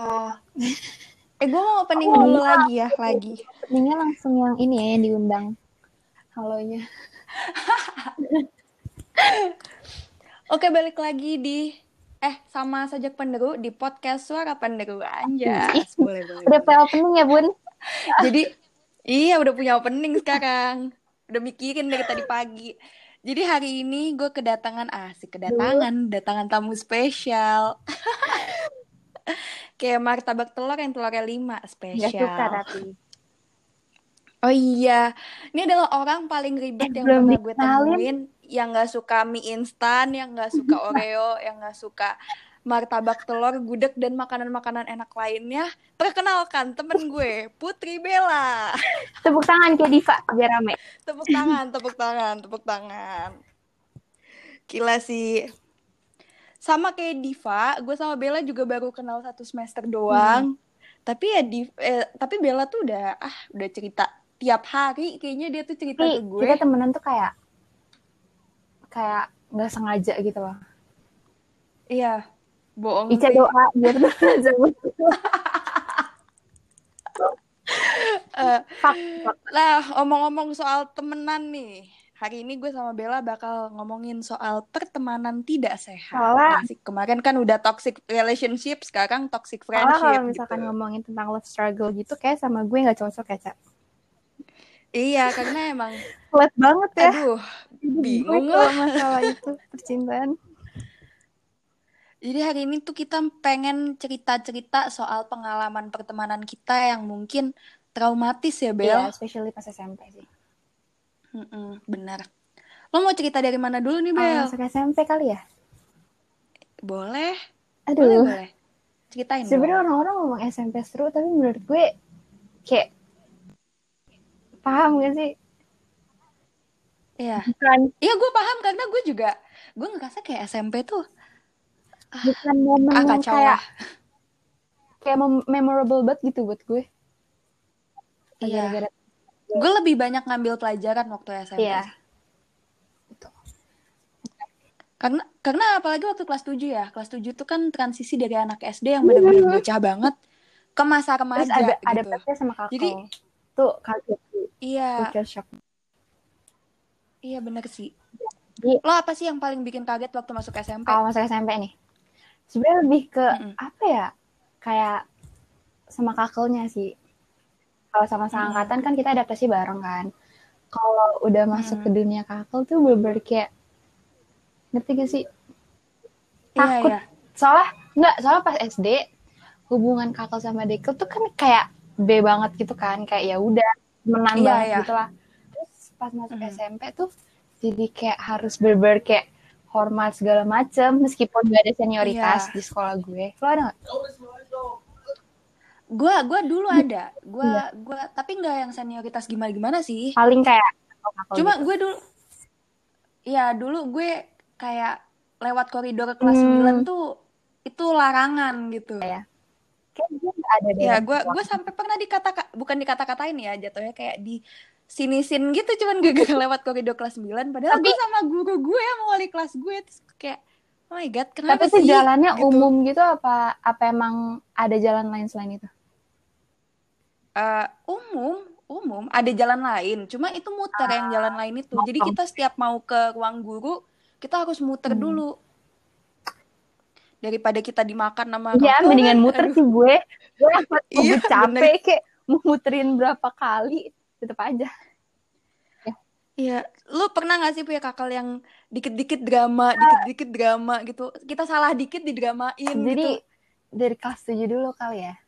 Oh. Eh gue mau opening oh, dulu lagi ya, lagi. Openingnya langsung yang ini ya, yang diundang. Halonya. Oke, balik lagi di eh sama sajak penderu di podcast suara penderu aja. boleh, boleh. Udah punya opening ya, Bun? Jadi iya udah punya opening sekarang. Udah mikirin dari tadi pagi. Jadi hari ini gue kedatangan asik kedatangan, datangan tamu spesial. Kayak martabak telur yang telurnya lima spesial. Gak suka tapi. Oh iya, ini adalah orang paling ribet yang pernah gue temuin, yang gak suka mie instan, yang gak suka Oreo, yang gak suka martabak telur, gudeg dan makanan-makanan enak lainnya. Perkenalkan temen gue, Putri Bella. Tepuk tangan kayak Diva biar rame. Tepuk tangan, tepuk tangan, tepuk tangan. Gila sih sama kayak Diva, gue sama Bella juga baru kenal satu semester doang. Hmm. Tapi ya di eh, tapi Bella tuh udah ah udah cerita tiap hari kayaknya dia tuh cerita tapi ke gue. Kita temenan tuh kayak kayak nggak sengaja gitu loh. Iya, bohong. Ica doa biar uh, Lah, omong-omong soal temenan nih hari ini gue sama Bella bakal ngomongin soal pertemanan tidak sehat. Asik. Kemarin kan udah toxic relationship, sekarang toxic friendship. kalau misalkan gitu. ngomongin tentang love struggle gitu, kayak sama gue nggak cocok ya, Cak. Iya, karena emang flat banget ya. Aduh, bingung lah masalah itu percintaan. Jadi hari ini tuh kita pengen cerita-cerita soal pengalaman pertemanan kita yang mungkin traumatis ya, Bel. Iya, especially pas SMP sih. Mm-mm, benar. Lo mau cerita dari mana dulu nih, Bel? Masuk SMP kali ya? Boleh. Aduh. Boleh, boleh. Ceritain Sebenarnya orang-orang ngomong SMP seru, tapi menurut gue kayak paham gak sih? Iya. Bukan. Iya, gue paham karena gue juga gue ngerasa kayak SMP tuh ah, bukan momen ah, yang kayak ya. kayak memorable banget gitu buat gue. Iya. Gara-gara gue lebih banyak ngambil pelajaran waktu SMP iya. karena karena apalagi waktu kelas 7 ya. Kelas 7 tuh kan transisi dari anak SD yang benar-benar bocah banget ke masa remaja Terus ada gitu. sama kakak jadi tuh kaget iya. Iya bener sih. Jadi, lo apa sih yang paling bikin kaget waktu masuk SMP oh masuk SMP nih. Sebenarnya lebih ke mm -mm. apa ya? Kayak sama kakelnya sih kalau sama sama angkatan kan kita adaptasi bareng kan kalau udah masuk hmm. ke dunia kakel tuh bener-bener kayak ngerti gak sih iya, takut iya, iya. soalnya nggak soalnya pas SD hubungan kakel sama dekel tuh kan kayak B banget gitu kan kayak ya udah menang iya, banget iya. gitu lah terus pas masuk hmm. SMP tuh jadi kayak harus berber kayak hormat segala macem meskipun gak ada senioritas iya. di sekolah gue lo ada gak? Gue gua dulu ada gue iya. gua tapi nggak yang senioritas gimana gimana sih paling kayak cuma gitu. gue dulu ya dulu gue kayak lewat koridor kelas hmm. 9 tuh itu larangan gitu ya ada deh ya gue gue sampai pernah dikata bukan dikata-katain ya jatuhnya kayak di sini-sin gitu cuman gue gak lewat koridor kelas 9 padahal tapi, gue sama guru gue yang wali kelas gue terus kayak oh my god kenapa tapi sih jalannya gitu. umum gitu apa apa emang ada jalan lain selain itu uh, umum umum ada jalan lain. Cuma itu muter ah, yang jalan lain itu. Jadi kita setiap mau ke ruang guru kita harus muter hmm. dulu. Daripada kita dimakan nama ya mendingan muter sih gue. Gue iya, capek kayak mau muterin berapa kali tetap aja. Iya, lu pernah gak sih punya kakak yang dikit-dikit drama, dikit-dikit drama gitu? Kita salah dikit didramain Jadi gitu. dari kelas 7 dulu kali ya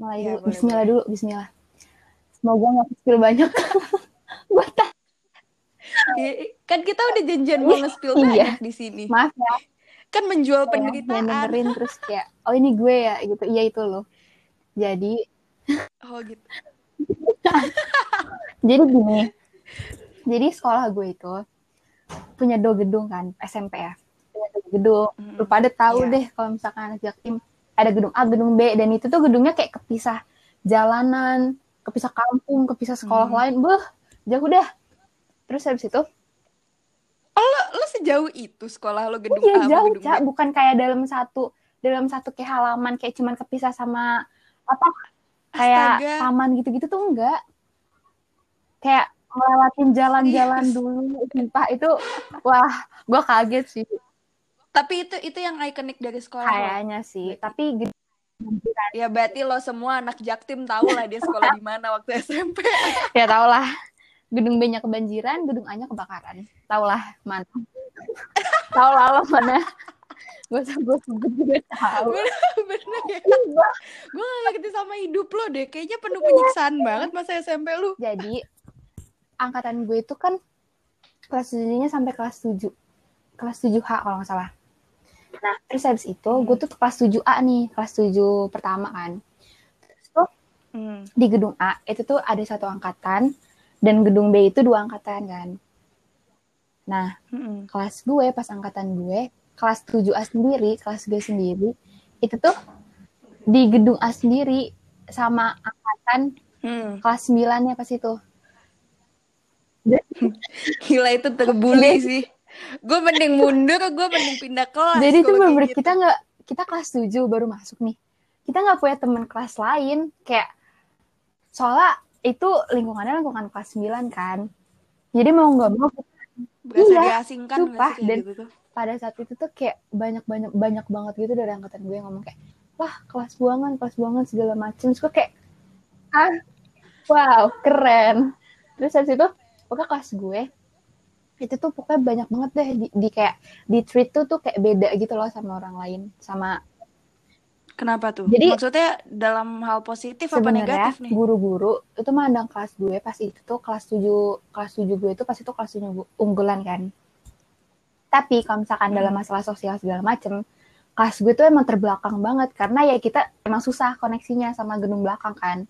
mulai ya, dulu. Boleh, Bismillah boleh. dulu, Bismillah. Semoga nggak spill banyak. Buat kan kita udah janjian mau nge-spill iya. di sini. Maaf ya. Kan menjual ya, penderitaan. Ya, dengerin terus kayak, oh ini gue ya gitu. Iya itu loh. Jadi. Oh gitu. Jadi gini. Jadi sekolah gue itu punya dua gedung kan, SMP ya. Punya dua gedung. Mm -hmm. Lu pada tahu yeah. deh kalau misalkan anak Jaktim ada gedung A, gedung B dan itu tuh gedungnya kayak kepisah jalanan, kepisah kampung, kepisah sekolah hmm. lain. Beh, jauh dah. Terus habis itu Oh, lo, lo sejauh itu sekolah lo gedung iya, A jauh, gedung B? bukan kayak dalam satu dalam satu kayak halaman kayak cuman kepisah sama apa kayak Astaga. taman gitu-gitu tuh enggak kayak melewatin jalan-jalan yes. dulu sumpah itu wah gue kaget sih tapi itu itu yang ikonik dari sekolah kayaknya sih. Tapi ya berarti lo semua anak jaktim tahu lah dia sekolah di mana waktu SMP ya tau lah. Gedung B nya kebanjiran gedung A nya kebakaran. Tau lah mana. Tau lah lo mana. Gue gue sebut juga tahu. Bener, bener ya. Gue gak ngerti sama hidup lo deh. Kayaknya penuh penyiksaan banget masa SMP lu. Jadi angkatan gue itu kan kelas tujuhnya sampai kelas tujuh. Kelas tujuh H kalau nggak salah Nah, terus habis itu gue tuh kelas 7A nih, kelas 7 pertama kan. Terus tuh hmm. di gedung A itu tuh ada satu angkatan dan gedung B itu dua angkatan kan. Nah, hmm. kelas gue pas angkatan gue, kelas 7A sendiri, kelas gue sendiri, itu tuh di gedung A sendiri sama angkatan hmm. kelas 9 ya pas itu. Gila itu terbully sih gue mending mundur gue mending pindah kelas jadi itu bener gitu. kita nggak kita kelas 7 baru masuk nih. Kita nggak punya teman kelas lain. Kayak soalnya itu lingkungannya lingkungan kelas 9 kan. Jadi mau nggak mau Berasa iya, diasingkan sumpah. dan gitu. pada saat itu tuh kayak banyak banyak banyak banget gitu dari angkatan gue yang ngomong kayak wah kelas buangan kelas buangan segala macem. Terus gue kayak ah wow keren. Terus habis itu pokoknya kelas gue itu tuh pokoknya banyak banget deh di, di kayak di treat tuh tuh kayak beda gitu loh sama orang lain sama Kenapa tuh? Jadi maksudnya dalam hal positif apa negatif nih? Guru-guru itu mandang kelas gue pas itu tuh kelas 7 kelas 7 gue itu pas itu kelas 7 unggulan kan. Tapi kalau misalkan hmm. dalam masalah sosial segala macem, kelas gue tuh emang terbelakang banget karena ya kita emang susah koneksinya sama gedung belakang kan.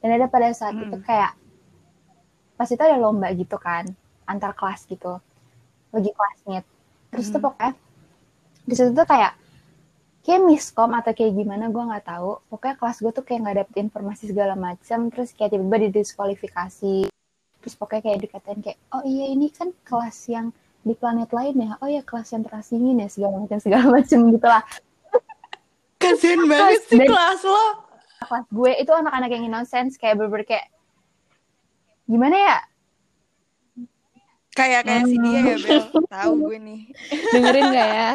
Dan ada pada saat hmm. itu kayak pas itu ada lomba gitu kan antar kelas gitu. Lagi kelasnya. Terus hmm. tuh pokoknya di situ tuh kayak kayak miskom atau kayak gimana gue nggak tahu. Pokoknya kelas gue tuh kayak nggak dapet informasi segala macam terus kayak tiba-tiba didiskualifikasi. Terus pokoknya kayak dikatain kayak oh iya ini kan kelas yang di planet lain ya. Oh iya kelas yang terasingin ya segala macam segala macam gitu lah. Kasian banget sih kelas lo. kelas gue itu anak-anak yang innocent kayak berber kayak gimana ya Kayak kayak si dia ya Bel. Tahu gue nih. Dengerin gak ya?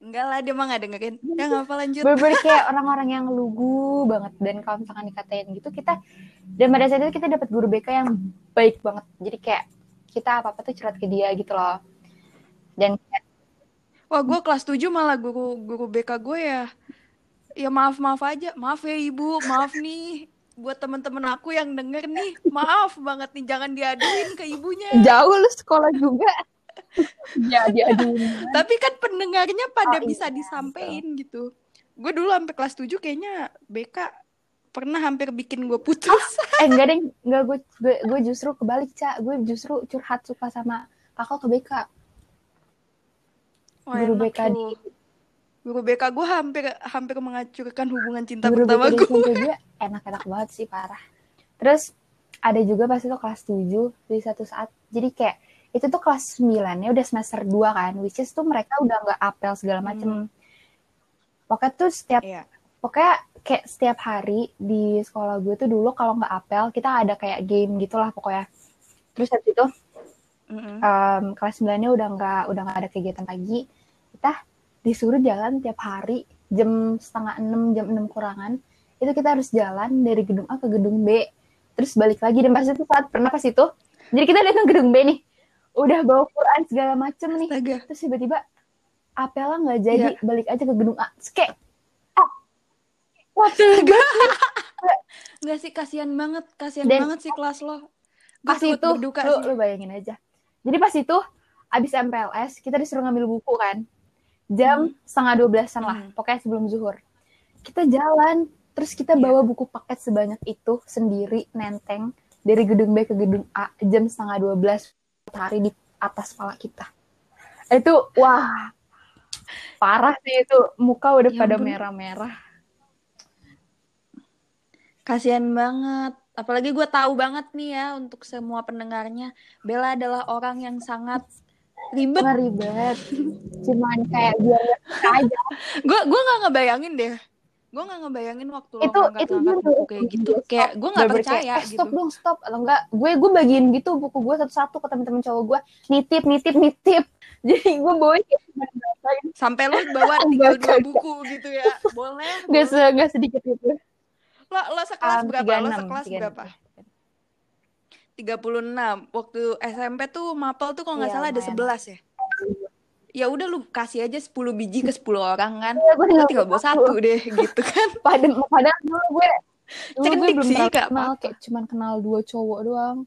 Enggak lah, dia mah gak dengerin. Ya gak apa lanjut. Bener kayak orang-orang yang lugu banget. Dan kalau misalkan dikatain gitu, kita... Dan pada saat itu kita dapat guru BK yang baik banget. Jadi kayak kita apa-apa tuh curhat ke dia gitu loh. Dan. Wah, gue kelas 7 malah guru guru BK gue ya. Ya maaf-maaf aja. Maaf ya ibu, maaf nih buat teman-teman aku yang denger nih, maaf banget nih jangan diaduin ke ibunya. Jauh lu sekolah juga. ya diaduin. Tapi kan pendengarnya pada oh, bisa iya, disampaikan gitu. Gue dulu sampai kelas 7 kayaknya BK pernah hampir bikin gue putus. Oh, eh enggak deh, enggak gue gue, gue justru kebalik, Cak. Gue justru curhat suka sama kakak ke BK. Oh, Guru BK di guru BK gue hampir hampir menghancurkan hubungan cinta guru pertama gue. Enak-enak banget sih parah. Terus ada juga pas itu kelas 7 di satu saat. Jadi kayak itu tuh kelas 9 ya udah semester 2 kan. Which is tuh mereka udah nggak apel segala macem. Hmm. Pokoknya tuh setiap yeah. pokoknya kayak setiap hari di sekolah gue tuh dulu kalau nggak apel kita ada kayak game gitulah pokoknya. Terus habis itu mm -hmm. um, kelas 9-nya udah nggak udah nggak ada kegiatan pagi. Kita disuruh jalan tiap hari jam setengah enam jam enam kurangan itu kita harus jalan dari gedung A ke gedung B. Terus balik lagi dan pas itu saat pernah pas itu jadi kita datang gedung B nih. Udah bawa Quran segala macem nih. Astaga. terus tiba-tiba apela nggak jadi ya. balik aja ke gedung A. Kayak ah waduh nggak sih kasihan banget kasihan dan, banget sih kelas lo. Pas itu lu, lu bayangin aja. Jadi pas itu abis MPLS kita disuruh ngambil buku kan. Jam hmm. setengah dua belasan lah hmm. pokoknya sebelum zuhur. Kita jalan terus kita bawa buku paket sebanyak itu sendiri nenteng dari gedung B ke gedung A jam setengah dua belas hari di atas kepala kita. Itu wah parah sih itu. Muka udah ya pada merah-merah. Kasihan banget. Apalagi gue tahu banget nih ya untuk semua pendengarnya Bella adalah orang yang sangat ribet. Nggak ribet. Cuman kayak biar aja. Gue gue nggak ngebayangin deh gue nggak ngebayangin waktu itu lo ngangkat itu buku kayak gitu. Kayak gue nggak percaya eh, stop gitu. dong stop. Atau enggak. Gue gue bagiin gitu buku gue satu-satu ke teman-teman cowok gue nitip nitip nitip. Jadi gue bawa sampai lo bawa tinggal dua buku gitu ya. Boleh gak, se gak sedikit itu. Lo lo sekelas um, berapa? 36, lo sekelas 36. berapa? 36 waktu SMP tuh mapel tuh kalau nggak ya, salah ada 11 ya ya udah lu kasih aja 10 biji ke 10 orang kan. Ya, gue tinggal bawa satu deh gitu kan. Padahal padahal dulu gue dulu gue belum sih, kenal kayak cuman kenal dua cowok doang.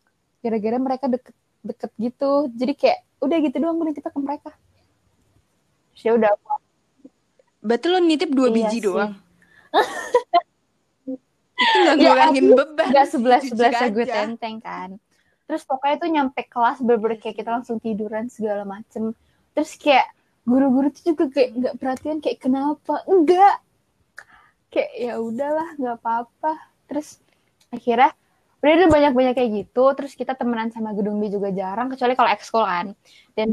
Gara-gara mereka deket deket gitu. Jadi kayak udah gitu doang gue nitip ke mereka. Ya udah. Berarti lo nitip dua iya biji sih. doang? Itu gak ya, ngurangin beban. Gak sebelas sebelas gue tenteng kan. Terus pokoknya tuh nyampe kelas berber kayak kita langsung tiduran segala macem terus kayak guru-guru tuh juga kayak nggak perhatian kayak kenapa enggak kayak ya udahlah nggak apa-apa terus akhirnya udah ada banyak-banyak kayak gitu terus kita temenan sama gedung B juga jarang kecuali kalau ekskul kan dan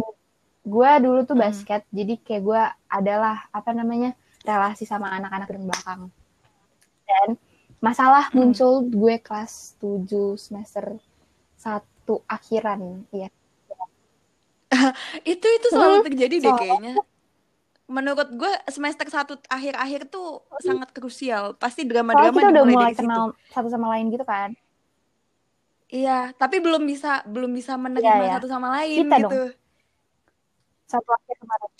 gue dulu tuh hmm. basket hmm. jadi kayak gue adalah apa namanya relasi sama anak-anak gedung belakang dan masalah hmm. muncul gue kelas 7 semester satu akhiran ya itu itu selalu hmm, terjadi deh kayaknya menurut gue semester satu akhir-akhir tuh hmm. sangat krusial pasti drama-drama kita udah mulai kenal situ. satu sama lain gitu kan iya tapi belum bisa belum bisa menerima ya, ya. satu sama lain kita gitu dong. satu akhir kemarin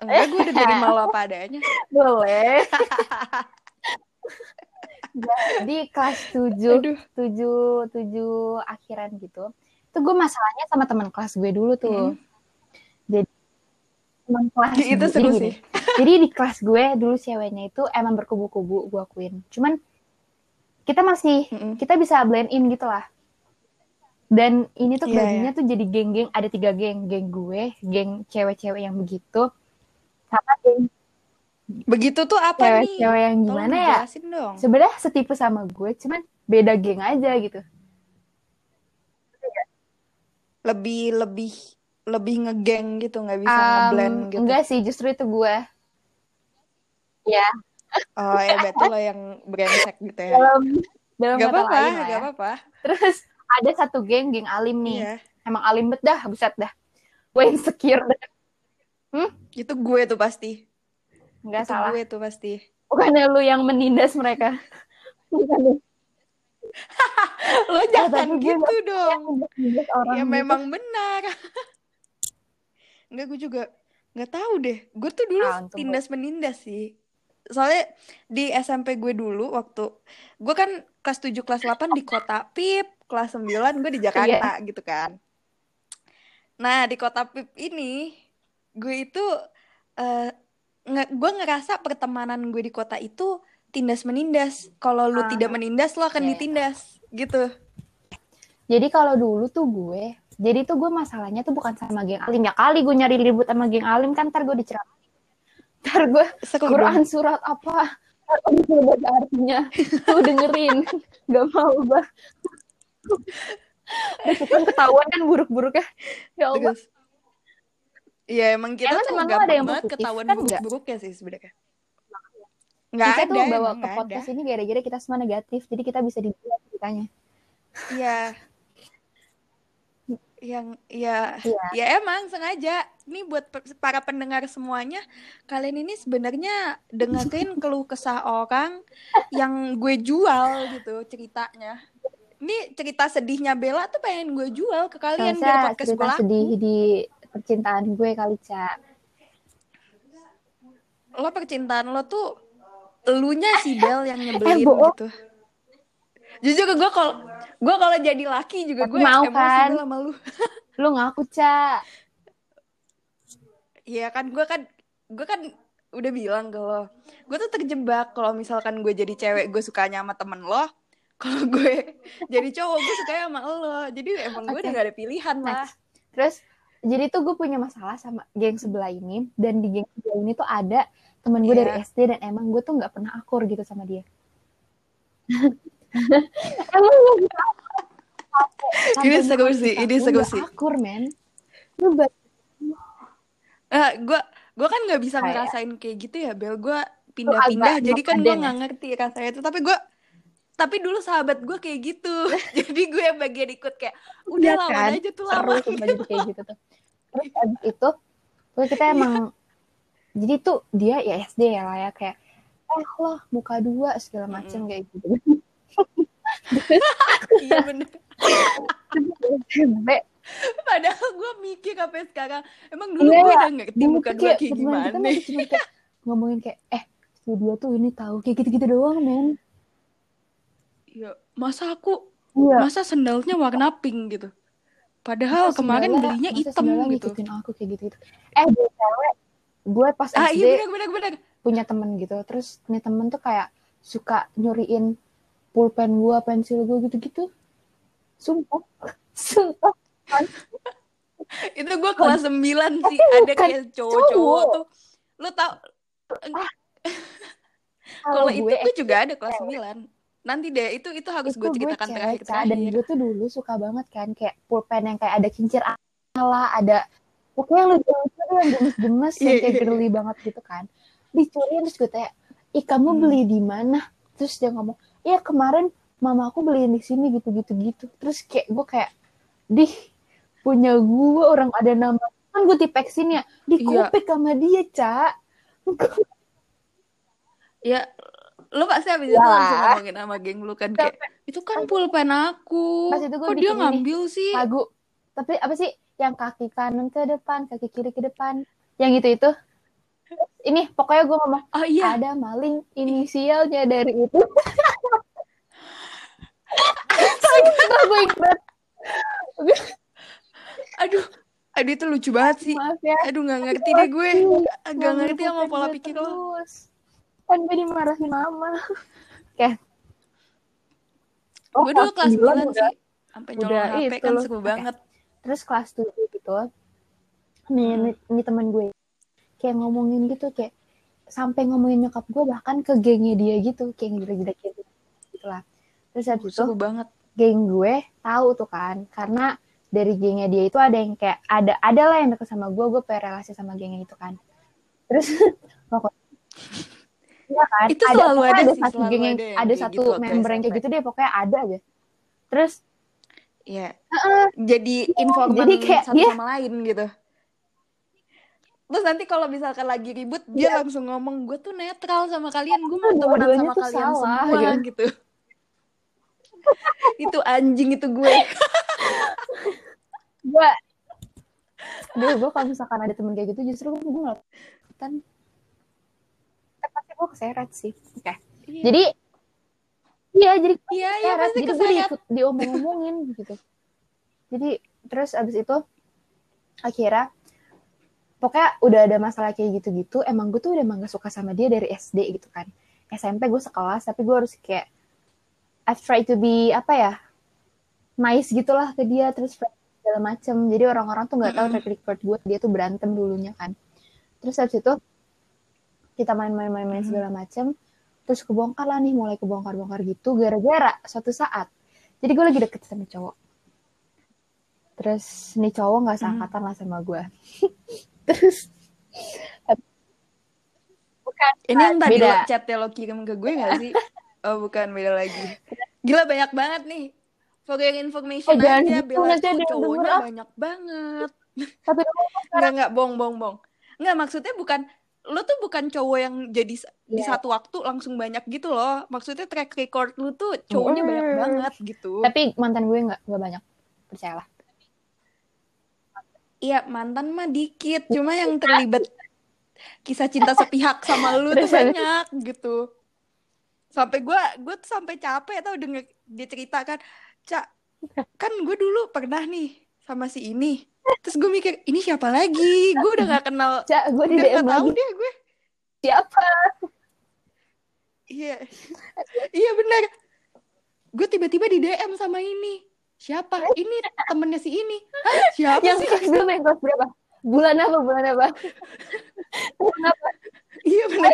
enggak gue udah jadi malu apa adanya boleh di kelas tujuh tujuh tujuh akhiran gitu itu gue masalahnya sama teman kelas gue dulu tuh hmm. Teman kelas itu seru jadi, sih. jadi di kelas gue dulu ceweknya itu emang berkubu-kubu gue akuin. Cuman kita masih mm kita bisa blend in gitu lah. Dan ini tuh yeah, baginya yeah. tuh jadi geng-geng ada tiga geng. Geng gue geng cewek-cewek yang begitu sama geng begitu tuh apa cewek nih? cewek yang gimana ya? sebenarnya setipe sama gue cuman beda geng aja gitu. Lebih lebih lebih ngegeng gitu nggak bisa um, ngeblend gitu. enggak sih justru itu gue ya oh ya betul lo yang brengsek gitu ya. Dalam dalam gak apa-apa ya. gak apa-apa. Terus ada satu geng geng alim nih. Yeah. emang alim bet dah buset dah. Gue insecure dah. Hmm? itu gue tuh pasti. Nggak salah. gue tuh pasti. Bukannya lu yang menindas mereka? Bukan lo jangan gitu dong. ya memang benar Enggak gue juga nggak tahu deh gue tuh dulu ah, tindas menindas sih soalnya di SMP gue dulu waktu gue kan kelas 7 kelas 8 di kota Pip kelas 9 gue di Jakarta yeah. gitu kan nah di kota Pip ini gue itu uh, nge gue ngerasa pertemanan gue di kota itu tindas menindas. Kalau lu ah. tidak menindas lo akan yeah. Iya. ditindas gitu. Jadi kalau dulu tuh gue, jadi tuh gue masalahnya tuh bukan sama geng alim ya kali gue nyari ribut sama geng alim kan ntar gue diceram. Ntar gue Quran surat apa? Baca artinya, tuh dengerin, gak mau gue. kan ketahuan kan buruk-buruk ya. Ya Allah. Iya emang kita emang tuh gak ada yang banget ketahuan kan buruk-buruk ya sih sebenarnya. Nggak kita ada, tuh bawa ke podcast ada. ini gara-gara kita semua negatif, jadi kita bisa dibuat ceritanya. Iya. Yang ya ya, ya emang sengaja. Ini buat para pendengar semuanya kalian ini sebenarnya dengerin keluh kesah orang yang gue jual gitu ceritanya. Ini cerita sedihnya Bella tuh pengen gue jual ke kalian Masa biar podcast cerita sedih di percintaan gue kali cak lo percintaan lo tuh elunya si Bel yang nyebelin eh, gitu jujur ke gue kalau gue kalau jadi laki juga gue mau kan sama lu lu ngaku cak Iya kan gue kan gue kan udah bilang ke lo gue tuh terjebak kalau misalkan gue jadi cewek gue sukanya sama temen lo kalau gue jadi cowok gue suka sama lo jadi emang gue okay. udah gak ada pilihan lah terus jadi tuh gue punya masalah sama geng sebelah ini dan di geng sebelah ini tuh ada temen gue yeah. dari iya. SD dan emang gue tuh nggak pernah akur gitu sama dia emang ini seru sih ini seru sih. akur men. Lu uh, gue gue kan nggak bisa ngerasain kayak gitu ya Bel. Gue pindah-pindah jadi kan gue nggak ngerti rasanya itu. Tapi gue tapi dulu sahabat gue kayak gitu. Jadi gue yang bagian ikut kayak udah ya, kan? aja tuh lama gitu. kayak gitu tuh. Terus abis itu tuh kita iya. emang jadi tuh dia ya SD ya lah ya kayak eh loh muka dua segala macam mm. kayak gitu iya bener. Padahal gue mikir sampai sekarang Emang dulu yeah, gue udah ngerti muka dua kayak gimana? kayak Ngomongin kayak Eh dia tuh ini tahu Kayak gitu-gitu doang men. Ya masa aku yeah. Masa sendalnya warna pink gitu. Padahal masa kemarin sendalnya, belinya hitam gitu. aku kayak gitu-gitu. Eh cewek Gue pas ah, SD iya bener, bener, bener. Punya temen gitu. Terus punya temen tuh kayak Suka nyuriin pulpen gue, pensil gue gitu-gitu. Sumpah. Sumpah. itu gue kelas 9 sih ada kayak cowok-cowok tuh lu tau ah. kalau itu tuh juga ada kelas 9 nanti deh itu itu harus gue ceritakan gue terakhir terakhir dan gue tuh dulu suka banget kan kayak pulpen yang kayak ada kincir ala ada pokoknya lu yang gemes-gemes yang kayak iya. girly banget gitu kan dicuri terus gue tanya ih kamu hmm. beli di mana terus dia ngomong iya kemarin mama aku beliin di sini gitu gitu. Gitu terus kayak gue kayak dih punya gue orang ada nama. Kan gue tipeksin ya di iya. sama dia cak. Ya lo pasti habis ya. itu langsung ngomongin sama geng lu kan kayak itu kan pulpen aku. Pas itu kok dia ngambil ini, sih? lagu. Tapi apa sih? Yang kaki kanan ke depan kaki kiri ke depan. Yang itu itu ini pokoknya gue ngomong oh, iya. ada maling inisialnya dari itu. Sumpah gue aduh aduh itu lucu banget sih. Maaf ya. aduh nggak ngerti deh gue. Agak ngerti sama pola pikir lo. kan gue dimarahin mama kayak oh, gue dulu kelas 9 sih. Sampai nyolong HP kan seru banget. Terus kelas 7 gitu. Nih, hmm. nih temen gue kayak ngomongin gitu kayak sampai ngomongin nyokap gue bahkan ke gengnya dia gitu kayak gila-gila gitu lah terus habis itu banget geng gue tahu tuh kan karena dari gengnya dia itu ada yang kayak ada ada lah yang deket sama gue gue pengen relasi sama gengnya itu kan terus pokoknya Iya kan? Itu ada, selalu ada, ada satu geng yang ada, ada satu gitu, member yang kayak gitu deh pokoknya ada aja. Terus ya yeah. uh -uh. jadi informan jadi kayak satu dia, sama lain gitu terus nanti kalau misalkan lagi ribut dia yeah. langsung ngomong gue tuh netral sama kalian gue mau temenan sama kalian salah, semua gitu, gitu. itu anjing itu gue gue Duh, gue kalau misalkan ada temen kayak gitu justru gue nggak kan pasti gue keseret sih oke okay. iya. jadi iya jadi iya, iya, pasti jadi gue diikut diomong-omongin gitu jadi terus abis itu akhirnya pokoknya udah ada masalah kayak gitu-gitu emang gue tuh udah emang gak suka sama dia dari SD gitu kan. SMP gue sekelas tapi gue harus kayak I try to be apa ya nice gitulah ke dia terus segala macem. Jadi orang-orang tuh nggak tahu track record gue dia tuh berantem dulunya kan. Terus habis itu kita main-main-main segala macem terus kebongkar lah nih mulai kebongkar-bongkar gitu gara-gara suatu saat jadi gue lagi deket sama cowok. Terus nih cowok nggak seangkatan lah sama gue terus bukan ini yang tadi beda. chatnya lo kirim ke gue gak sih? Oh bukan beda lagi. Gila banyak banget nih. For your information oh, aja bela cowoknya banyak banget. Tapi nggak nggak bong bong bong. Nggak maksudnya bukan lo tuh bukan cowok yang jadi yeah. di iya. satu waktu langsung banyak gitu loh. Maksudnya track record lu tuh cowoknya mm. banyak banget gitu. Tapi mantan gue nggak nggak banyak. Percayalah Iya mantan mah dikit, cuma yang terlibat kisah cinta sepihak sama lu tuh banyak gitu. Sampai gue gue tuh sampai capek tau denger dia cerita kan, cak kan gue dulu pernah nih sama si ini. Terus gue mikir ini siapa lagi? Gue udah gak kenal. Cak gue di DM tahu dia gue. Siapa? Iya, iya benar. Gue tiba-tiba di DM sama ini siapa? Ini temennya si ini. Hah, siapa yang sih? kelas berapa yang kelas berapa? Bulan apa? Bulan apa? Bulan apa? Iya benar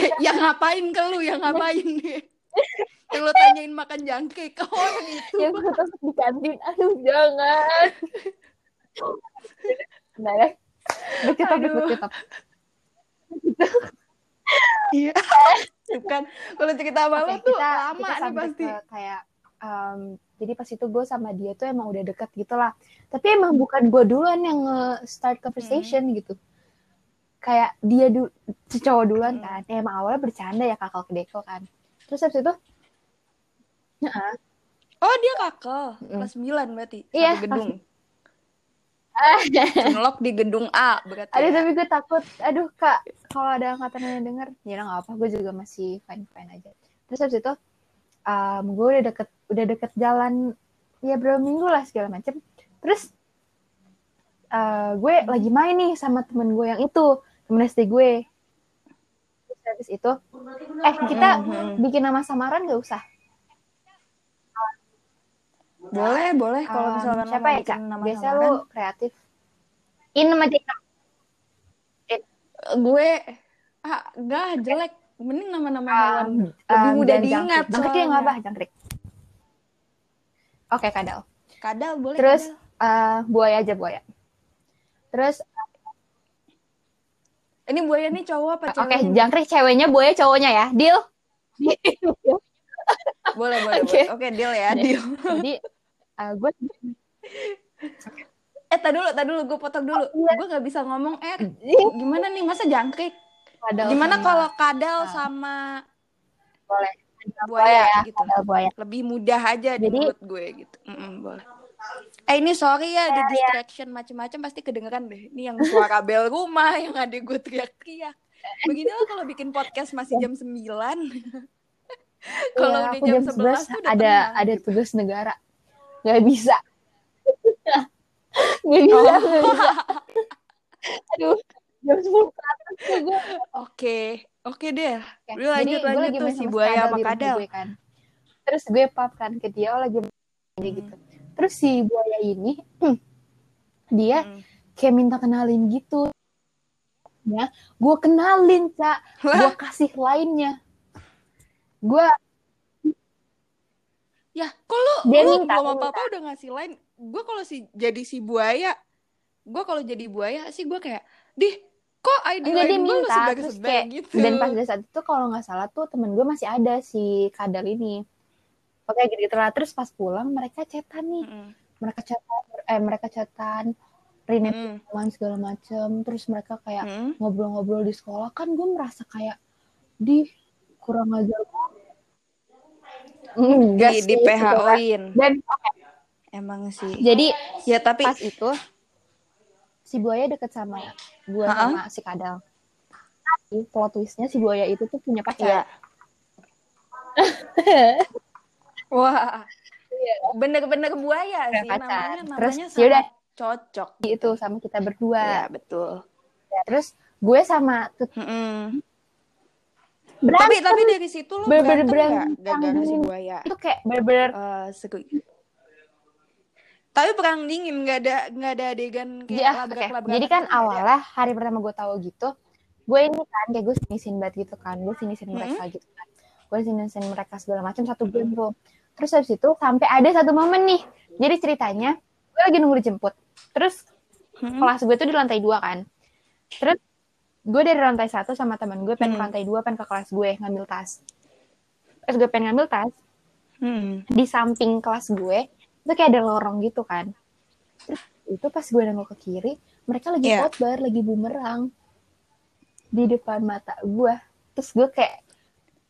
eh, yang ngapain ke lu? Yang ngapain? Yang lo tanyain makan jangkrik ke orang itu. Yang gue di kantin. Aduh jangan. Nah ya. Beketop, beketop. Iya. Bukan. Kalau cerita lo tuh kita, lama kita nih pasti. Ke kayak um, jadi pas itu gue sama dia tuh emang udah deket gitu lah. Tapi emang bukan gue duluan yang start conversation hmm. gitu. Kayak dia si cowok duluan hmm. kan. Ya, emang awalnya bercanda ya kakak kedeko kan. Terus habis itu, ya, Oh dia kakak, mm. kelas 9 berarti, iya, gedung. Ngelok di gedung A berarti. Aduh, ya. tapi gue takut. Aduh, Kak, kalau ada angkatan yang denger, ya nggak apa, gue juga masih fine-fine aja. Terus habis itu, um, gue udah deket, udah deket jalan, ya berapa minggu lah segala macem. Terus, uh, gue lagi main nih sama temen gue yang itu, temen SD gue. Terus habis itu, eh kita hmm. bikin nama samaran gak usah? Boleh, boleh. Kalau um, misalkan siapa ya, Kak? Nama Biasa lu kreatif. In sama Tika. Gue ah enggak jelek. Mending nama-nama um, hewan lebih um, mudah diingat. Jangkrik ya nggak apa, jangkrik. Oke, okay, kadal. Kadal boleh. Terus kadal. Uh, buaya aja buaya. Terus ini buaya nih cowok apa cewek? Oke, okay, jangkrik ceweknya, buaya cowoknya ya. Deal? boleh, boleh, okay. Oke, okay, deal ya, deal. Jadi uh, eh, gue eh tak dulu tak dulu gue potong dulu oh, iya. gue nggak bisa ngomong eh gimana nih masa jangkrik kadal gimana sama... kalau kadal nah. sama boleh. buaya, ya, gitu? kadal buaya. lebih mudah aja Jadi, di mulut gue gitu. Mm -mm, boleh. Eh ini sorry ya ada iya, distraction macam-macam pasti kedengeran deh. Ini yang suara bel rumah yang ada gue teriak-teriak. Beginilah kalau bikin podcast masih jam 9 kalau ya, udah jam, jam 11, 11 tuh udah ada tenang, ada gitu. tugas negara. Nggak bisa. Nggak bisa oh. nggak bisa. Aduh jam sepuluh oke oke deh okay. lu lanjut Jadi, lanjut tuh si buaya sama kadal kan. terus gue pap kan ke dia oh lagi hmm. gitu terus si buaya ini dia hmm. kayak minta kenalin gitu ya gue kenalin cak gue kasih lainnya gue Ya, kok lu, Dia lu minta, belum apa-apa udah ngasih lain. Gue kalau si jadi si buaya, gue kalau jadi buaya sih gue kayak, dih, kok ID Enggak, lain gue lu sebagai gitu. Dan pas saat itu kalau nggak salah tuh temen gue masih ada si kadal ini. Oke gitu, gitu lah. Terus pas pulang mereka cetan nih. Mm. Mereka cetan, eh mereka cetan, rename mm. segala macem. Terus mereka kayak ngobrol-ngobrol mm. di sekolah. Kan gue merasa kayak, di kurang ajar Enggak di, sih, di PHO-in. Dan emang sih. Jadi ya tapi pas itu si buaya deket sama gue sama si kadal. Tapi plot twistnya si buaya itu tuh punya pacar. Ya. Wah. Bener-bener buaya sih pacar. namanya. Namanya terus yaudah cocok. Itu sama kita berdua. Ya, betul. Ya, terus gue sama tuh mm -mm berantem. Tapi tapi dari situ lo bener -bener berantem gara-gara si buaya? Itu kayak bener-bener uh, tapi perang dingin nggak ada nggak ada adegan kayak ya, labrak, okay. labrak jadi kan awalnya hari pertama gue tahu gitu gue ini kan kayak gue sinisin banget gitu kan gue sinisin hmm. mereka gitu kan gue sinisin mereka segala macam satu game tuh terus habis itu sampai ada satu momen nih jadi ceritanya gue lagi nunggu dijemput terus hmm. kelas gue tuh di lantai dua kan terus gue dari lantai satu sama teman gue pengen hmm. ke lantai dua pengen ke kelas gue ngambil tas pas gue pengen ngambil tas hmm. di samping kelas gue itu kayak ada lorong gitu kan. Terus itu pas gue nengok ke kiri mereka lagi yeah. khotbar lagi bumerang di depan mata gue. Terus gue kayak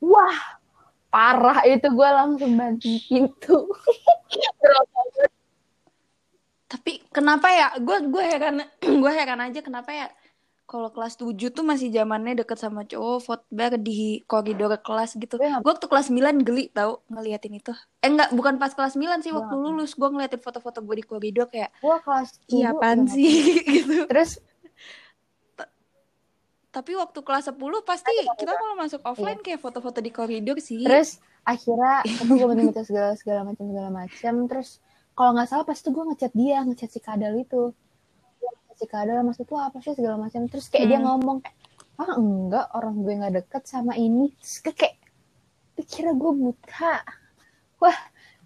wah parah itu. Gue langsung banting pintu. Tapi kenapa ya? Gue gue heran gue heran aja kenapa ya kalau kelas 7 tuh masih zamannya deket sama cowok footbar di koridor kelas gitu. Ya. Gue tuh kelas 9 geli tau ngeliatin itu. Eh enggak, bukan pas kelas 9 sih waktu lulus. Gue ngeliatin foto-foto gue di koridor kayak. Gue kelas Iya apaan sih gitu. Terus tapi waktu kelas 10 pasti kita kalau masuk offline iya. kayak foto-foto di koridor sih. Terus akhirnya aku gue minta segala segala macam segala macam. Terus kalau nggak salah pasti gue ngechat dia, ngechat si Kadal itu si kadal maksud tuh apa sih segala macam terus kayak hmm. dia ngomong kayak ah enggak orang gue nggak deket sama ini terus kayak pikirnya gue buta wah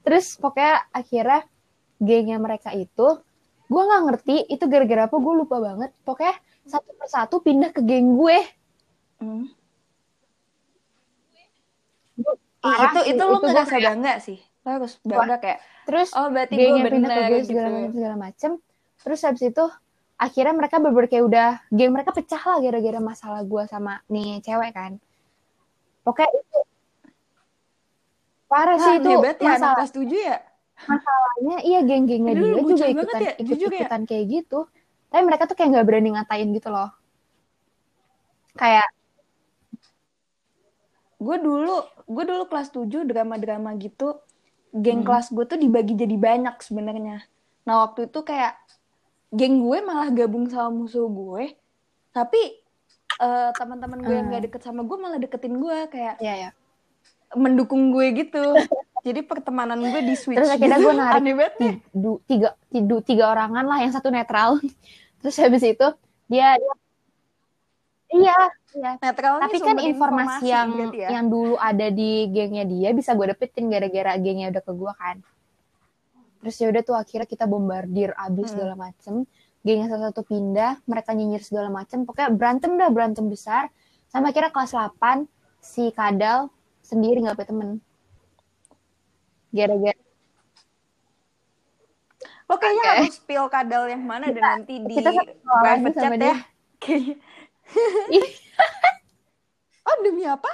terus pokoknya akhirnya gengnya mereka itu gue nggak ngerti itu gara-gara apa gue lupa banget pokoknya satu persatu pindah ke geng gue. Hmm. Parah itu itu lo ngerasa kayak... bangga sih. Lo harus bangga kayak. Terus oh berarti gue pindah ke gue segala gitu. macam segala macam. Terus habis itu akhirnya mereka beber kayak udah geng mereka pecah lah gara-gara masalah gue sama nih cewek kan. Oke itu parah sih itu hebat ya, masalah kelas tujuh ya. Masalahnya iya geng-gengnya dia juga ikutan ya, ikut ikutan ya? kayak gitu. Tapi mereka tuh kayak nggak berani ngatain gitu loh. Kayak gue dulu gue dulu kelas 7 drama-drama gitu geng hmm. kelas gue tuh dibagi jadi banyak sebenarnya nah waktu itu kayak geng gue malah gabung sama musuh gue tapi uh, teman-teman gue yang gak hmm. deket sama gue malah deketin gue kayak yeah, yeah. mendukung gue gitu jadi pertemanan gue di switch terus akhirnya gue narik tiga, tiga, tiga, tiga orangan lah yang satu netral terus habis itu dia, dia Iya, iya. Netralnya Tapi kan informasi, informasi yang ya? yang dulu ada di gengnya dia bisa gue dapetin gara-gara gengnya udah ke gue kan. Terus ya udah tuh akhirnya kita bombardir abis hmm. segala macem. Gengnya satu-satu pindah, mereka nyinyir segala macem. Pokoknya berantem dah, berantem besar. Sampai akhirnya kelas 8 si Kadal sendiri nggak punya temen. Gara-gara Lo kayaknya okay. harus spill kadal yang mana kita, dan nanti di private chat ya. Kayaknya oh demi apa?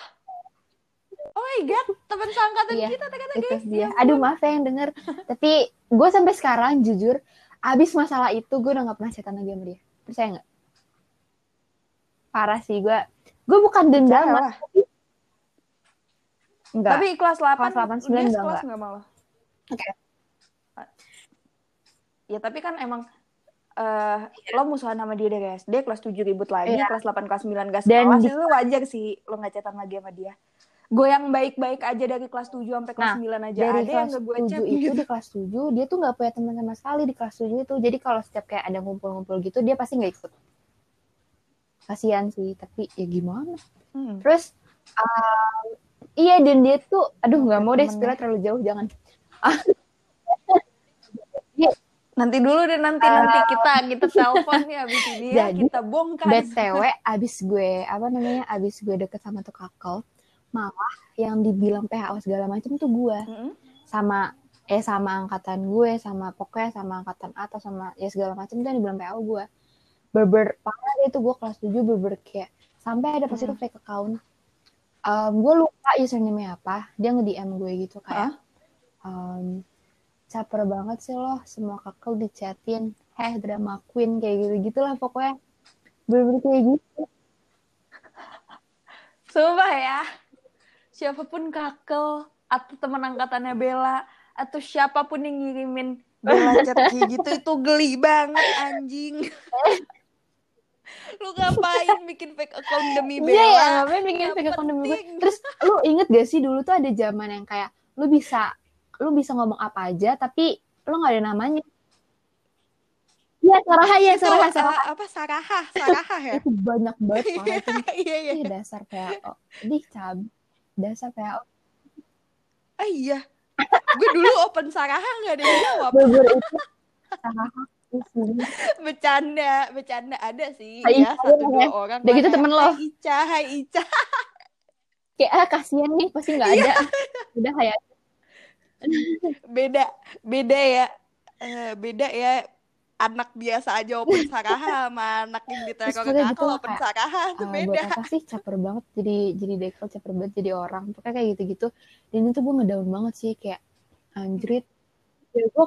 Oh my god, teman seangkatan iya, kita ternyata itu dia. Aduh maaf ya yang denger. Tapi gue sampai sekarang jujur, abis masalah itu gue udah gak pernah chatan lagi sama dia. Percaya gak? Parah sih gue. Gue bukan dendam lah. Enggak. Tapi kelas 8, kelas 8 9 enggak, kelas enggak malah. Oke. Okay. Ya tapi kan emang uh, lo musuhan sama dia dari SD kelas 7 ribut lagi yeah. kelas 8 kelas 9 gas Dan di... itu wajar sih lo gak chatan lagi sama dia gue yang baik-baik aja dari kelas 7 sampai kelas nah, 9 aja dari ada kelas yang gue chat itu gitu. di kelas 7 dia tuh gak punya teman sama sekali di kelas 7 itu jadi kalau setiap kayak ada ngumpul-ngumpul gitu dia pasti gak ikut kasihan sih tapi ya gimana hmm. terus uh, iya dan dia tuh aduh nggak mau deh spill terlalu jauh jangan Nanti dulu deh nanti uh, nanti kita kita telepon ya abis ini ya jadi, kita bongkar. BTW abis gue apa namanya abis gue deket sama tuh kakak malah yang dibilang PHO segala macam tuh gue mm -hmm. sama eh sama angkatan gue sama pokoknya sama angkatan atas sama ya segala macam tuh yang dibilang PHO gue berber parah itu gue kelas 7 berber kayak sampai ada pas itu fake account. Um, gue lupa username apa dia nge DM gue gitu kayak huh? um, caper banget sih loh semua kakak dichatin. Heh drama queen kayak gitu gitulah pokoknya. Bener-bener kayak gitu. Sumpah ya siapa pun kakel atau teman angkatannya Bella atau siapa pun yang ngirimin Bella chat kayak gitu itu geli banget anjing lu ngapain bikin fake account demi Bella? Iya ya, ngapain bikin fake account demi gue? Terus lu inget gak sih dulu tuh ada zaman yang kayak lu bisa lu bisa ngomong apa aja tapi lu nggak ada namanya Iya, Saraha ya, Saraha, Saraha. Uh, apa Saraha, Saraha ya? itu banyak banget iya, iya. Ih, dasar PAO. Di cab. Dasar PAO. Ah iya. Gue dulu open Saraha nggak ada yang jawab. Bener itu. Saraha. bercanda, bercanda ada sih hai, ya satu dua orang. Udah gitu temen lo. Hai Ica, hai Ica. Kayak ah kasihan nih pasti nggak iya. ada. Udah kayak beda beda ya uh, beda ya anak biasa aja open saraha sama anak yang diteror kakak gitu open kayak, saraha itu uh, beda. buat apa sih? Caper banget jadi jadi dekel caper banget jadi orang. Pokoknya kayak gitu gitu dan itu gue ngedown banget sih kayak anjrit ya gue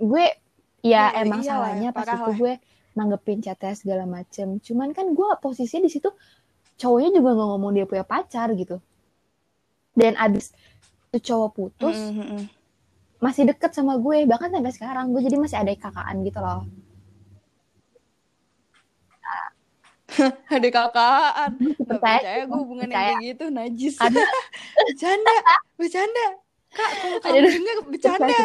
gue ya, ya emang iya salahnya pas itu gue nanggepin chatnya segala macem. Cuman kan gue posisinya di situ cowoknya juga nggak ngomong dia punya pacar gitu. Dan abis itu cowok putus mm -hmm. Masih deket sama gue bahkan sampai sekarang gue jadi masih ada kakaan gitu loh. Ada kakaan nggak percaya gue hubungan yang kayak gitu najis. Ada. Bercanda bercanda. Kak kalau kamu dengar bercanda.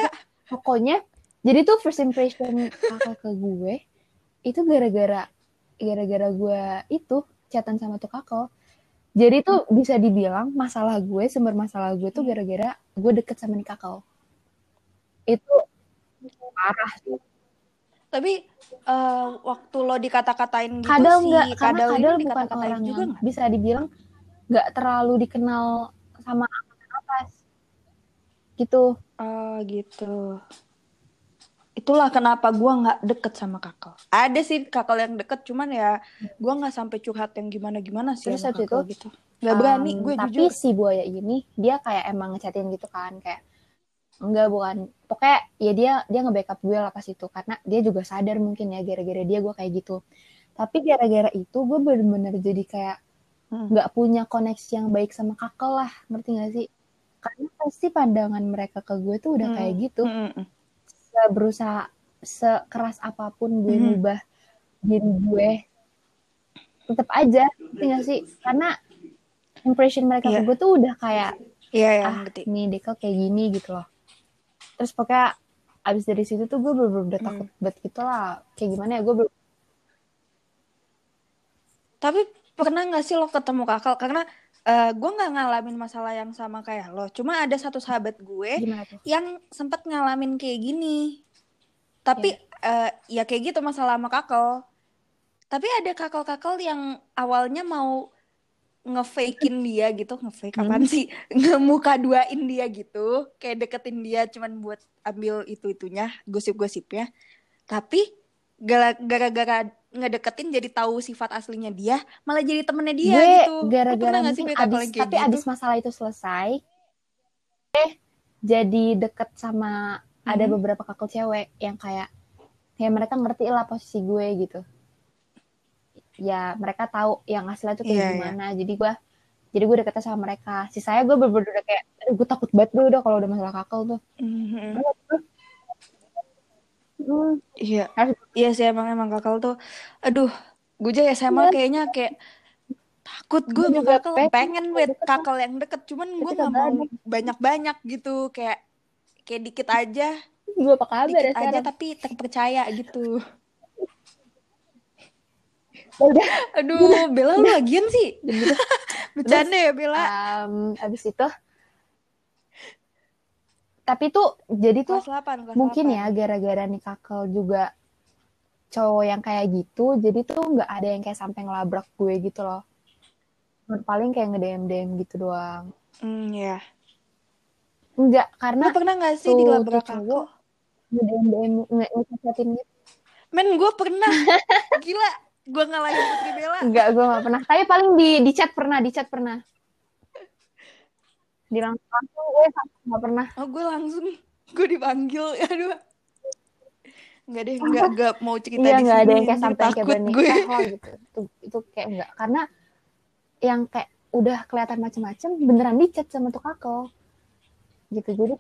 Pokoknya jadi tuh first impression kakak ke gue itu gara-gara gara-gara gue itu catatan sama tuh kakak. Jadi tuh bisa dibilang masalah gue, sumber masalah gue tuh gara-gara gue deket sama nih kakak. Itu parah sih. Tapi uh, waktu lo dikata-katain gitu kadal sih, enggak, kadal, kadal bukan orang juga yang bisa dibilang nggak terlalu dikenal sama atas gitu. Oh gitu. Itulah kenapa gue nggak deket sama kakak. Ada sih kakak yang deket, cuman ya gue nggak sampai curhat yang gimana-gimana sih Terus sama itu, gitu. Gak berani um, gue tapi jujur. Tapi si buaya ini dia kayak emang ngechatin gitu kan kayak enggak bukan pokoknya ya dia dia nge-backup gue lah pas itu karena dia juga sadar mungkin ya gara-gara dia gue kayak gitu tapi gara-gara itu gue bener-bener jadi kayak hmm. nggak hmm. punya koneksi yang baik sama kakak lah ngerti gak sih karena pasti pandangan mereka ke gue tuh udah hmm. kayak gitu hmm. hmm, hmm. berusaha sekeras apa pun gue hmm. ngubah diri gue tetap aja ngerti gak sih karena impression mereka yeah. ke gue tuh udah kayak Iya, yeah, yeah, ah, ngerti. nih kayak gini gitu loh terus pokoknya abis dari situ tuh gue bener-bener udah takut hmm. banget gitu lah. Kayak gimana ya gue ber... tapi pernah gak sih lo ketemu kakak? Karena uh, gue nggak ngalamin masalah yang sama kayak lo. Cuma ada satu sahabat gue yang sempat ngalamin kayak gini. Tapi yeah. uh, ya kayak gitu masalah sama kakak. Tapi ada kakak-kakak yang awalnya mau ngefakein dia gitu ngefake kapan hmm. sih ngemuka duain dia gitu kayak deketin dia cuman buat ambil itu itunya gosip-gosipnya tapi gara-gara ngedeketin jadi tahu sifat aslinya dia malah jadi temennya dia Gue, gitu gara-gara mungkin abis tapi gitu? abis masalah itu selesai eh jadi deket sama hmm. ada beberapa kakak cewek yang kayak kayak mereka ngerti lah posisi gue gitu ya mereka tahu yang aslinya tuh kayak yeah, iya. gimana. Yeah. jadi gue jadi gue deketnya sama mereka. Si saya gue bener udah kayak gue takut banget gue udah kalau udah masalah kakak tuh. Mm-hmm. iya. Iya sih emang emang kakak tuh aduh gue aja SMA yeah. kayaknya kayak takut gue sama kakak pengen wait kakak yang deket. Cuman gue gak mau banyak. banyak gitu kayak kayak dikit aja. Gue apa kabar dikit ya aja tapi terpercaya gitu udah aduh Bella lu lagian sih. Bercanda ya Bella? Um, abis itu tapi tuh jadi tuh kelas 8, kelas mungkin 8. ya gara-gara nih kakak juga cowok yang kayak gitu jadi tuh nggak ada yang kayak sampai ngelabrak gue gitu loh. Paling kayak ngedem dem gitu doang. Hmm ya enggak karena lu pernah nggak sih dilabrak aku ngedem dem gitu. Men gue pernah. Gila gue ngalahin Putri Bella enggak gue gak pernah tapi paling di di chat pernah di chat pernah di langsung langsung gue nggak pernah oh gue langsung gue dipanggil aduh Enggak deh, enggak, enggak mau cerita iya, di sini. ada yang kayak sampai kayak gue. gitu. Itu, itu kayak enggak. Karena yang kayak udah kelihatan macem-macem beneran di chat sama tuh kakak. Gitu, jadi.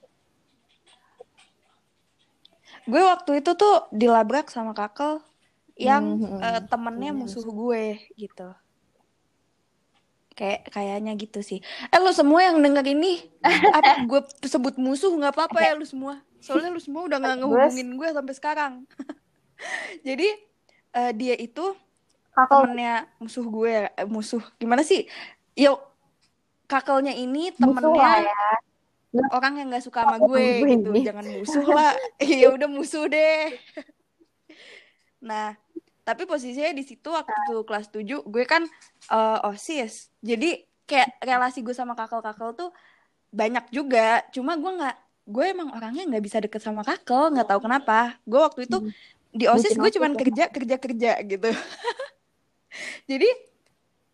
Gue waktu itu tuh dilabrak sama kakak yang hmm, uh, temennya hmm. musuh gue gitu. Kayak kayaknya gitu sih. Eh lu semua yang denger ini apa gue sebut musuh nggak apa-apa ya lu semua. Soalnya lu semua udah nggak ngehubungin gue sampai sekarang. Jadi uh, dia itu temennya musuh gue eh, musuh. Gimana sih? Yuk kakelnya ini temennya ya. orang yang nggak suka sama gue gitu. jangan musuh lah. Ya udah musuh deh nah tapi posisinya di situ waktu itu kelas 7 gue kan uh, osis. Jadi kayak relasi gue sama kakak-kakak tuh banyak juga. Cuma gue nggak gue emang orangnya nggak bisa deket sama kakak nggak tahu kenapa. Gue waktu itu hmm. di osis gue cuman kerja kerja kerja gitu. Jadi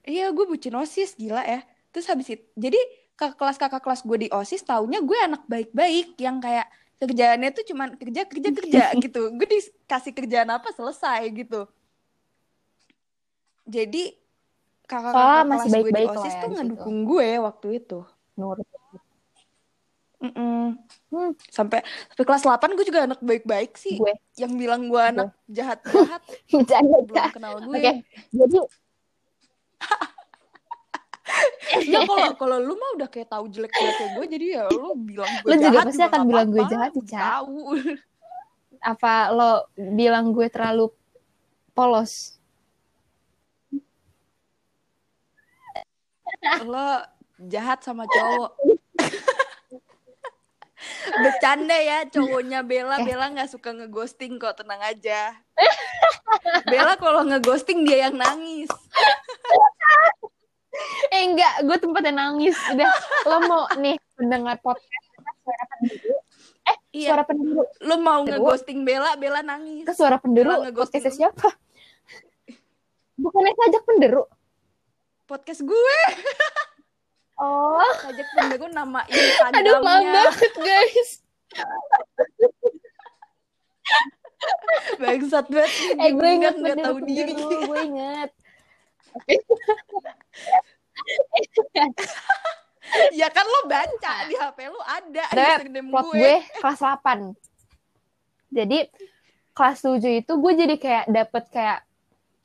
iya gue bucin osis gila ya. Terus habis itu jadi kakak kelas kakak kelas gue di osis taunya gue anak baik-baik yang kayak kerjaannya tuh cuman kerja kerja kerja gitu gue dikasih kerjaan apa selesai gitu jadi kakak-kakak masih baik -baik gue di OSIS tuh ya, ngedukung gitu. gue waktu itu. Nur. Mm -mm. Hmm. Sampai sampai kelas 8 gue juga anak baik-baik sih. Gue. Yang bilang gue anak jahat-jahat. belum kenal gue. Okay. Jadi ya kalau kalau lu mah udah kayak tahu jelek jeleknya gue jadi ya lu bilang gue lu jahat juga pasti akan bilang gue jahat tahu apa lo bilang gue terlalu polos lo jahat sama cowok Bercanda ya cowoknya Bella, eh. Bella nggak suka ngeghosting kok, tenang aja. Bella kalau ngeghosting dia yang nangis. Eh enggak, gue tempatnya nangis. Udah, lo mau nih mendengar podcast suara pendiru. Eh, iya. suara pendiru. Lo mau ngeghosting Bella, Bella nangis. Ke suara pendiru, podcastnya siapa? Bukannya sajak penderu? Podcast gue. Oh. Sajak penderu nama Instagramnya. Aduh, maaf banget guys. Bangsat banget. Eh, gue ingat gak tahu diri. Gue ingat. ya kan lo baca di HP lo ada ada plot gue. gue kelas 8 jadi kelas 7 itu gue jadi kayak dapet kayak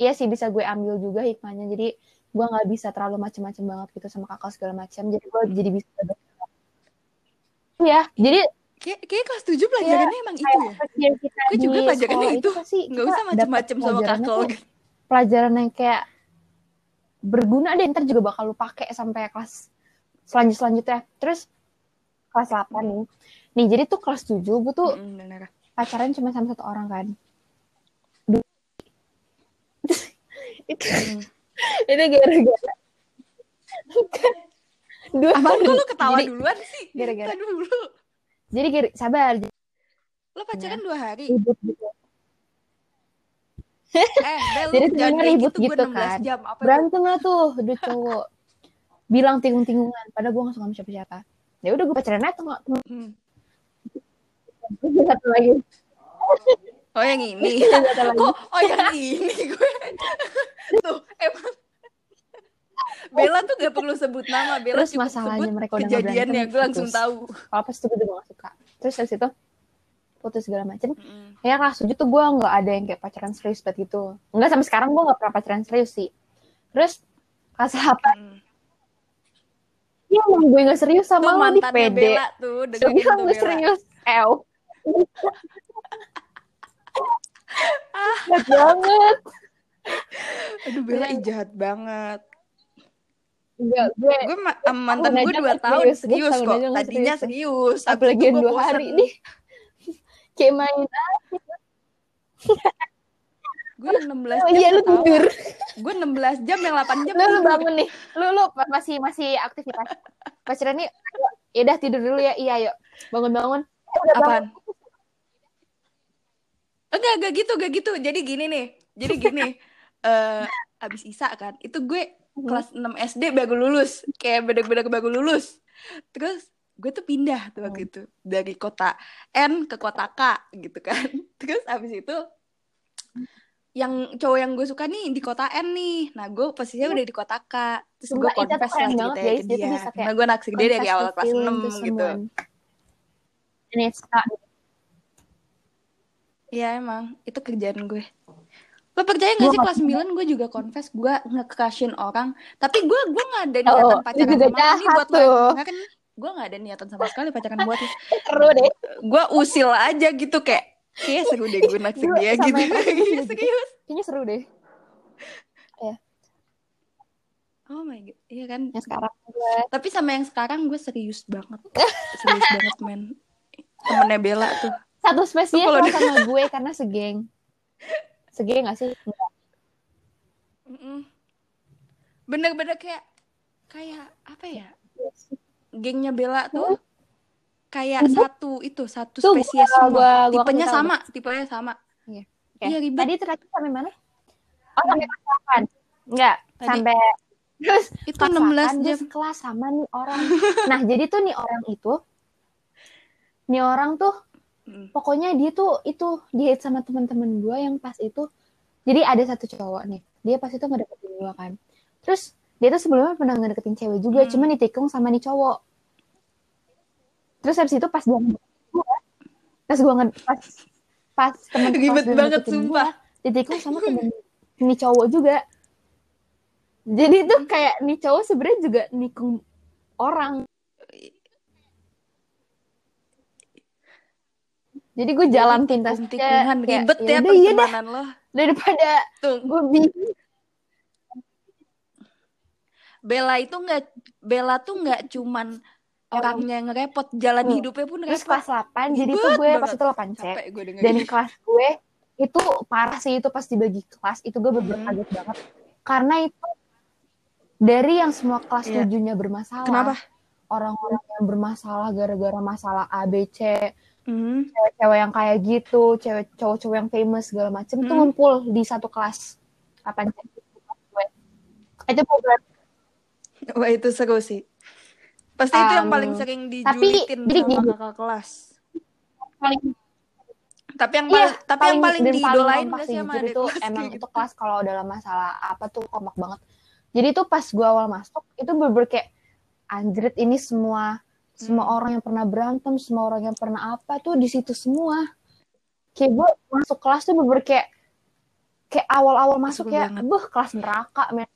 iya sih bisa gue ambil juga hikmahnya. Jadi gue nggak bisa terlalu macem-macem banget gitu sama kakak segala macam jadi gue jadi bisa ya jadi kayak kayak kelas tujuh pelajarannya ya, emang itu ya? gue juga pelajarannya itu, itu nggak usah macem-macem sama kakak pelajaran yang kayak berguna deh ntar juga bakal lu pakai sampai kelas selanjut selanjutnya. Terus kelas 8 nih. Nih jadi tuh kelas 7 gue tuh mm, pacaran cuma sama satu orang kan. Itu hmm. itu gara-gara. Dua Abang hari. lu ketawa jadi, duluan sih? gara-gara. Dulu. Jadi gara, sabar. Lo pacaran ya. dua hari? Ribut gitu eh Bel, jadi sebenarnya ribut gitu, gitu kan. jam. Apa berantem lah tuh dua cowok. Bilang tingung-tingungan padahal gue gak suka sama siapa-siapa. Ya udah gue pacaran aja tuh hmm. satu lagi. Oh yang ini. Kok oh yang ini gue. Tuh emang. Bella tuh gak perlu sebut nama Bella Terus masalahnya sebut mereka udah kejadiannya gue langsung tahu. Apa sih gue udah gak suka. Terus dari situ putus segala macem mm. ya kelas tujuh tuh gue nggak ada yang kayak pacaran serius banget gitu nggak sampai sekarang gue nggak pernah pacaran serius sih terus kelas delapan mm. ya emang gue nggak serius sama lo di PD tuh bilang gue serius ew ah. jahat banget aduh Bella jahat banget Enggak, gue, gue mantan gue dua tahun serius, serius kok. Tadinya serius. Apalagi dua hari nih. Kayak main gue 16 oh, jam iya, lu tidur. Gue 16 jam yang 8 jam. Lu, lu bangun nih. Lu lu masih masih aktivitas. Pacaran nih, ya udah tidur dulu ya. Iya, yuk. Bangun-bangun. Apaan? Enggak, enggak gitu, enggak gitu. Jadi gini nih. Jadi gini. uh, abis Isa kan. Itu gue mhm. kelas 6 SD baru lulus. Kayak bener-bener baru lulus. Terus gue tuh pindah tuh waktu hmm. itu. Dari kota N ke kota K gitu kan. Terus abis itu yang cowok yang gue suka nih di kota N nih. Nah gue posisinya udah di kota K. Terus gue confess lah ceritanya ke dia. Nah gue naksir dia dari awal kelas 6 gitu. Ini Iya emang, itu kerjaan gue. Lo percaya gak sih kelas 9 gue juga confess gue nge orang. Tapi gue gue gak ada niatan oh, pacaran sama ini buat lo. Kan gue gak ada niatan sama sekali pacaran buat lo. Seru deh. Gue usil aja gitu kayak. Kayak seru deh gue naksir dia gitu. Serius. Kayaknya seru deh. Ya. Oh my god, iya kan? Yang sekarang gue. Tapi sama yang sekarang gue serius banget. serius banget men. Temennya Bella tuh satu spesies kalau sama gue karena segeng segeng gak sih bener-bener kayak kayak apa ya gengnya Bella tuh kayak satu itu satu tuh, spesies gua, semua gua, gua tipenya sama deh. tipenya sama iya okay. iya ribet tadi terakhir sampai mana oh sampai kelas delapan enggak tadi. sampai terus itu enam belas jam kelas sama nih orang nah jadi tuh nih orang itu nih orang tuh Hmm. Pokoknya dia tuh itu dia sama teman-teman gue yang pas itu jadi ada satu cowok nih. Dia pas itu ngedeketin gue kan. Terus dia tuh sebelumnya pernah ngedeketin cewek juga, hmm. cuma ditikung sama nih cowok. Terus habis itu pas gue pas gue nge pas pas temen ribet banget sumpah gua, ditikung sama temen nih cowok juga. Jadi tuh kayak nih cowok sebenarnya juga nikung orang Jadi gue jalan pintas tikungan ribet ya, ya pertemanan iya lo. Daripada tuh gue bingung. Bella itu nggak Bella tuh nggak cuman orangnya yang repot jalan hmm. hidupnya pun repot. Terus kelas 8 jadi itu gue pas itu 8 C. Dan kelas gue itu parah sih itu pas dibagi kelas itu gue bener hmm. kaget banget. Karena itu dari yang semua kelas yeah. tujuhnya bermasalah. Kenapa? Orang-orang yang bermasalah gara-gara masalah ABC, mm. cewek-cewek yang kayak gitu, cewek cowok-cowok yang famous segala macem mm. tuh ngumpul di satu kelas. Apa itu program. Wah itu seru sih. Pasti um, itu yang paling sering dijulitin tapi, sama kakak kelas. Paling tapi yang iya, paling, tapi yang paling diidolain gak sih sama itu emang gitu. itu kelas kalau dalam masalah apa tuh kompak banget. Jadi tuh pas gue awal masuk itu bener, kayak anjrit ini semua hmm. semua orang yang pernah berantem, semua orang yang pernah apa tuh di situ semua. Kayak gue masuk kelas tuh bener kayak kayak awal-awal masuk ya, buh kelas neraka men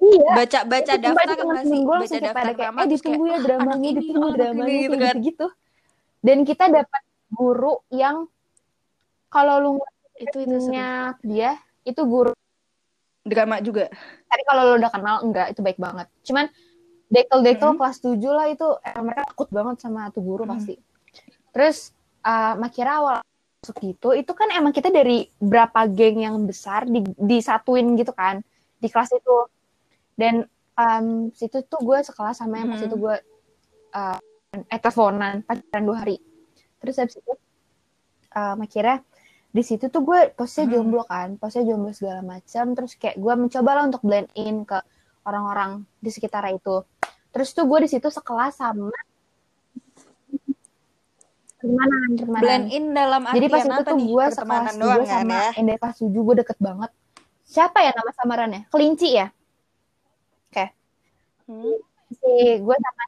Iya. Baca baca daftar nggak sih? Baca daftar kayak, eh ditunggu ya dramanya, ditunggu dramanya gitu, kan. gitu. Dan kita dapat guru yang kalau lu itu itu dia itu guru drama juga. Tapi kalau lu udah kenal enggak itu baik banget. Cuman dekel dekel hmm. kelas 7 lah itu eh, mereka takut banget sama tuh guru hmm. pasti. Terus uh, makira awal masuk gitu itu kan emang kita dari berapa geng yang besar di disatuin gitu kan di kelas itu dan um, situ tuh gue sekelas sama yang pas itu gue uh, eh teleponan pacaran dua hari. Terus habis itu uh, akhirnya di situ tuh gue posnya jomblo kan posnya jomblo segala macam. Terus kayak gue mencoba lah untuk blend in ke orang-orang di sekitar itu. Terus tuh gue di situ sekelas sama gimana gimana blend in dalam jadi pas itu tuh gue sekelas gue kan sama ya? Tujuh gue deket banget. Siapa ya nama samarannya? Kelinci ya hmm. si gue sama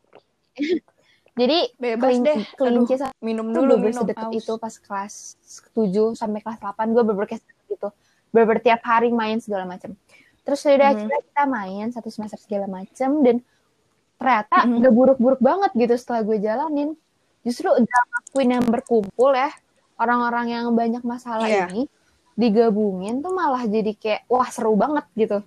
jadi bebas kelinci, deh kelinci Aduh, minum dulu minum sedekat itu pas kelas 7 sampai kelas 8 gue bener gitu bener tiap hari main segala macam terus udah hmm. akhirnya kita main satu semester segala macam dan ternyata hmm. udah buruk-buruk banget gitu setelah gue jalanin justru drama queen yang berkumpul ya orang-orang yang banyak masalah yeah. ini digabungin tuh malah jadi kayak wah seru banget gitu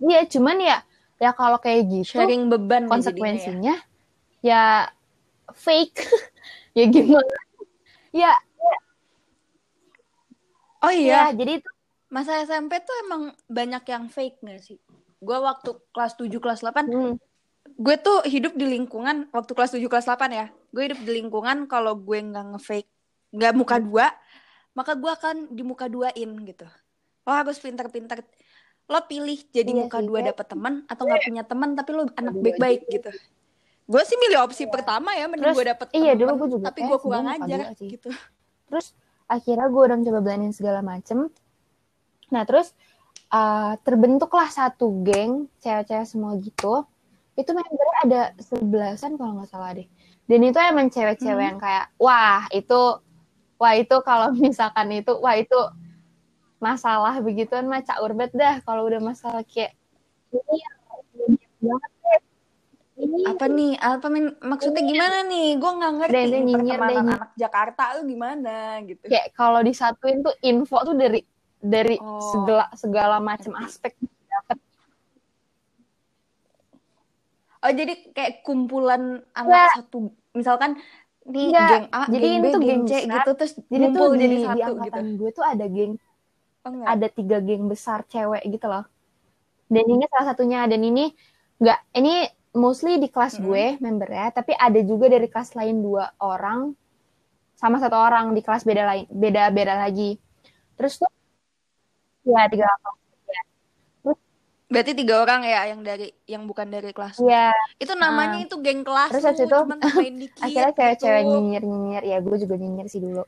Iya, cuman ya ya kalau kayak gitu sharing beban konsekuensinya ya. ya fake. ya gimana? Ya, ya. Oh iya. Ya, jadi itu masa SMP tuh emang banyak yang fake gak sih? Gue waktu kelas 7 kelas 8 hmm. gue tuh hidup di lingkungan waktu kelas 7 kelas 8 ya. Gue hidup di lingkungan kalau gue nggak ngefake nggak muka hmm. dua, maka gue akan di muka duain gitu. Lo harus pintar-pintar lo pilih jadi iya muka sih, dua dapet teman atau nggak punya teman tapi lo anak baik-baik gitu. Gue sih milih opsi ya. pertama ya mending gue dapet iya dulu gue juga tapi gue kurang ajar gitu. Terus akhirnya gue udah coba blendin segala macem. Nah terus uh, terbentuklah satu geng cewek-cewek semua gitu. Itu membernya ada sebelasan kalau nggak salah deh. Dan itu emang cewek-cewek hmm. yang kayak wah itu wah itu kalau misalkan itu wah itu masalah begituan mah cak urbet dah kalau udah masalah kayak ini banget ini apa nih apa min maksudnya gimana nih gue nggak ngerti deh, nih, pertemanan deh, anak Jakarta tuh gimana gitu kayak kalau disatuin tuh info tuh dari dari oh. segala segala macam aspek dapat oh jadi kayak kumpulan anak ya. satu misalkan nih ya, geng A, jadi geng B, itu geng C gitu terus jadi tuh di, jadi satu di gitu. gue tuh ada geng oh, ada tiga geng besar cewek gitu loh. Dan ini salah satunya. Dan ini nggak ini mostly di kelas mm-hmm. gue membernya tapi ada juga dari kelas lain dua orang. Sama satu orang di kelas beda lain beda beda lagi. Terus tuh ya tiga orang. Ya. berarti tiga orang ya yang dari yang bukan dari kelas ya itu namanya uh, itu geng kelas terus habis itu akhirnya cewek-cewek gitu. nyinyir nyinyir ya gue juga nyinyir sih dulu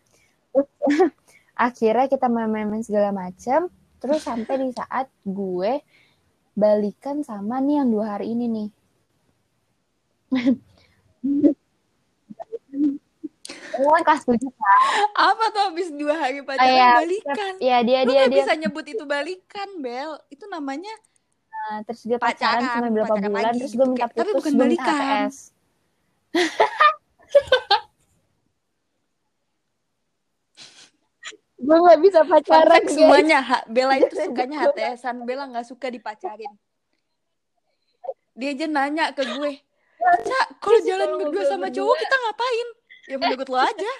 akhirnya kita main-main segala macam terus sampai di saat gue balikan sama nih yang dua hari ini nih Oh, kelas tujuh kan. Apa tuh habis dua hari pacaran oh, ya, balikan? Iya dia Lu dia dia bisa nyebut itu balikan, Bel. Itu namanya nah, terus dia pacaran, pacaran cuma berapa bulan lagi, terus gue minta putus, tapi bukan balikan. gue nggak bisa pacaran semuanya ha, Bella itu sukanya HTSan Bella nggak suka dipacarin dia aja nanya ke gue Cak, kalau jalan berdua sama cowok kita ngapain? Ya menurut lo aja.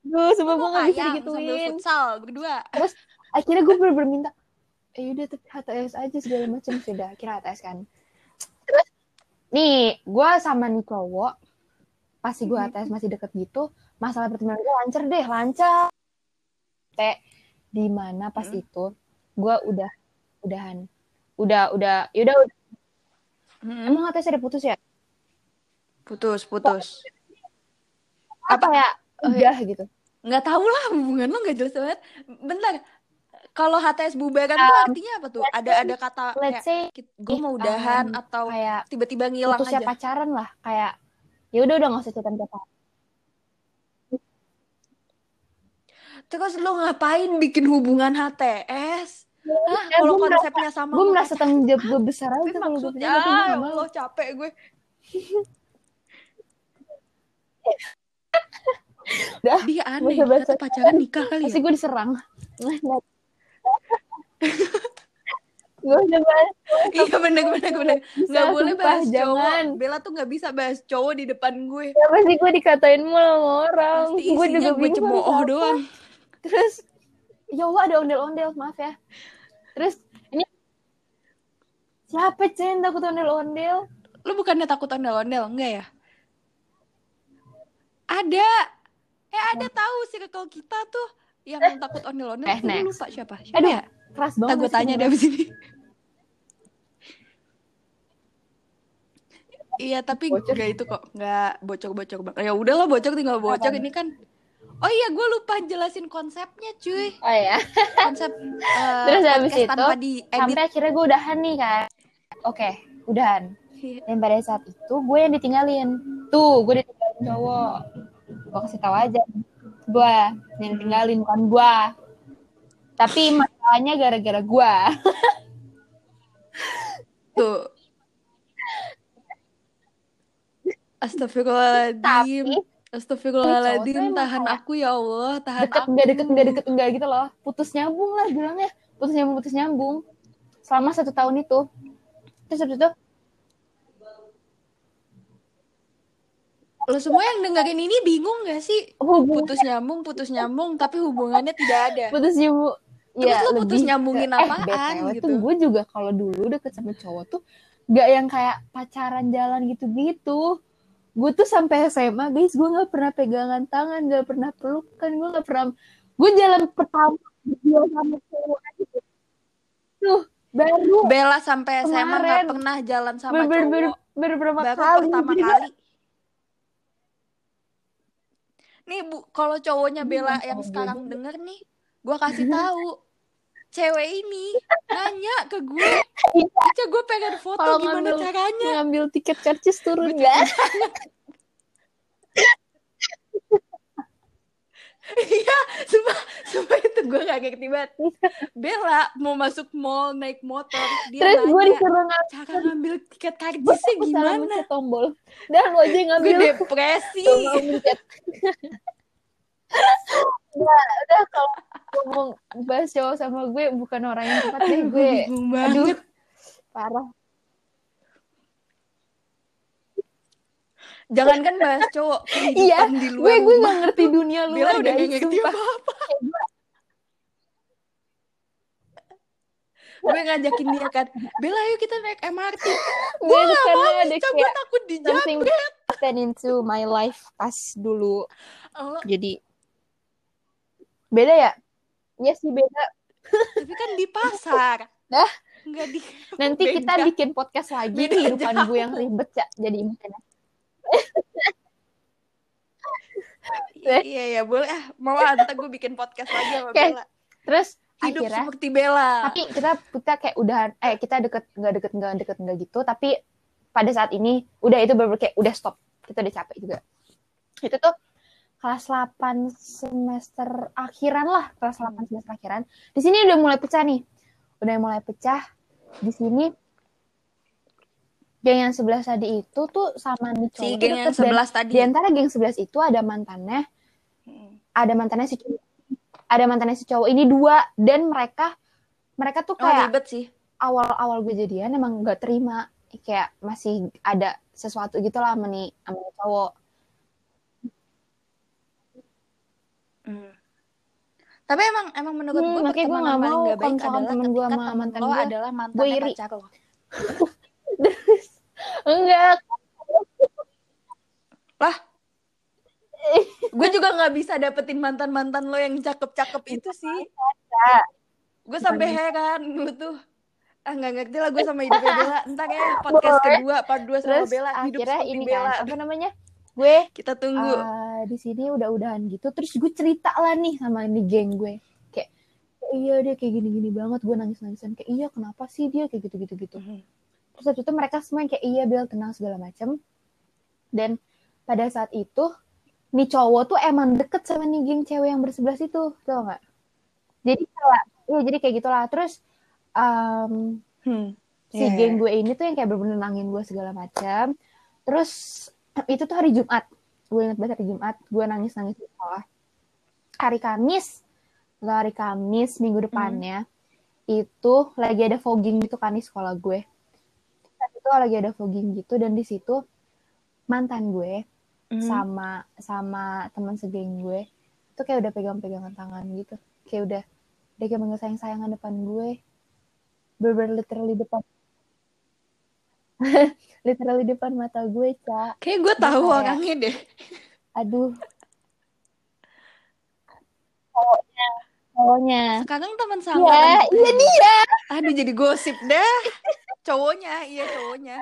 Duh, sebab gue gak bisa digituin. futsal berdua. Terus akhirnya gue bener-bener minta, eh udah tapi HTS aja segala macam sudah kira HTS kan. Terus nih, gue sama nih cowok, pasti gue HTS masih deket gitu, masalah pertemanan gue lancar deh, lancar. Teh, di mana pas hmm. itu gue udah udahan, udah udah, yaudah udah Hmm. Emang atas ada putus ya? Putus, putus. Apa, ya? Udah oh, gitu. Nggak tahu lah hubungan lo nggak jelas banget. Bentar. Kalau HTS bubaran um, tuh artinya apa tuh? Ada ada kata let's say gue mau udahan um, atau kayak tiba-tiba ngilang putusnya aja. pacaran lah kayak ya udah udah nggak usah cerita apa Terus lo ngapain bikin hubungan HTS? Hah, kalau konsepnya sama gue merasa tanggung jawab gue besar aja kalau gue ya Allah capek gue Udah, dia aneh kata pacaran nikah kali ya. Pasti gue diserang. gue udah bahas. Iya bener bener bener. Gak boleh bahas jangan. cowok. Bella tuh gak bisa bahas cowok di depan gue. Ya pasti gue dikatain mulu sama orang. Gue juga gue cemooh doang. Terus ya Allah ada ondel-ondel maaf ya. Terus ini siapa cen takut ondel-ondel? Lu bukannya takut ondel-ondel? Enggak ya? Ada. Eh ada oh. tahu sih kalau kita tuh yang eh. takut ondel-ondel eh, next. lupa siapa. Siapa Aduh, ya? keras banget gue tanya deh abis ini. Iya tapi bocor. gak itu kok. Nggak bocor-bocor banget. Ya udahlah bocor tinggal bocor. Ini kan Oh iya, gue lupa jelasin konsepnya, cuy. Oh iya. Konsep uh, Terus habis itu sampai akhirnya gue udahan nih kan. Oke, okay, udahan. Iya. Dan pada saat itu gue yang ditinggalin. Tuh, gue ditinggalin cowok. Gue kasih tahu aja. Gue yang tinggalin bukan gue. Tapi masalahnya gara-gara gue. Tuh. Astagfirullahaladzim. Tapi Astagfirullahaladzim, tahan aku ya Allah, tahan deket, aku. Enggak deket, enggak deket, enggak gitu loh. Putus nyambung lah bilangnya. Putus nyambung, putus nyambung. Selama satu tahun itu. Terus habis itu, lo semua yang dengerin ini bingung gak sih? Hubungan. Putus nyambung, putus nyambung, tapi hubungannya tidak ada. Putus nyambung. Terus ya, lo putus nyambungin ke, eh, apaan eh, gitu? Tuh gue juga kalau dulu deket sama cowok tuh gak yang kayak pacaran jalan gitu-gitu gue tuh sampai SMA guys gue nggak pernah pegangan tangan nggak pernah pelukan gue nggak pernah gue jalan pertama dia sama cowok tuh baru Bella sampai SMA nggak pernah jalan sama ber, ber, ber, ber, berapa baru kali pertama kali. Nih bu kalau cowoknya Bella yang sekarang denger nih gue kasih tahu cewek ini nanya ke gue Ica gue pengen foto Kalo gimana ngambil, caranya ngambil tiket karcis turun gak Iya, sumpah, sumpah itu gue gak ngerti banget. Bella mau masuk mall naik motor, dia Terus gue disuruh cara ngambil tiket karcisnya gimana? tombol. Dan lo aja ngambil. Gue depresi. udah, udah kalau ngomong bahas cowok sama gue bukan orang yang tepat deh gue. Aduh, parah. Jangan kan bahas cowok iya, di luar gue gue gak ngerti dunia luar udah gak ngerti apa apa gue ngajakin dia kan Bella yuk kita naik MRT gue gak mau gue takut dijamret stand into my life pas dulu. Oh. jadi beda ya Iya sih beda. Tapi kan di pasar. Dah. Enggak di. Nanti beda. kita bikin podcast lagi beda kehidupan gue yang ribet ya. Jadi mungkin. iya iya boleh ah mau nanti gue bikin podcast lagi sama okay. Bella terus hidup akhirnya, seperti Bella tapi kita kita kayak udah eh kita deket nggak deket nggak deket nggak gitu tapi pada saat ini udah itu baru kayak udah stop kita udah capek juga itu tuh kelas 8 semester akhiran lah, kelas 8 semester akhiran. Di sini udah mulai pecah nih. Udah mulai pecah. Di sini geng yang sebelah tadi itu tuh sama nih cowok. Si geng yang sebelah tadi. Di antara geng sebelah itu ada mantannya. Ada mantannya si cowok. Ada mantannya si cowok. Ini dua dan mereka mereka tuh kayak oh, ribet sih. Awal-awal gue jadian emang gak terima kayak masih ada sesuatu gitu lah sama nih sama cowok hmm. tapi emang emang menurut hmm, gue pertemanan paling gak baik adalah temen gue sama mantan lo adalah mantan pacar lo enggak. Lah? Gue juga nggak bisa dapetin mantan mantan lo yang cakep cakep itu sih. Gue sampai heran gue tuh. Ah nggak ngerti lah gue sama hidupnya Bella. Entar ya podcast Boleh. kedua part dua sama terus, Bella. Hidup seperti ini Bella. kan, apa namanya gue kita tunggu. Uh, di sini udah-udahan gitu. Terus gue cerita lah nih sama ini geng gue. Kayak iya dia kayak gini-gini banget. Gue nangis-nangisan kayak iya kenapa sih dia kayak gitu-gitu gitu? Mm -hmm. terus habis itu mereka semua kayak iya Bel tenang segala macem. Dan pada saat itu nih cowok tuh emang deket sama nih geng cewek yang bersebelas itu tau gak jadi kayak iya jadi kayak gitulah. Terus um, hmm, si yeah. geng gue ini tuh yang kayak bener-bener nangin gue segala macam terus itu tuh hari Jumat gue inget banget hari Jumat gue nangis nangis di sekolah hari Kamis hari Kamis minggu depannya hmm. itu lagi ada fogging gitu kan di sekolah gue saat itu lagi ada fogging gitu dan di situ mantan gue hmm. sama sama teman segeng gue itu kayak udah pegang-pegangan tangan gitu kayak udah dia kayak manggil sayang-sayangan depan gue bener literally depan literally depan mata gue cak kayak gue tahu kayak, orangnya deh. Aduh. Cowoknya cowoknya. Sekarang teman sama ya, iya dia. Aduh jadi gosip deh. Cowoknya iya cowoknya.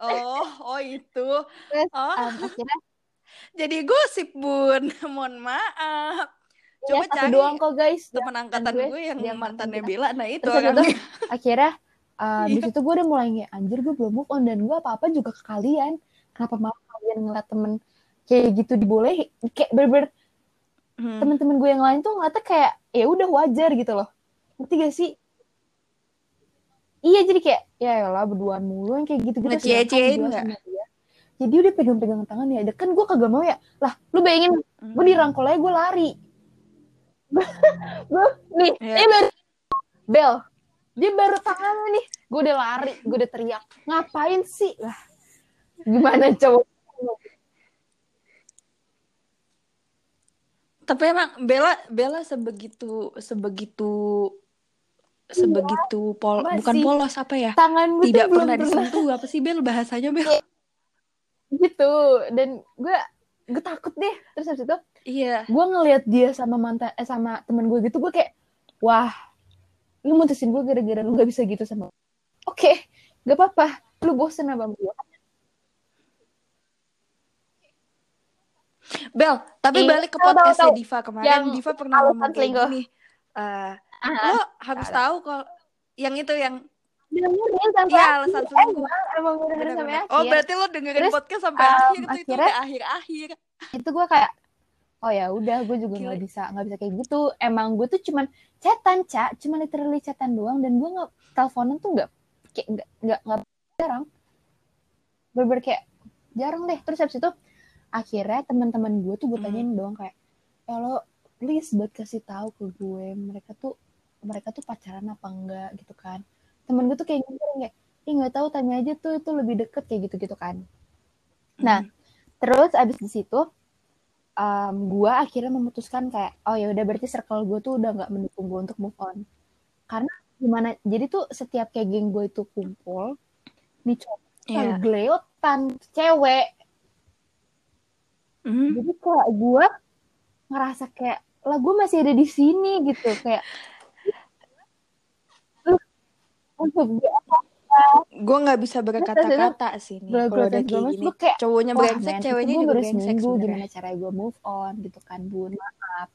Oh oh itu. Terus, oh. um, akhirnya jadi gosip bun. Mohon maaf. Coba ya, cari doang kok guys. Teman angkatan gue, gue yang mantannya Bella. Nah itu Terus itu, akhirnya uh, di situ gue udah mulai kayak anjir gue belum move on dan gue apa-apa juga ke kalian. Kenapa malah kalian ngeliat temen kayak gitu diboleh kayak berber hmm. temen-temen gue yang lain tuh ngeliatnya kayak ya udah wajar gitu loh. Ngerti gak sih? Iya jadi kayak ya lah berduaan mulu yang kayak gitu-gitu. Gak? Jadi udah pegang-pegang tangan ya. Kan gue kagak mau ya. Lah lu bayangin hmm. gue dirangkul aja gue lari gue nih yeah. ini baru bel dia baru tangan nih gue udah lari gue udah teriak ngapain sih? Lah gimana cowok tapi emang Bella Bella sebegitu sebegitu sebegitu iya, pol Masih. bukan polos apa ya? tangan gue tidak pernah disentuh apa sih Bel bahasanya Bel? Gitu dan gue gue takut deh. Terus habis itu Iya. Gue ngelihat dia sama mantan eh sama temen gue gitu gue kayak wah lu mutusin gue gara-gara lu gak bisa gitu sama oke okay, gak apa-apa. Lu bosen sama gue Bel, tapi eh, balik ke podcastnya Diva. Kemarin, yang Diva pernah ngomong kayak gini. Uh, lo harus tahu. kalau yang itu yang dengerin sampai ya, alasan selingkuh. Emang, gue dengerin sampai akhir. Oh, berarti lo dengerin Terus, podcast sampai um, akhir? Itu, itu udah akhir-akhir. Itu gue kayak oh ya udah gue juga nggak bisa nggak bisa kayak gitu. Emang gue tuh cuman chatan cak cuman literally chatan doang. Dan gue nggak teleponan tuh nggak kayak nggak nggak nggak jarang. Berber kayak jarang deh. Terus habis itu akhirnya teman-teman gue tuh gue tanyain hmm. doang kayak ya lo please buat kasih tahu ke gue mereka tuh mereka tuh pacaran apa enggak? Gitu kan. Temen gue tuh kayak gitu kayak ih nggak tahu tanya aja tuh itu lebih deket kayak gitu gitu kan. Nah hmm. terus abis di situ um, gue akhirnya memutuskan kayak oh ya udah berarti circle gue tuh udah nggak mendukung gue untuk move on karena gimana jadi tuh setiap kayak geng gue itu kumpul nih cowok yeah. geleotan cewek mm. jadi kayak gue ngerasa kayak lah gue masih ada di sini gitu kayak untuk gue gue nggak bisa berkata-kata sih nih kalau udah kayak gini. kayak, cowoknya brengsek ceweknya juga brengsek gimana cara gue move on gitu kan bun maaf.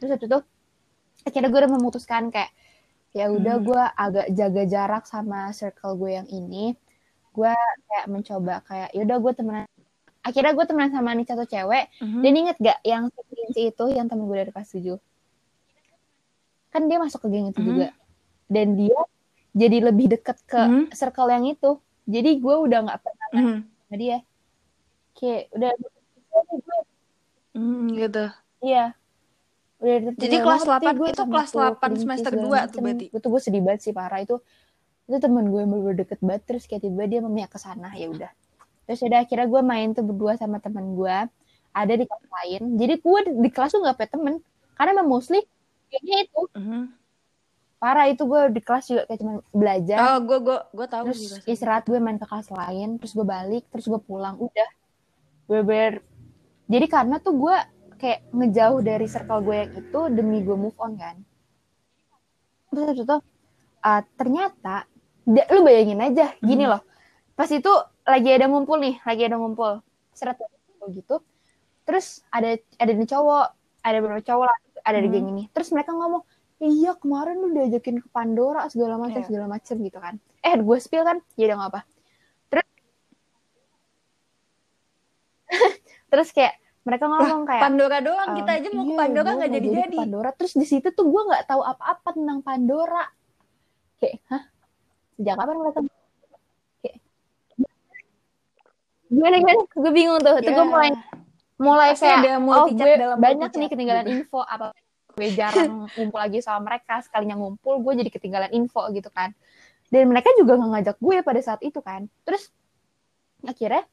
Terus itu tuh akhirnya gue udah memutuskan kayak ya udah hmm. gue agak jaga jarak sama circle gue yang ini. Gue kayak mencoba kayak ya udah gue temenan. Akhirnya gue temenan sama nih satu cewek. Mm-hmm. dan inget gak yang si itu yang temen gue dari kelas tujuh? Kan dia masuk ke geng itu mm-hmm. juga. Dan dia jadi lebih deket ke mm. circle yang itu. Jadi gue udah nggak pernah mm. sama dia. Kayak udah mm, gitu. Iya. Udah jadi kelas 8 gue itu kelas 8 semester 2 tuh berarti? Itu gue sedih banget sih parah. Itu itu temen gue yang bener deket banget terus kayak tiba dia memihak ke sana ya udah. Terus udah akhirnya gue main tuh berdua sama temen gue ada di kelas lain. Jadi gue di kelas tuh nggak punya temen. Karena memang mostly kayaknya itu uh -huh. Parah itu gue di kelas juga kayak cuma belajar. Oh gue gue gue tahu terus juga. istirahat gue main ke kelas lain terus gue balik terus gue pulang. Udah gue ber jadi karena tuh gue kayak ngejauh dari circle gue yang itu demi gue move on kan. Terus itu tuh uh, ternyata lu bayangin aja gini hmm. loh. Pas itu lagi ada ngumpul nih lagi ada ngumpul. Seret gitu. Terus ada ada nih cowok ada beberapa cowok lah ada hmm. di geng ini. Terus mereka ngomong iya kemarin lu diajakin ke Pandora segala macam yeah. segala macam gitu kan. Eh gue spill kan? Ya udah nggak apa. Terus terus kayak mereka ngomong kayak Pandora doang kita aja mau iya, ke Pandora nggak jadi jadi Pandora. Terus di situ tuh gue nggak tahu apa-apa tentang Pandora. Kayak hah? Sejak kapan mereka kayak gimana gimana? Gue bingung tuh. Yeah. tuh gue mulai mulai Pasti kayak oh gue dalam banyak nih ketinggalan gitu. info apa gue jarang ngumpul lagi sama mereka sekalinya ngumpul gue jadi ketinggalan info gitu kan. Dan mereka juga nggak ngajak gue pada saat itu kan. Terus akhirnya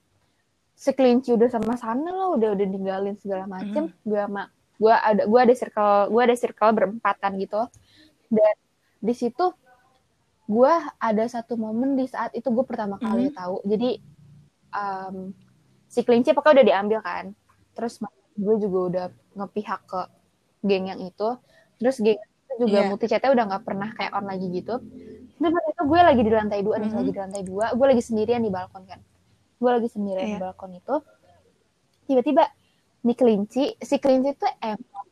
sekelinci udah sama sana lo udah udah ninggalin segala macem. Mm. gue sama gue ada gue ada circle gue ada circle berempatan gitu. Dan di situ gue ada satu momen di saat itu gue pertama kali mm. tahu. Jadi um, si kelinci pokoknya udah diambil kan. Terus gue juga udah ngepihak ke geng yang itu terus geng itu juga yeah. multi chatnya udah nggak pernah kayak on lagi gitu terus itu gue lagi di lantai dua mm -hmm. nih lagi di lantai dua gue lagi sendirian di balkon kan gue lagi sendirian yeah. di iya. balkon itu tiba-tiba nih kelinci si kelinci itu emang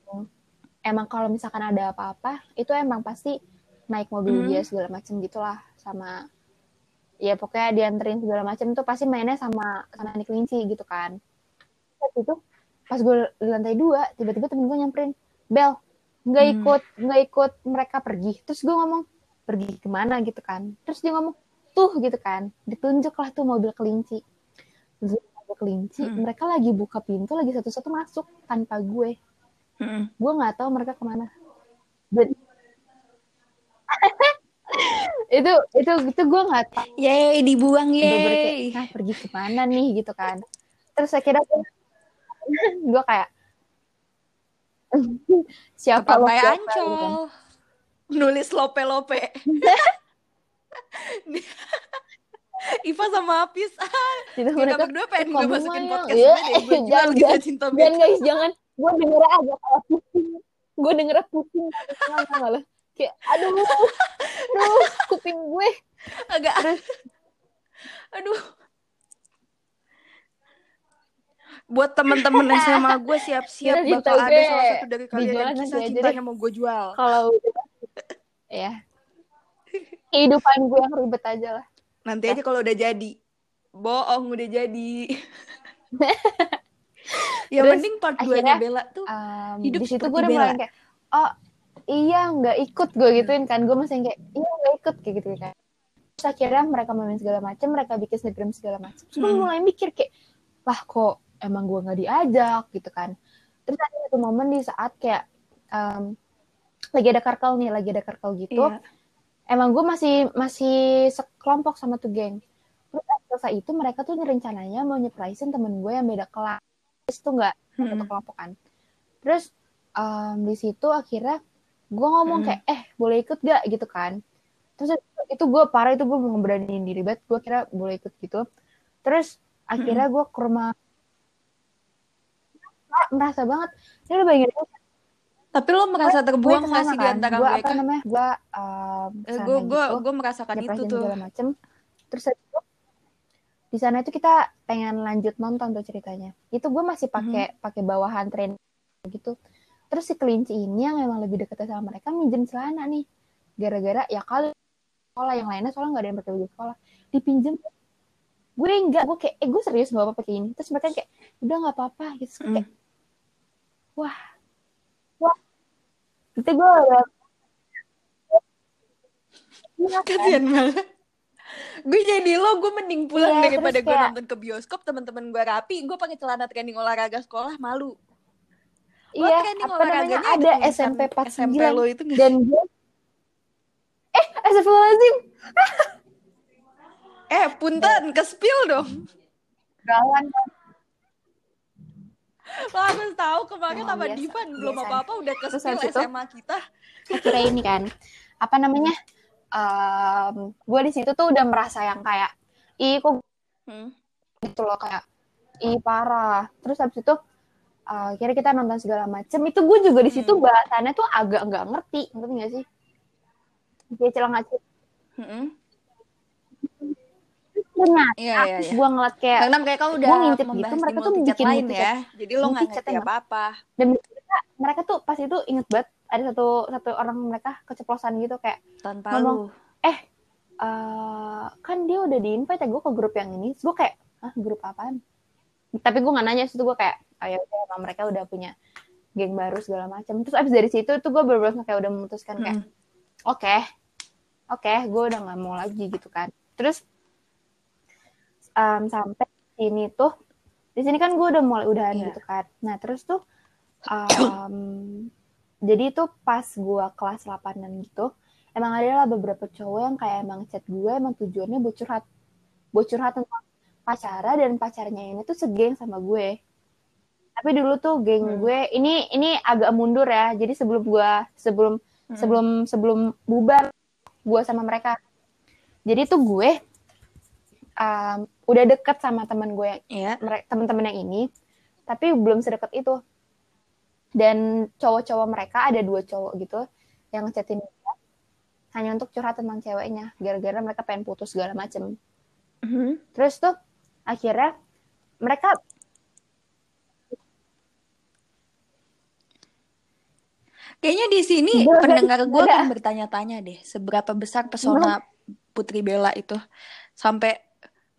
emang kalau misalkan ada apa-apa itu emang pasti naik mobil mm. dia segala macem gitulah sama ya pokoknya dianterin segala macem tuh pasti mainnya sama sama nih kelinci gitu kan itu pas gue di lantai dua tiba-tiba temen gue nyamperin Bel nggak hmm. ikut nggak ikut mereka pergi. Terus gue ngomong pergi ke mana? gitu kan. Terus dia ngomong tuh gitu kan. Ditunjuk lah tuh mobil kelinci. Mobil kelinci hmm. mereka lagi buka pintu lagi satu-satu masuk tanpa gue. Hmm. gue nggak tahu mereka ke mana. Dan itu itu itu gue nggak tahu. Ya dibuang ye nah, pergi ke mana nih? gitu kan. Terus kira gue kayak siapa lo siapa ancol? gitu. nulis lope lope Iva sama Apis ah kita berdua pengen gue masukin podcast ya, deh. Gue jangan, jangan, cinta jangan guys jangan. Gue denger aja kayak pusing gue denger pusing malah kayak aduh. Aduh kuping gue. Agak. Aduh buat temen-temen SMA gue siap-siap bakal ada salah satu dari kalian yang kisah cintanya mau gue jual. Kalau ya kehidupan gue yang ribet aja lah. Nanti aja kalau udah jadi. Bohong udah jadi. ya Terus, mending part 2 nya Bella tuh um, hidup di situ gue udah mulai kayak oh iya nggak ikut gue gituin kan gue masih kayak iya nggak ikut kayak gitu kan terus akhirnya mereka main segala macam mereka bikin snapgram segala macam terus hmm. mulai mikir kayak lah kok emang gue nggak diajak gitu kan. Terus ada satu momen di saat kayak um, lagi ada karkel nih lagi ada karkel gitu iya. emang gue masih masih sekelompok sama tuh geng. Terus selesai itu mereka tuh rencananya mau nyeprise temen gue yang beda kelas. Itu nggak hmm. satu kelompok kan. Terus um, di situ akhirnya gue ngomong hmm. kayak eh boleh ikut gak gitu kan. Terus itu gue parah itu gue mau ngeberaniin diri banget. Gue kira boleh ikut gitu. Terus akhirnya gue ke rumah merasa banget ini lo bayangin tapi lo merasa terbuang gak sih kan? di antara gua, mereka? Apa namanya? Gue um, gue gue gue merasakan itu tuh. Segala macem. Terus itu di sana itu kita pengen lanjut nonton tuh ceritanya. Itu gue masih pakai mm -hmm. pakai bawahan tren gitu. Terus si kelinci ini yang memang lebih dekat sama mereka minjem celana nih. Gara-gara ya kali sekolah yang lainnya soalnya nggak ada yang pakai baju sekolah. Dipinjem gue enggak gue kayak eh gue serius gak apa pakai ini terus mereka kayak udah nggak apa-apa gitu mm. Kayak wah. Wah. Itu gue udah iya, kasian banget. Gue jadi lo gue mending pulang yeah, daripada gue nonton ke bioskop teman-teman gue rapi gue pakai celana training olahraga sekolah malu. Iya apa namanya? ada SMP pas SMP lo itu gak? dan gue eh Astagfirullahaladzim. eh, punten, ke spill dong. Gawan Lo harus tahu kemarin oh, sama Divan belum apa-apa udah ke spill SMA kita. Akhirnya ini kan, apa namanya? Um, gue di situ tuh udah merasa yang kayak, ih kok hmm. gitu loh kayak, ih parah. Terus habis itu uh, kira kita nonton segala macem itu gue juga di situ hmm. bahasannya tuh agak nggak ngerti ngerti nggak sih kayak celana hmm. Ternyata iya, iya, iya. gue ngeliat kayak karena mereka udah gue ngintip gitu mereka tuh bikin lain ya. Jadi lo nggak ngerti apa apa dan mereka, mereka tuh pas itu inget banget ada satu satu orang mereka keceplosan gitu kayak tanpa ngomong, lu. Eh uh, kan dia udah di invite ya gue ke grup yang ini. Gue kayak ah grup apaan? Tapi gue nggak nanya situ gue kayak ayo oh, emang mereka udah punya geng baru segala macam. Terus abis dari situ tuh gue bener-bener kayak udah memutuskan kayak oke hmm. oke okay, okay, gue udah nggak mau lagi gitu kan. Terus um, sampai sini tuh di sini kan gue udah mulai udahan yeah. gitu kan nah terus tuh um, jadi tuh pas gue kelas 8 gitu emang ada lah beberapa cowok yang kayak emang chat gue emang tujuannya buat curhat buat curhat tentang pacara dan pacarnya ini tuh segeng sama gue tapi dulu tuh geng hmm. gue ini ini agak mundur ya jadi sebelum gue sebelum hmm. sebelum sebelum bubar gue sama mereka jadi tuh gue um, udah deket sama teman gue yeah. teman-teman yang ini tapi belum sedekat itu dan cowok-cowok mereka ada dua cowok gitu yang ngechatin gue hanya untuk curhat tentang ceweknya gara-gara mereka pengen putus segala macem mm -hmm. terus tuh akhirnya mereka Kayaknya di sini Udah, pendengar gue akan bertanya-tanya deh, seberapa besar pesona Putri Bella itu sampai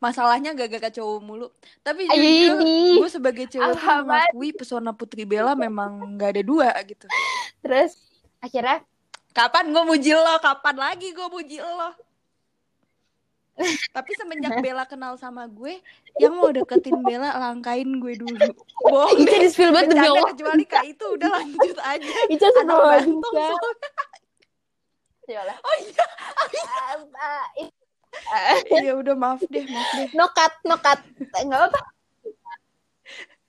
masalahnya gak gak cowok mulu. Tapi jujur, gue sebagai cewek mengakui pesona Putri Bella memang gak ada dua gitu. Terus akhirnya kapan gue muji lo? Kapan lagi gue muji lo? Tapi semenjak Bella kenal sama gue, yang mau deketin Bella langkain gue dulu. Bohong. Ica di spill banget demi Allah. Kecuali kak itu udah lanjut aja. Ica sebelum bantung Ya Oh iya. Iya udah maaf deh, maaf deh. Nokat, nokat. Enggak apa-apa.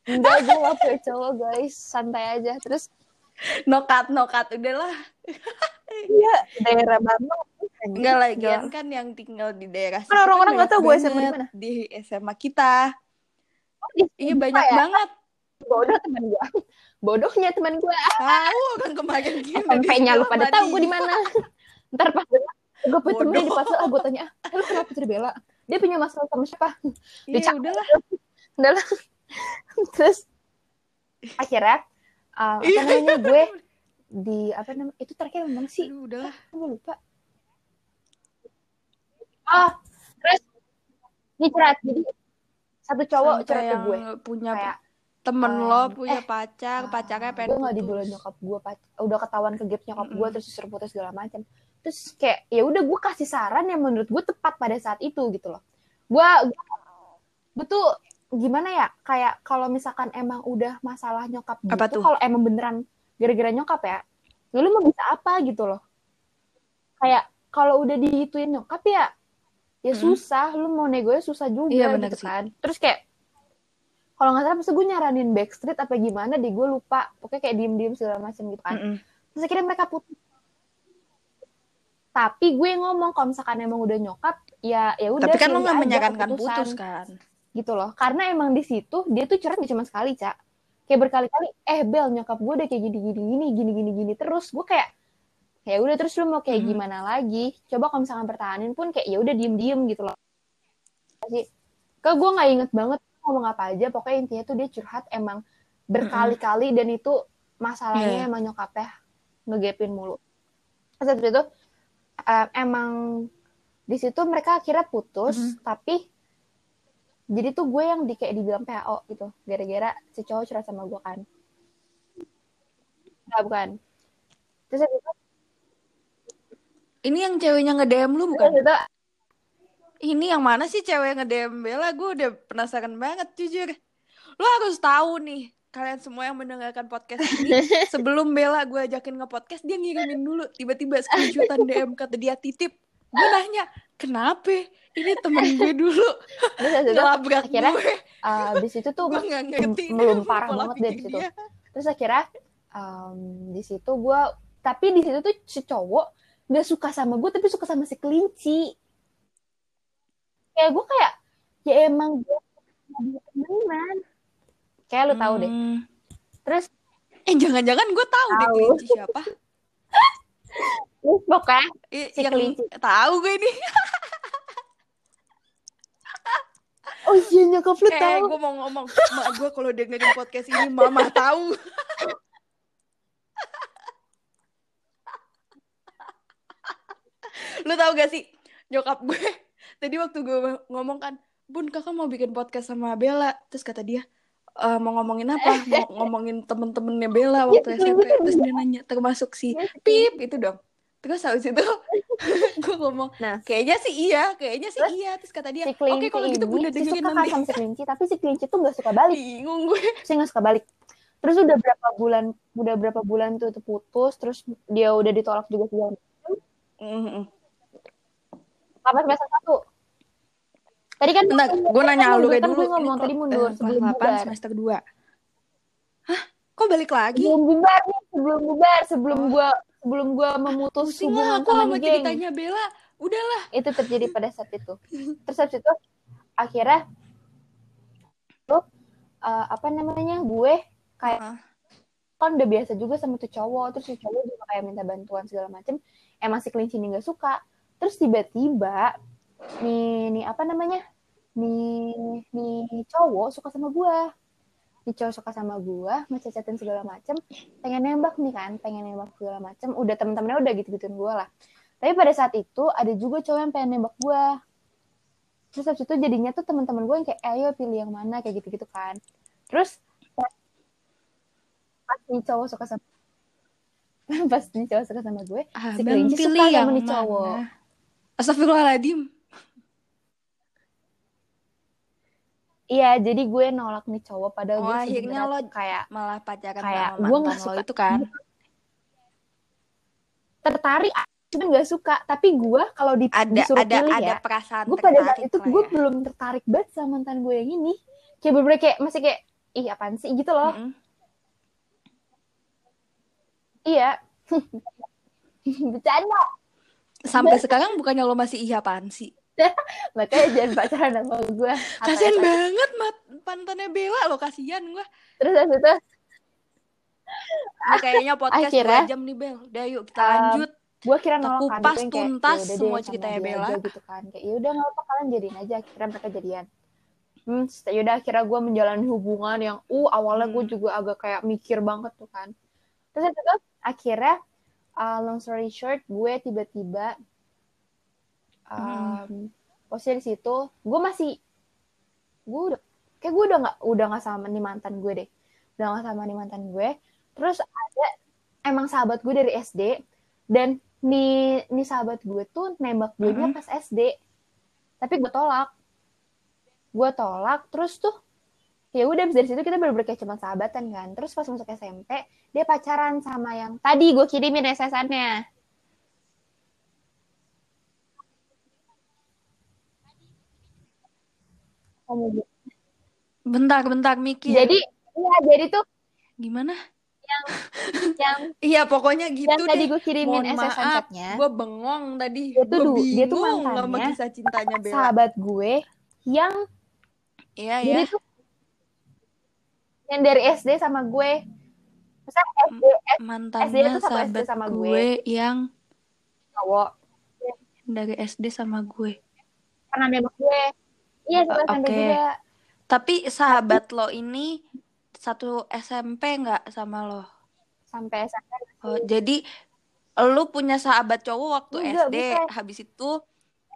Enggak aja maaf ya cowok guys, santai aja. Terus nokat, nokat udahlah. Iya, daerah Bambang Enggak lagi kan yang tinggal di daerah Kan orang-orang nggak tahu gue SMA di mana. Di SMA kita. Oh, iya banyak ya? banget. Bodoh teman gue. Bodohnya teman gue. Tahu kan kemarin. SMP-nya lu pada tahu gue di mana. Ntar pas gue temen di pasar, ah, gue tanya, ah, lu kenapa Bella? Dia punya masalah sama siapa? Iya udahlah. Udahlah. Terus akhirnya uh, apa namanya gue di apa namanya itu terakhir memang sih Aduh, udah gue lupa ah terus ini curhat jadi satu cowok curhat ke gue punya kayak temen um, lo punya eh, pacar pacarnya pengen gue nggak dibolehin nyokap gue udah ketahuan ke gap nyokap mm -hmm. gue terus disuruh putus segala macam terus kayak ya udah gue kasih saran yang menurut gue tepat pada saat itu gitu loh. Gue betul gimana ya kayak kalau misalkan emang udah masalah nyokap gitu kalau emang beneran gara-gara nyokap ya ya lu mau bisa apa? gitu loh. Kayak kalau udah dihituin nyokap ya ya hmm. susah lu mau nego ya susah juga iya, gitu sih. kan. Terus kayak kalau nggak salah pasti gue nyaranin backstreet apa gimana deh gue lupa. Pokoknya kayak diem diem segala macam gitu kan. Mm -hmm. terus akhirnya mereka putus tapi gue ngomong kalau misalkan emang udah nyokap ya ya udah tapi kan lo nggak menyarankan putus kan? Gitu loh. Karena emang di situ dia tuh curhat cuma sekali cak kayak berkali-kali eh Bel nyokap gue udah kayak gini gini gini gini gini gini terus gue kayak ya udah terus lu mau kayak hmm. gimana lagi? Coba kalau misalkan pertahanin pun kayak ya udah diem diem gitu loh. Sih ke gue nggak inget banget ngomong apa aja. Pokoknya intinya tuh dia curhat emang berkali-kali dan itu masalahnya yeah. emang nyokapnya ngegepin mulu. Terus itu uh, emang di situ mereka akhirnya putus mm -hmm. tapi jadi tuh gue yang di kayak dibilang PO gitu gara-gara si cowok curhat sama gue kan. Enggak bukan. Terus itu ini yang ceweknya nge-DM lu bukan? Itu, ini yang mana sih cewek nge-DM Bella? Gue udah penasaran banget jujur. Lu harus tahu nih kalian semua yang mendengarkan podcast ini sebelum Bella gue ajakin nge-podcast dia ngirimin dulu. Tiba-tiba screenshotan DM kata dia titip gue nanya kenapa? Ini temen gue dulu. Ngelabrak akhirnya, gue uh, di situ tuh belum parah banget dari situ. terus akhirnya um, di situ gue tapi di situ tuh si cowok nggak suka sama gue tapi suka sama si kelinci. Kayak gue kayak ya emang gue temenan kayak lu tahu deh hmm. terus eh jangan-jangan gue tahu, tahu. deh kelinci siapa pokoknya si yang kelinci tahu gue ini Oh iya nyokap lu tahu. gue mau ngomong, mak gue kalau dengerin podcast ini mama tahu. lu tahu gak sih nyokap gue tadi waktu gue ngomong kan bun kakak mau bikin podcast sama Bella terus kata dia e, mau ngomongin apa? Mau ngomongin temen-temennya Bella iya, waktu SMP terus dia nanya termasuk si iya, Pip itu dong. Terus habis itu gue ngomong nah. Kayaknya sih iya kayaknya sih iya. Terus kata dia si oke kalau gitu bunda dengerin nanti. sama si kelinci tapi si kelinci tuh gak suka balik. Bingung gue saya gak suka balik. Terus udah berapa bulan udah berapa bulan tuh, tuh putus terus dia udah ditolak juga segala mm -hmm sampai semester satu tadi kan Bentar, gue nanya lu kayak dulu. ngomong tadi mundur sebelum bubar. semester dua hah? Kok balik lagi? Sebelum bubar nih sebelum bubar sebelum gue sebelum gue memutus Pusing hubungan aku sama geng. ceritanya Bella. Udahlah. Itu terjadi pada saat itu. Terus habis itu akhirnya tuh uh, apa namanya gue kayak uh. kan udah biasa juga sama tuh cowok. Terus tuh cowok juga kayak minta bantuan segala macem. Emang si kelinci ini gak suka. Terus tiba-tiba nih nih apa namanya? Nih nih cowok suka sama gua nih cowok suka sama gua ngececatin segala macem. Pengen nembak nih kan pengen nembak segala macem. Udah temen-temennya udah gitu-gituin gua lah. Tapi pada saat itu ada juga cowok yang pengen nembak gua terus habis itu jadinya tuh teman-teman gue yang kayak ayo pilih yang mana kayak gitu-gitu kan. Terus pas nih cowok suka sama pas nih cowok suka sama gue ah, si kelinci suka sama nih cowok. Astagfirullahaladzim. Iya, jadi gue nolak nih cowok pada oh, gue akhirnya lo kayak malah pacaran kayak gue nggak suka itu kan. Tertarik, cuma nggak suka. Tapi gue kalau di, ada, disuruh ada, pilih ada ya, perasaan gue pada saat itu gue ya. belum tertarik banget sama mantan gue yang ini. Kayak bener kayak masih kayak ih apaan sih gitu loh. Mm -hmm. Iya. Bercanda sampai sekarang bukannya lo masih iya apaan sih makanya jangan pacaran sama gue kasian banget mat. Pantannya Bella lo kasian gue terus habis itu? Kayaknya podcast Akhirnya, dua jam nih Bel. Udah yuk kita um, lanjut. gue kira nolak kan kupas tuntas kayak, semua ceritanya Bella. gitu kan. Kayak yaudah nggak apa kalian jadiin aja. Akhirnya mereka jadian. Hmm yaudah akhirnya gue menjalani hubungan yang uh awalnya hmm. gue juga agak kayak mikir banget tuh kan. Terus itu akhirnya uh, long story short gue tiba-tiba um, hmm. posisi di situ gue masih gue udah kayak gue udah nggak udah nggak sama nih mantan gue deh. Udah nggak sama nih mantan gue terus ada emang sahabat gue dari SD dan nih nih sahabat gue tuh nembak gue mm pas SD tapi gue tolak. Gue tolak terus tuh ya udah dari situ kita bener-bener kayak cuma sahabatan kan. Terus pas masuk SMP dia pacaran sama yang tadi gue kirimin SSN-nya bentar bentar mikir jadi iya jadi tuh gimana? Yang yang iya pokoknya gitu yang deh. tadi gue kirimin SSN chatnya gue bengong tadi. Dia tuh gua dia tuh mantannya kisah cintanya Bella. sahabat gue yang iya iya. tuh yang dari SD sama gue. Masa SD, mantannya SD itu sama SD sama gue, gue yang cowok. dari SD sama gue. Pernah nembak gue iya oke okay. juga tapi sahabat lo ini satu SMP nggak sama lo sampai SMP oh, jadi lo punya sahabat cowok waktu Enggak, SD bisa. habis itu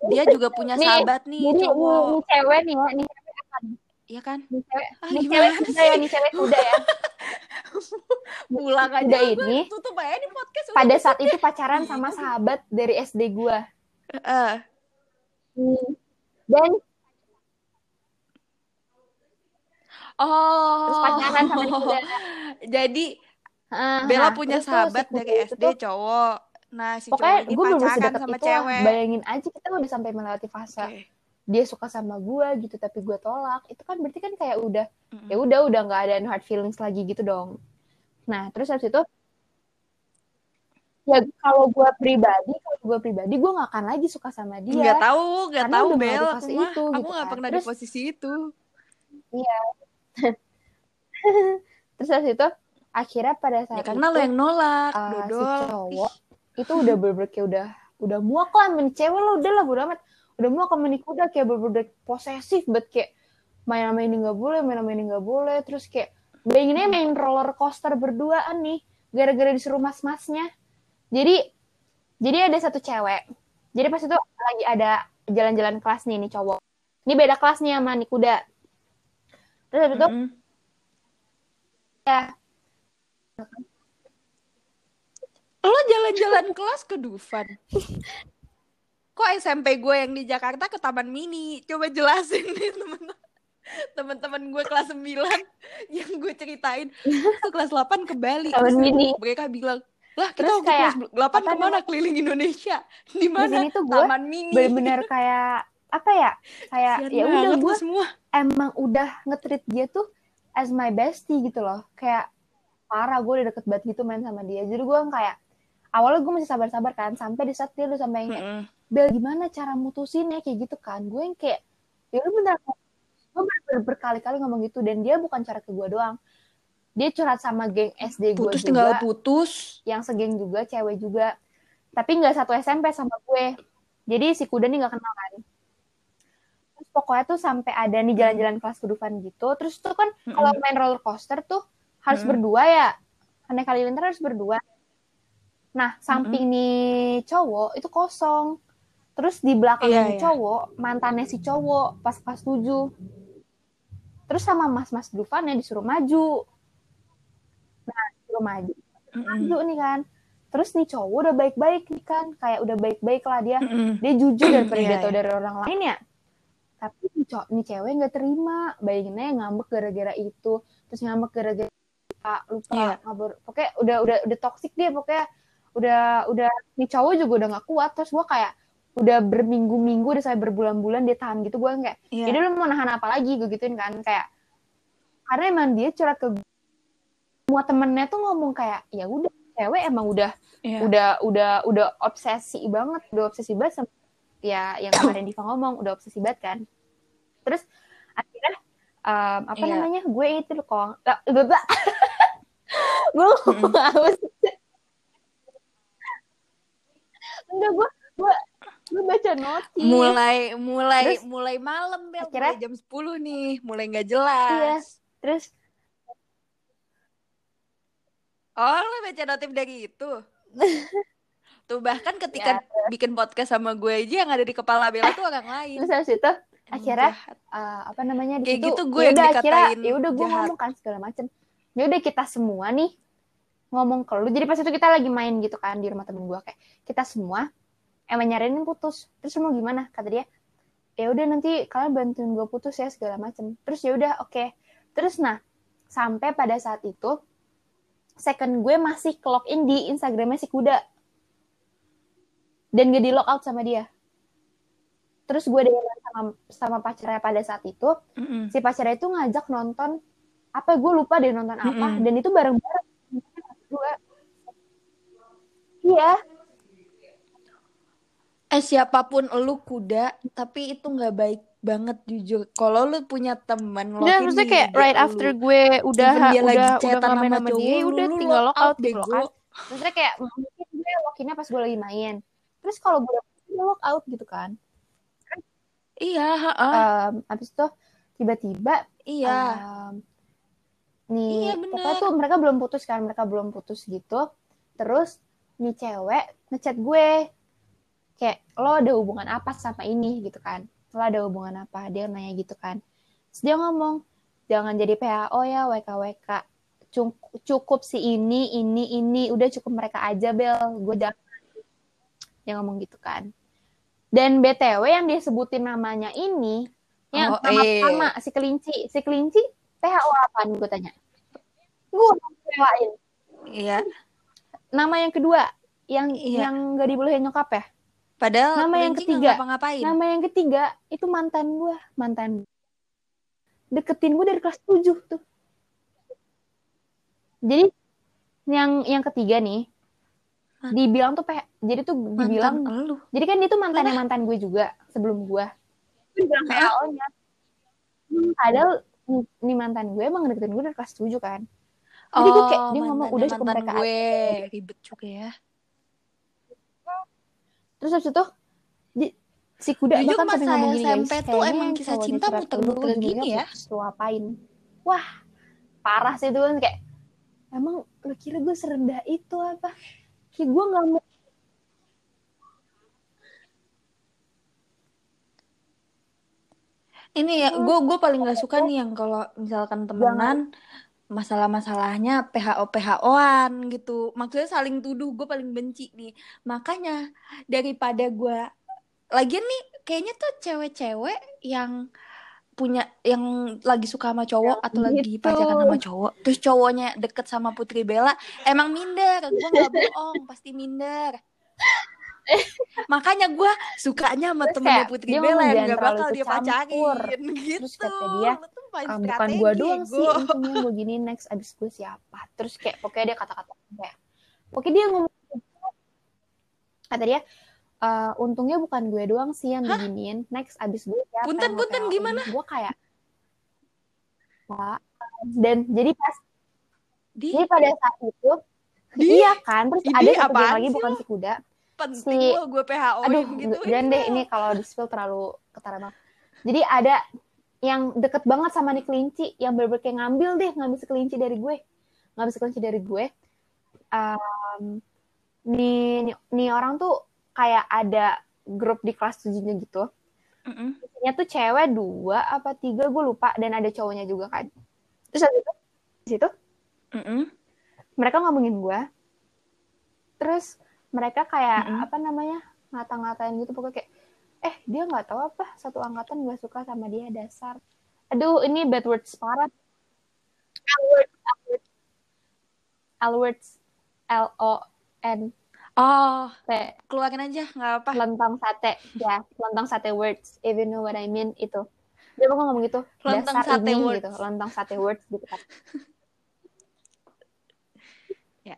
dia juga punya sahabat nih, nih cowok nih, nih cewek nih ya nih Iya kan? Nih cewek, ah, nih cewek kuda ya, nih cewek kuda ya. Pulang aja. Ini. Tutup aja di podcast. Pada saat itu pacaran sama sahabat dari SD gua. Uh. Dan Oh. Terus pacaran sama kuda. Jadi uh, Bella punya sahabat si dari SD itu, cowok. nah si pokoknya gue belum sedekat sama itu cewek. Lah. bayangin aja kita udah sampai melewati fase okay. dia suka sama gue gitu tapi gue tolak itu kan berarti kan kayak udah mm -hmm. ya udah udah nggak ada hard feelings lagi gitu dong nah terus habis itu ya kalau gue pribadi kalau gue pribadi gue gak akan lagi suka sama dia nggak tahu nggak tahu Bel aku mah itu, aku gitu nggak kan. pernah Terus, di posisi itu iya Terus habis itu akhirnya pada saat ya, karena itu, lo yang nolak uh, si cowok itu udah bener kayak udah udah muak lah men cewek lo udah lah udah amat. Udah muak sama udah kayak bener posesif bet kayak main sama ini nggak boleh main sama ini nggak boleh. Terus kayak bayanginnya main roller coaster berduaan nih gara-gara disuruh mas-masnya. Jadi jadi ada satu cewek jadi pas itu lagi ada jalan-jalan kelas nih nih cowok. Ini beda kelasnya sama Nikuda terus habis itu mm -hmm ya. Lo jalan-jalan kelas ke Dufan? Kok SMP gue yang di Jakarta ke Taman Mini? Coba jelasin nih temen-temen teman-teman gue kelas 9 yang gue ceritain. Itu kelas 8 ke Bali. Taman Mini. mereka bilang lah kita Terus kayak kelas 8 ke mana keliling Indonesia? Di mana? Taman Mini. bener-bener kayak apa ya kayak ya udah gue semua. emang udah ngetrit dia tuh as my bestie gitu loh. Kayak parah gue udah deket banget gitu main sama dia. Jadi gue kayak awalnya gue masih sabar-sabar kan sampai di saat dia udah sampai kayak mm -hmm. Bel gimana cara mutusinnya? Kayak gitu kan. Gue yang kayak ya udah bener gue ber berkali-kali ngomong gitu dan dia bukan cara ke gue doang. Dia curhat sama geng SD gue putus tinggal putus. yang segeng juga cewek juga. Tapi nggak satu SMP sama gue. Jadi si kuda nih nggak kenal kan pokoknya tuh sampai ada nih jalan-jalan kelas kedufan gitu terus tuh kan mm-hmm. kalau main roller coaster tuh harus mm-hmm. berdua ya aneh kali lintar harus berdua nah samping mm-hmm. nih cowok itu kosong terus di belakangnya yeah, yeah. cowok mantannya si cowok pas pas tujuh terus sama mas-mas Dufan ya disuruh maju nah disuruh maju mm-hmm. maju nih kan terus nih cowok udah baik-baik nih kan kayak udah baik-baik lah dia mm-hmm. dia jujur daripada yeah, dia tahu yeah. dari orang lain ya tapi nih, cewek nggak terima. Bayanginnya ngambek gara-gara itu. Terus ngambek gara-gara lupa lupa yeah. ngabur. Pokoknya udah udah udah toksik dia pokoknya udah udah nih cowok juga udah nggak kuat. Terus gue kayak udah berminggu-minggu udah saya berbulan-bulan dia tahan gitu. Gue kayak yeah. jadi lu mau nahan apa lagi? Gue gituin kan kayak karena emang dia curhat ke semua temennya tuh ngomong kayak ya udah cewek emang udah yeah. udah udah udah obsesi banget udah obsesi banget sama ya yang kemarin Diva ngomong udah obsesi banget kan. Terus akhirnya um, apa iya. namanya gue itu loh kok gue gue haus enggak gue gue gue baca notis. Mulai mulai terus, mulai malam bel akhirnya, mulai jam 10 nih mulai nggak jelas. Iya. terus oh lo baca notif dari itu Tuh bahkan ketika ya. bikin podcast sama gue aja yang ada di kepala Bella tuh orang lain. Terus habis itu akhirnya uh, apa namanya di Kayak situ gitu gue ya udah akhirnya ya udah gue ngomong kan segala macem. Ya udah kita semua nih ngomong ke lu. Jadi pas itu kita lagi main gitu kan di rumah temen gue kayak kita semua emang nyariin putus. Terus mau gimana? Kata dia, ya udah nanti kalian bantuin gue putus ya segala macem. Terus ya udah oke. Okay. Terus nah sampai pada saat itu second gue masih clock in di Instagramnya si kuda dan gak di lock out sama dia. Terus gue dengan sama sama pacarnya pada saat itu. Mm -hmm. si pacarnya itu ngajak nonton apa gue lupa deh nonton apa. Mm -hmm. dan itu bareng bareng gue iya. Eh siapa pun lu kuda tapi itu nggak baik banget jujur. Kalau lu punya teman lo Nggak, maksudnya kayak right lu. after gue udah dia udah lagi udah ngamen sama dia udah tinggal lock out gitu kan. maksudnya kayak mungkin gue lockinnya pas gue lagi main terus kalau gue walk out gitu kan? Iya uh. um, habis itu tiba-tiba iya. um, nih iya, pokoknya tuh mereka belum putus kan mereka belum putus gitu. Terus nih cewek ngechat gue kayak lo ada hubungan apa sama ini? gitu kan. Lo ada hubungan apa? Dia nanya gitu kan. Terus dia ngomong jangan jadi PHO ya WKWK cukup si ini ini ini. Udah cukup mereka aja bel. Gue udah yang ngomong gitu kan. Dan btw yang dia sebutin namanya ini yang oh, nama eh. sama si kelinci si kelinci PHO apa nih gue tanya? Gue PHOin iya. Nama yang kedua yang iya. yang gak dibolehin nyokap ya? Padahal nama yang ketiga ngapa-ngapain. nama yang ketiga itu mantan gue mantan. Deketin gue dari kelas 7 tuh. Jadi yang yang ketiga nih dibilang tuh jadi tuh mantan dibilang elu. jadi kan dia tuh mantan yang mantan gue juga sebelum gue dibilang PO nya padahal nih mantan gue emang deketin gue dari kelas 7 kan. Jadi oh, gue kayak dia ngomong udah cukup mereka gue. ribet juga ya. Terus habis itu di, si kuda Jujur bahkan sampai ngomong gini SMP guys, tuh emang kisah cinta muter-muter gini ya. lu apain. Wah parah sih itu kan kayak emang lu kira gue serendah itu apa kayak gue nggak mau. Ini ya gue gue paling gak suka nih yang kalau misalkan temenan masalah-masalahnya PHO PHOan gitu. Maksudnya saling tuduh gue paling benci nih. Makanya daripada gue lagian nih kayaknya tuh cewek-cewek yang punya yang lagi suka sama cowok ya, atau gitu. lagi pacaran sama cowok. Terus cowoknya deket sama Putri Bella emang minder. Gue nggak bohong pasti minder. Makanya gue sukanya sama temennya Putri Bella yang gak bakal dia pacarin. Gitu terus kata dia ah, bukan gue doang sih untungnya gue gini next abis gue siapa? Terus kayak pokoknya dia kata-kata kayak pokoknya dia ngomong kata dia uh, untungnya bukan gue doang sih yang beginiin next abis gue siapa punten punten gimana gue kayak Wah. dan jadi pas di? jadi pada saat itu di? iya kan terus di? ada satu lagi bukan si kuda penting si, gue PHO aduh gitu dan deh ini kalau di spill terlalu ketara banget jadi ada yang deket banget sama nih kelinci yang bener kayak ngambil deh ngambil sekelinci dari gue ngambil sekelinci dari gue um, nih, nih nih orang tuh kayak ada grup di kelas tujuhnya gitu. Mm -mm. tuh cewek dua apa tiga gue lupa. Dan ada cowoknya juga kan. Terus habis itu di situ mm -mm. mereka ngomongin gue terus mereka kayak mm -mm. apa namanya ngata-ngatain gitu. Pokoknya kayak eh dia nggak tahu apa satu angkatan gue suka sama dia dasar. Aduh ini bad words parah Alwords Alwords. L O N Oh, Kayak, keluarin aja, nggak apa. Lontong sate, ya, lontong sate words, if you know what I mean itu. Dia mau ngomong gitu, lontong dasar sate ini words. gitu, lontong sate words gitu kan. ya.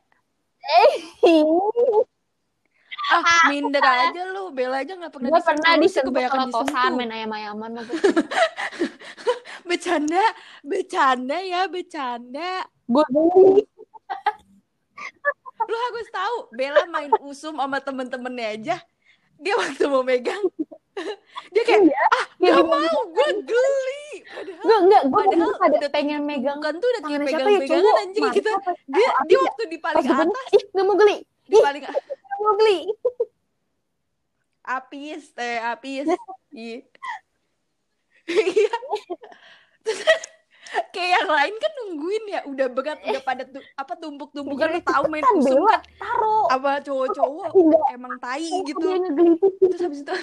ah, minder aja lu, Bella aja nggak pernah. Gue pernah disentuh kebanyakan main ayam-ayaman. bercanda, bercanda ya, bercanda. Gue lu harus tahu Bella main usum sama temen-temennya aja. Dia waktu mau megang. Dia kayak iya, ah ya, gak mau gue geli. Padahal gue enggak gue padahal ada pengen megang kan tuh udah kayak pegang ya, pegangan anjing kita. dia dia waktu di paling atas. Ih gak mau geli. Di paling gak mau geli. Apis eh apis. Iya. Iya kayak yang lain kan nungguin ya udah berat udah pada tu, apa tumpuk-tumpuk kan tahu main usum kan taruh. apa cowok-cowok emang tai gitu. terus habis itu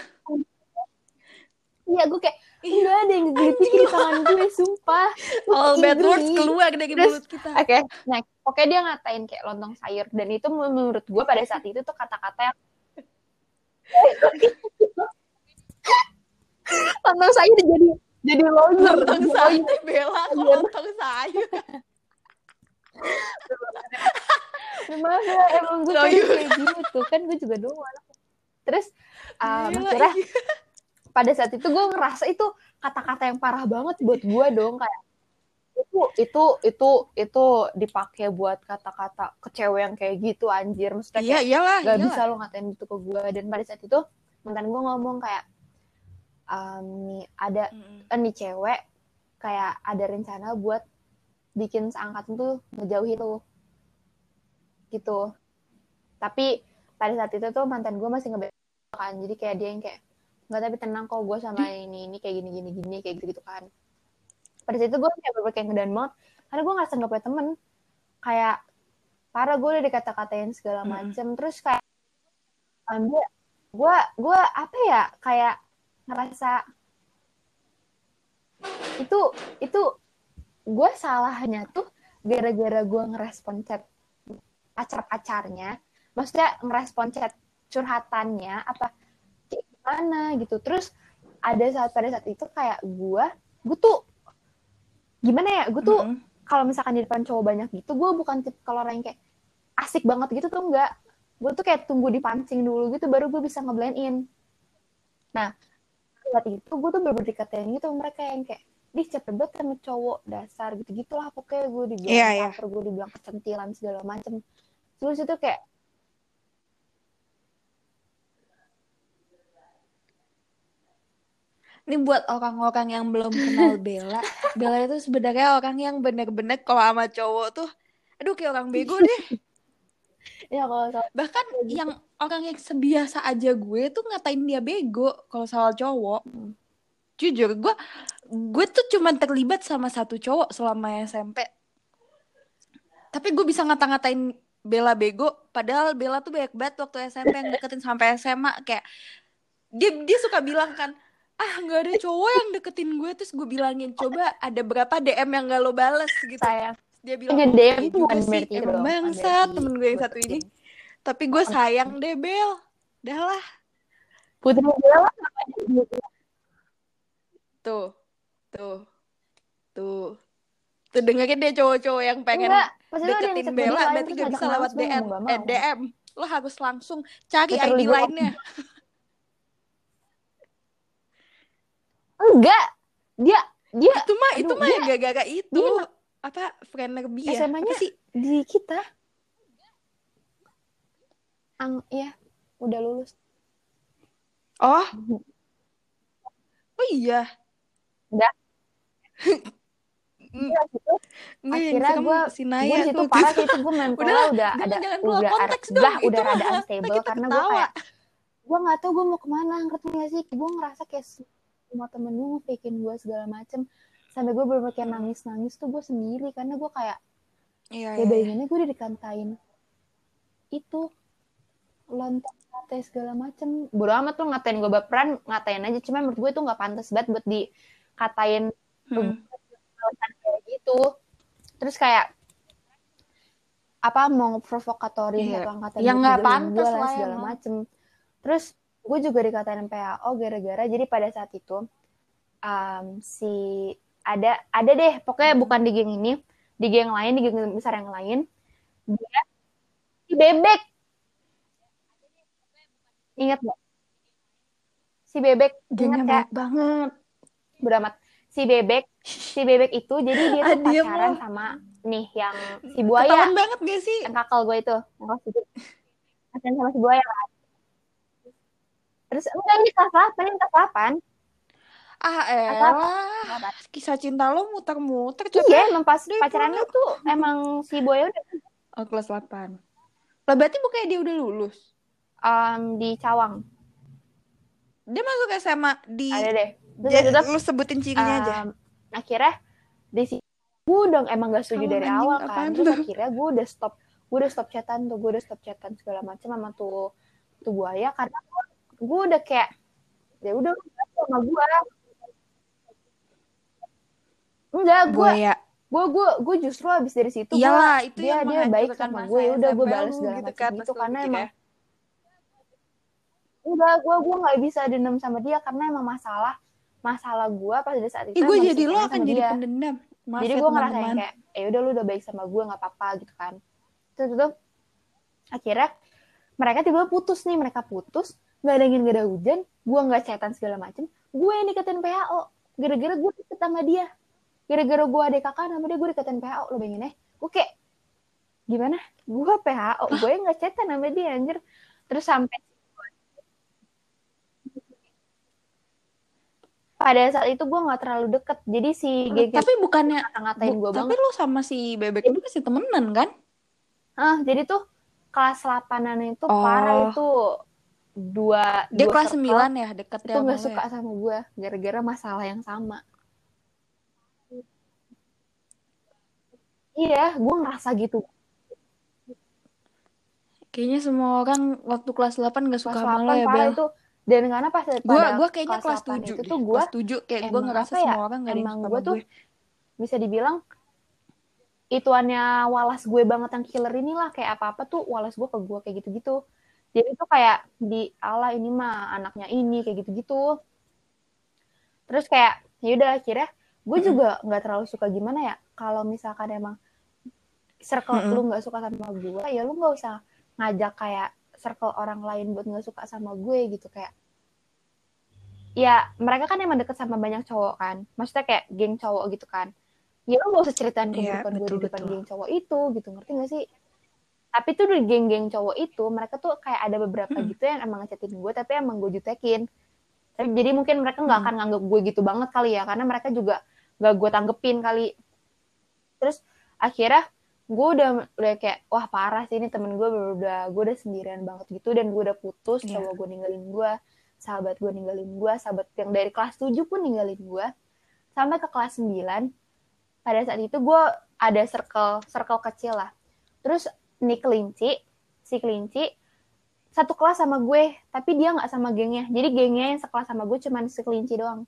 Iya gue kayak enggak ada yang ngegelitik di tangan gue sumpah. All bad words keluar dari mulut kita. oke okay, next. Oke dia ngatain kayak lontong sayur. Dan itu menurut gue pada saat itu tuh kata-kata yang lontong sayur jadi jadi loser. Lontong sayur bela lontong sayur Gimana emang gue kayak gini tuh. Kan gue juga doang. Terus akhirnya pada saat itu gue ngerasa itu kata-kata yang parah banget buat gue dong. Kayak itu itu itu itu dipakai buat kata-kata kecewa yang kayak gitu anjir. Maksudnya iya, iyalah, gak iyalah. bisa lo ngatain itu ke gue dan pada saat itu mantan gue ngomong kayak um, nih ada mm-hmm. nih cewek kayak ada rencana buat bikin seangkatan tuh ngejauhi tuh gitu. Tapi pada saat itu tuh mantan gue masih ngebekan jadi kayak dia yang kayak nggak tapi tenang kok gue sama ini ini kayak gini gini gini kayak gitu gitu kan. Pada saat itu gue kayak berbagai kayak ngedan banget karena gue nggak punya temen. Kayak parah gue udah dikata-katain segala macem hmm. terus kayak ambil gue gue apa ya kayak ngerasa itu itu gue salahnya tuh gara-gara gue ngerespon chat pacar-pacarnya. Maksudnya ngerespon chat curhatannya apa gimana gitu. Terus ada saat pada saat itu kayak gue gue tuh gimana ya gue tuh mm -hmm. kalau misalkan di depan cowok banyak gitu gue bukan tipe kalau orang yang kayak asik banget gitu tuh enggak. Gue tuh kayak tunggu dipancing dulu gitu baru gue bisa ngeblend in nah saat itu gue tuh bener dikatain gitu mereka yang kayak di cepet banget sama cowok dasar gitu gitulah pokoknya gue dibilang yeah, yeah. gue dibilang kecentilan segala macem. Terus itu kayak ini buat orang-orang yang belum kenal Bella. Bella itu sebenarnya orang yang bener-bener kalau sama cowok tuh aduh kayak orang bego deh ya kalau bahkan gitu. yang orang yang sebiasa aja gue tuh ngatain dia bego kalau soal cowok. Hmm. jujur gue gue tuh cuma terlibat sama satu cowok selama SMP tapi gue bisa ngata-ngatain Bella bego padahal Bella tuh banyak banget waktu SMP yang deketin sampai SMA kayak dia dia suka bilang kan ah nggak ada cowok yang deketin gue. Terus gue bilangin coba ada berapa DM yang gak lo bales gitu. Sayang dia bilang oh, DM iya juga sih emang bangsa temen gue yang satu ini. Tapi gue sayang deh Bel. Dah lah. Putri Bel tuh tuh tuh. Tuh dengerin deh cowok-cowok yang pengen Enggak, deketin Bella. berarti gak bisa lewat DM eh, DM lo harus langsung cari ID lainnya. Enggak. Dia dia itu mah itu mah ya gak-gak itu. dia, apa lebih ya? SMA-nya sih? di kita? Ang ya udah lulus. Oh. Oh iya. Enggak Iya gitu. Akhirnya gue, gue situ parah sih itu gue mentalnya udah ada udah udah udah rada unstable karena gue kayak gue nggak tahu gue mau ke mana ngerti gak sih? Gue ngerasa kayak semua temen gue bikin gue segala macem sampai gue bener kayak nangis nangis tuh gue sendiri karena gue kayak iya, ya iya, bayangannya gue udah dikantain itu lontar ngatain segala macem. Bodo amat tuh ngatain gue baperan ngatain aja. Cuma menurut gue itu nggak pantas banget buat dikatain hmm. kayak gitu. Terus kayak apa mau provokatorin yeah. apa ngatain yang nggak pantas lah segala macem. Terus gue juga dikatain PAO gara-gara jadi pada saat itu um, si ada ada deh. Pokoknya bukan di geng ini. Di geng lain di geng besar yang lain. Dia si bebek. Ingat gak si bebek gengnya banyak banget. Beramat si bebek si bebek itu jadi dia tuh ah, pacaran sama nih yang si buaya. Ketahuan banget gak sih? Yang kakal gue itu. Pacaran sama si buaya kan? Terus enggak ini kelas 8 ini kelas 8 Ah elah, kisah cinta lo muter-muter. Iya, emang pas pacaran lo tuh emang si boy udah. Oh, kelas 8. Lah berarti bukannya dia udah lulus? Um, di Cawang. Dia masuk SMA di... Ada deh. Terus, ya, lu sebutin cirinya um, aja. Akhirnya di sini gue udah emang gak setuju dari awal kan. Terus akhirnya gue udah stop gue udah stop chatan tuh, gue udah stop chatan segala macam sama tuh tuh buaya karena gue udah kayak ya udah sama gue Enggak, gue ya. gue gue gue justru abis dari situ Iyalah, gua, itu dia dia baik sama gue ya udah gue balas segala gitu, macam kan, itu karena emang ya. enggak gue gue nggak bisa dendam sama dia karena emang masalah masalah gue pas di saat itu gue jadi lo akan jadi dia. pendendam. Maaf jadi ya, gue ngerasa kayak ya udah lu udah baik sama gue nggak apa-apa gitu kan. Terus itu akhirnya mereka tiba-tiba putus nih mereka putus nggak ada angin gak ada hujan gue nggak cetan segala macem gue yang deketin PHO gara-gara gue deket sama dia gara-gara gue ada kakak nama dia gue deketin PHO lo bayangin ya. Gue kayak gimana? Gue PHO gue yang nggak chatan nama dia anjir. Terus sampai pada saat itu gue nggak terlalu deket. Jadi si Gege tapi bukannya ngatain gue tapi lu sama si bebek itu masih temenan kan? Ah jadi tuh kelas 8 itu oh. parah itu. Dua dia dua kelas sembilan ya deket itu nggak suka ya? sama gue gara-gara masalah yang sama Iya, gue ngerasa gitu. Kayaknya semua orang waktu kelas 8 gak suka sama lo ya, Bel. Itu, dan karena pas gue gua kayaknya kelas, kelas 7 itu tuh gue kelas 7 kayak gue ngerasa ya, semua orang gak ada yang suka gue tuh bisa dibilang ituannya walas gue banget yang killer inilah. Kayak apa apa tuh walas gue ke gue kayak gitu gitu jadi itu kayak di ala ini mah anaknya ini kayak gitu gitu terus kayak ya udah akhirnya. Gue juga nggak terlalu suka gimana ya kalau misalkan emang circle mm-hmm. lu nggak suka sama gue ya lu nggak usah ngajak kayak circle orang lain buat nggak suka sama gue gitu kayak ya mereka kan emang deket sama banyak cowok kan maksudnya kayak geng cowok gitu kan ya lo gak usah ceritain kehidupan yeah, gue di depan geng cowok itu gitu ngerti gak sih tapi tuh di geng-geng cowok itu mereka tuh kayak ada beberapa hmm. gitu yang emang ngechatin gue tapi emang gue jutekin tapi jadi mungkin mereka nggak hmm. akan nganggap gue gitu banget kali ya karena mereka juga gak gue tanggepin kali terus akhirnya gue udah udah kayak wah parah sih ini temen gue udah gue udah sendirian banget gitu dan gue udah putus yeah. coba gue ninggalin gue sahabat gue ninggalin gue sahabat yang dari kelas 7 pun ninggalin gue sampai ke kelas 9 pada saat itu gue ada circle circle kecil lah. Terus nih kelinci si kelinci satu kelas sama gue tapi dia nggak sama gengnya. Jadi gengnya yang sekelas sama gue cuman si kelinci doang.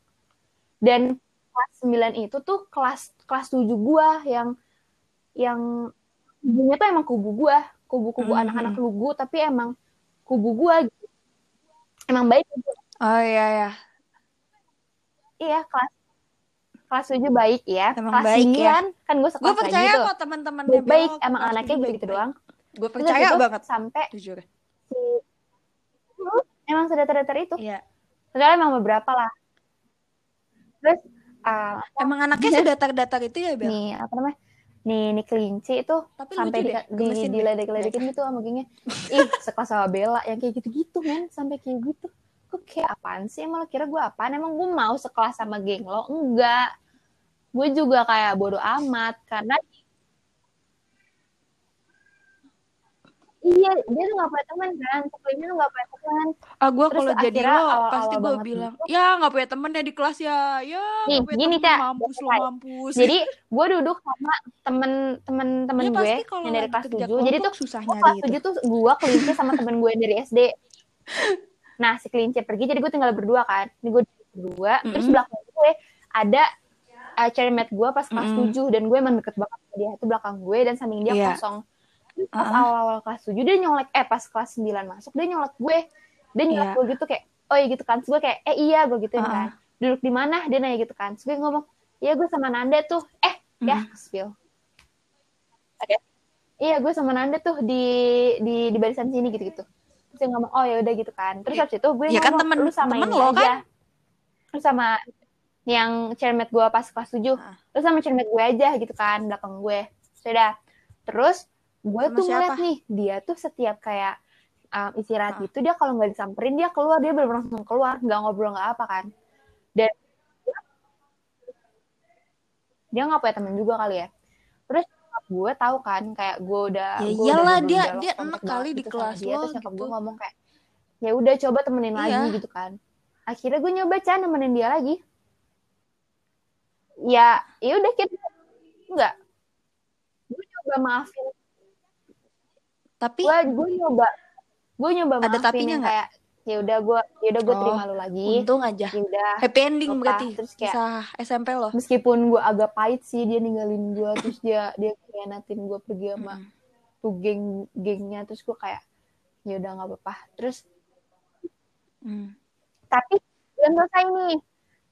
Dan kelas 9 itu tuh kelas kelas 7 gue yang yang kubunya tuh emang kubu gue kubu-kubu mm-hmm. anak-anak lugu tapi emang kubu gue gitu. emang baik gitu. oh iya ya iya kelas kelas 7 baik ya. Emang kelas baik 9 ya. kan gue sekelas Gue percaya gitu. kok teman-teman baik, baik emang anaknya gitu, gitu doang. Gue percaya Terus banget sampai jujur. Si, emang sedatar-datar itu. Iya. Soalnya emang beberapa lah. Terus uh, emang anaknya sedatar-datar itu ya, Bel? Nih, apa namanya? Nih, nih kelinci itu Tapi sampai di, di, di, diledek-ledekin gitu sama gengnya. Ih, sekelas sama Bella yang kayak gitu-gitu, men. Sampai kayak gitu. Gue kayak apaan sih? Emang lo kira gue apaan? Emang gue mau sekelas sama geng lo? Enggak gue juga kayak bodoh amat karena Iya, dia tuh gak punya teman kan, sebelumnya tuh gak punya teman. Ah, gue kalau jadi lo, awal, pasti gue bilang, gitu. ya gak punya temen ya di kelas ya, ya Nih, gak punya gini, temen, mampus lo, mampus. Jadi, gue duduk sama temen-temen temen ya, gue yang dari kelas 7. Jadi tuh, susahnya kelas. 7 tuh gue kelinci sama temen gue dari SD. Nah, si kelinci pergi, jadi gue tinggal berdua kan. Ini gue berdua, mm -hmm. terus belakang gue ada uh, cermet gue pas kelas mm. 7 dan gue emang deket banget sama dia itu belakang gue dan samping dia yeah. kosong pas uh-huh. awal-awal kelas 7 dia nyolek eh pas kelas 9 masuk dia nyolek gue dia nyolek yeah. gue gitu kayak oh iya gitu kan Terus gue kayak eh iya gue gitu uh-huh. kan duduk di mana dia nanya gitu kan Terus gue ngomong iya gue sama Nanda tuh eh mm. ya spill oke okay. iya gue sama Nanda tuh di di di barisan sini gitu gitu terus dia ngomong oh ya udah gitu kan terus habis itu gue ya kan ngomong kan temen, lu sama temen ini lo, aja kan? lu sama yang cermet gue pas kelas 7 uh. terus sama cermet gue aja gitu kan belakang gue sudah terus gue tuh ngeliat nih dia tuh setiap kayak um, istirahat uh. gitu dia kalau nggak disamperin dia keluar dia bener langsung keluar nggak ngobrol nggak apa kan dan dia nggak punya temen juga kali ya terus gue tahu kan kayak gue udah ya gue iyalah udah dia dia enak kali di gitu kelas dia, terus gitu. gue ngomong kayak ya udah coba temenin iya. lagi gitu kan akhirnya gue nyoba can nemenin dia lagi ya ya udah kita enggak gue nyoba maafin tapi gue gue nyoba. Gue nyoba ada maafin yang kayak ya udah gue ya udah gue oh, terima lu lagi. untung aja. Ya udah happy ending lupa. berarti terus kayak Bisa SMP loh meskipun gue agak pahit sih dia ninggalin gue terus dia dia khianatin gue pergi sama hmm. tuh geng gengnya. Terus gue kayak ya udah nggak apa-apa. Terus hmm. tapi belum selesai nih.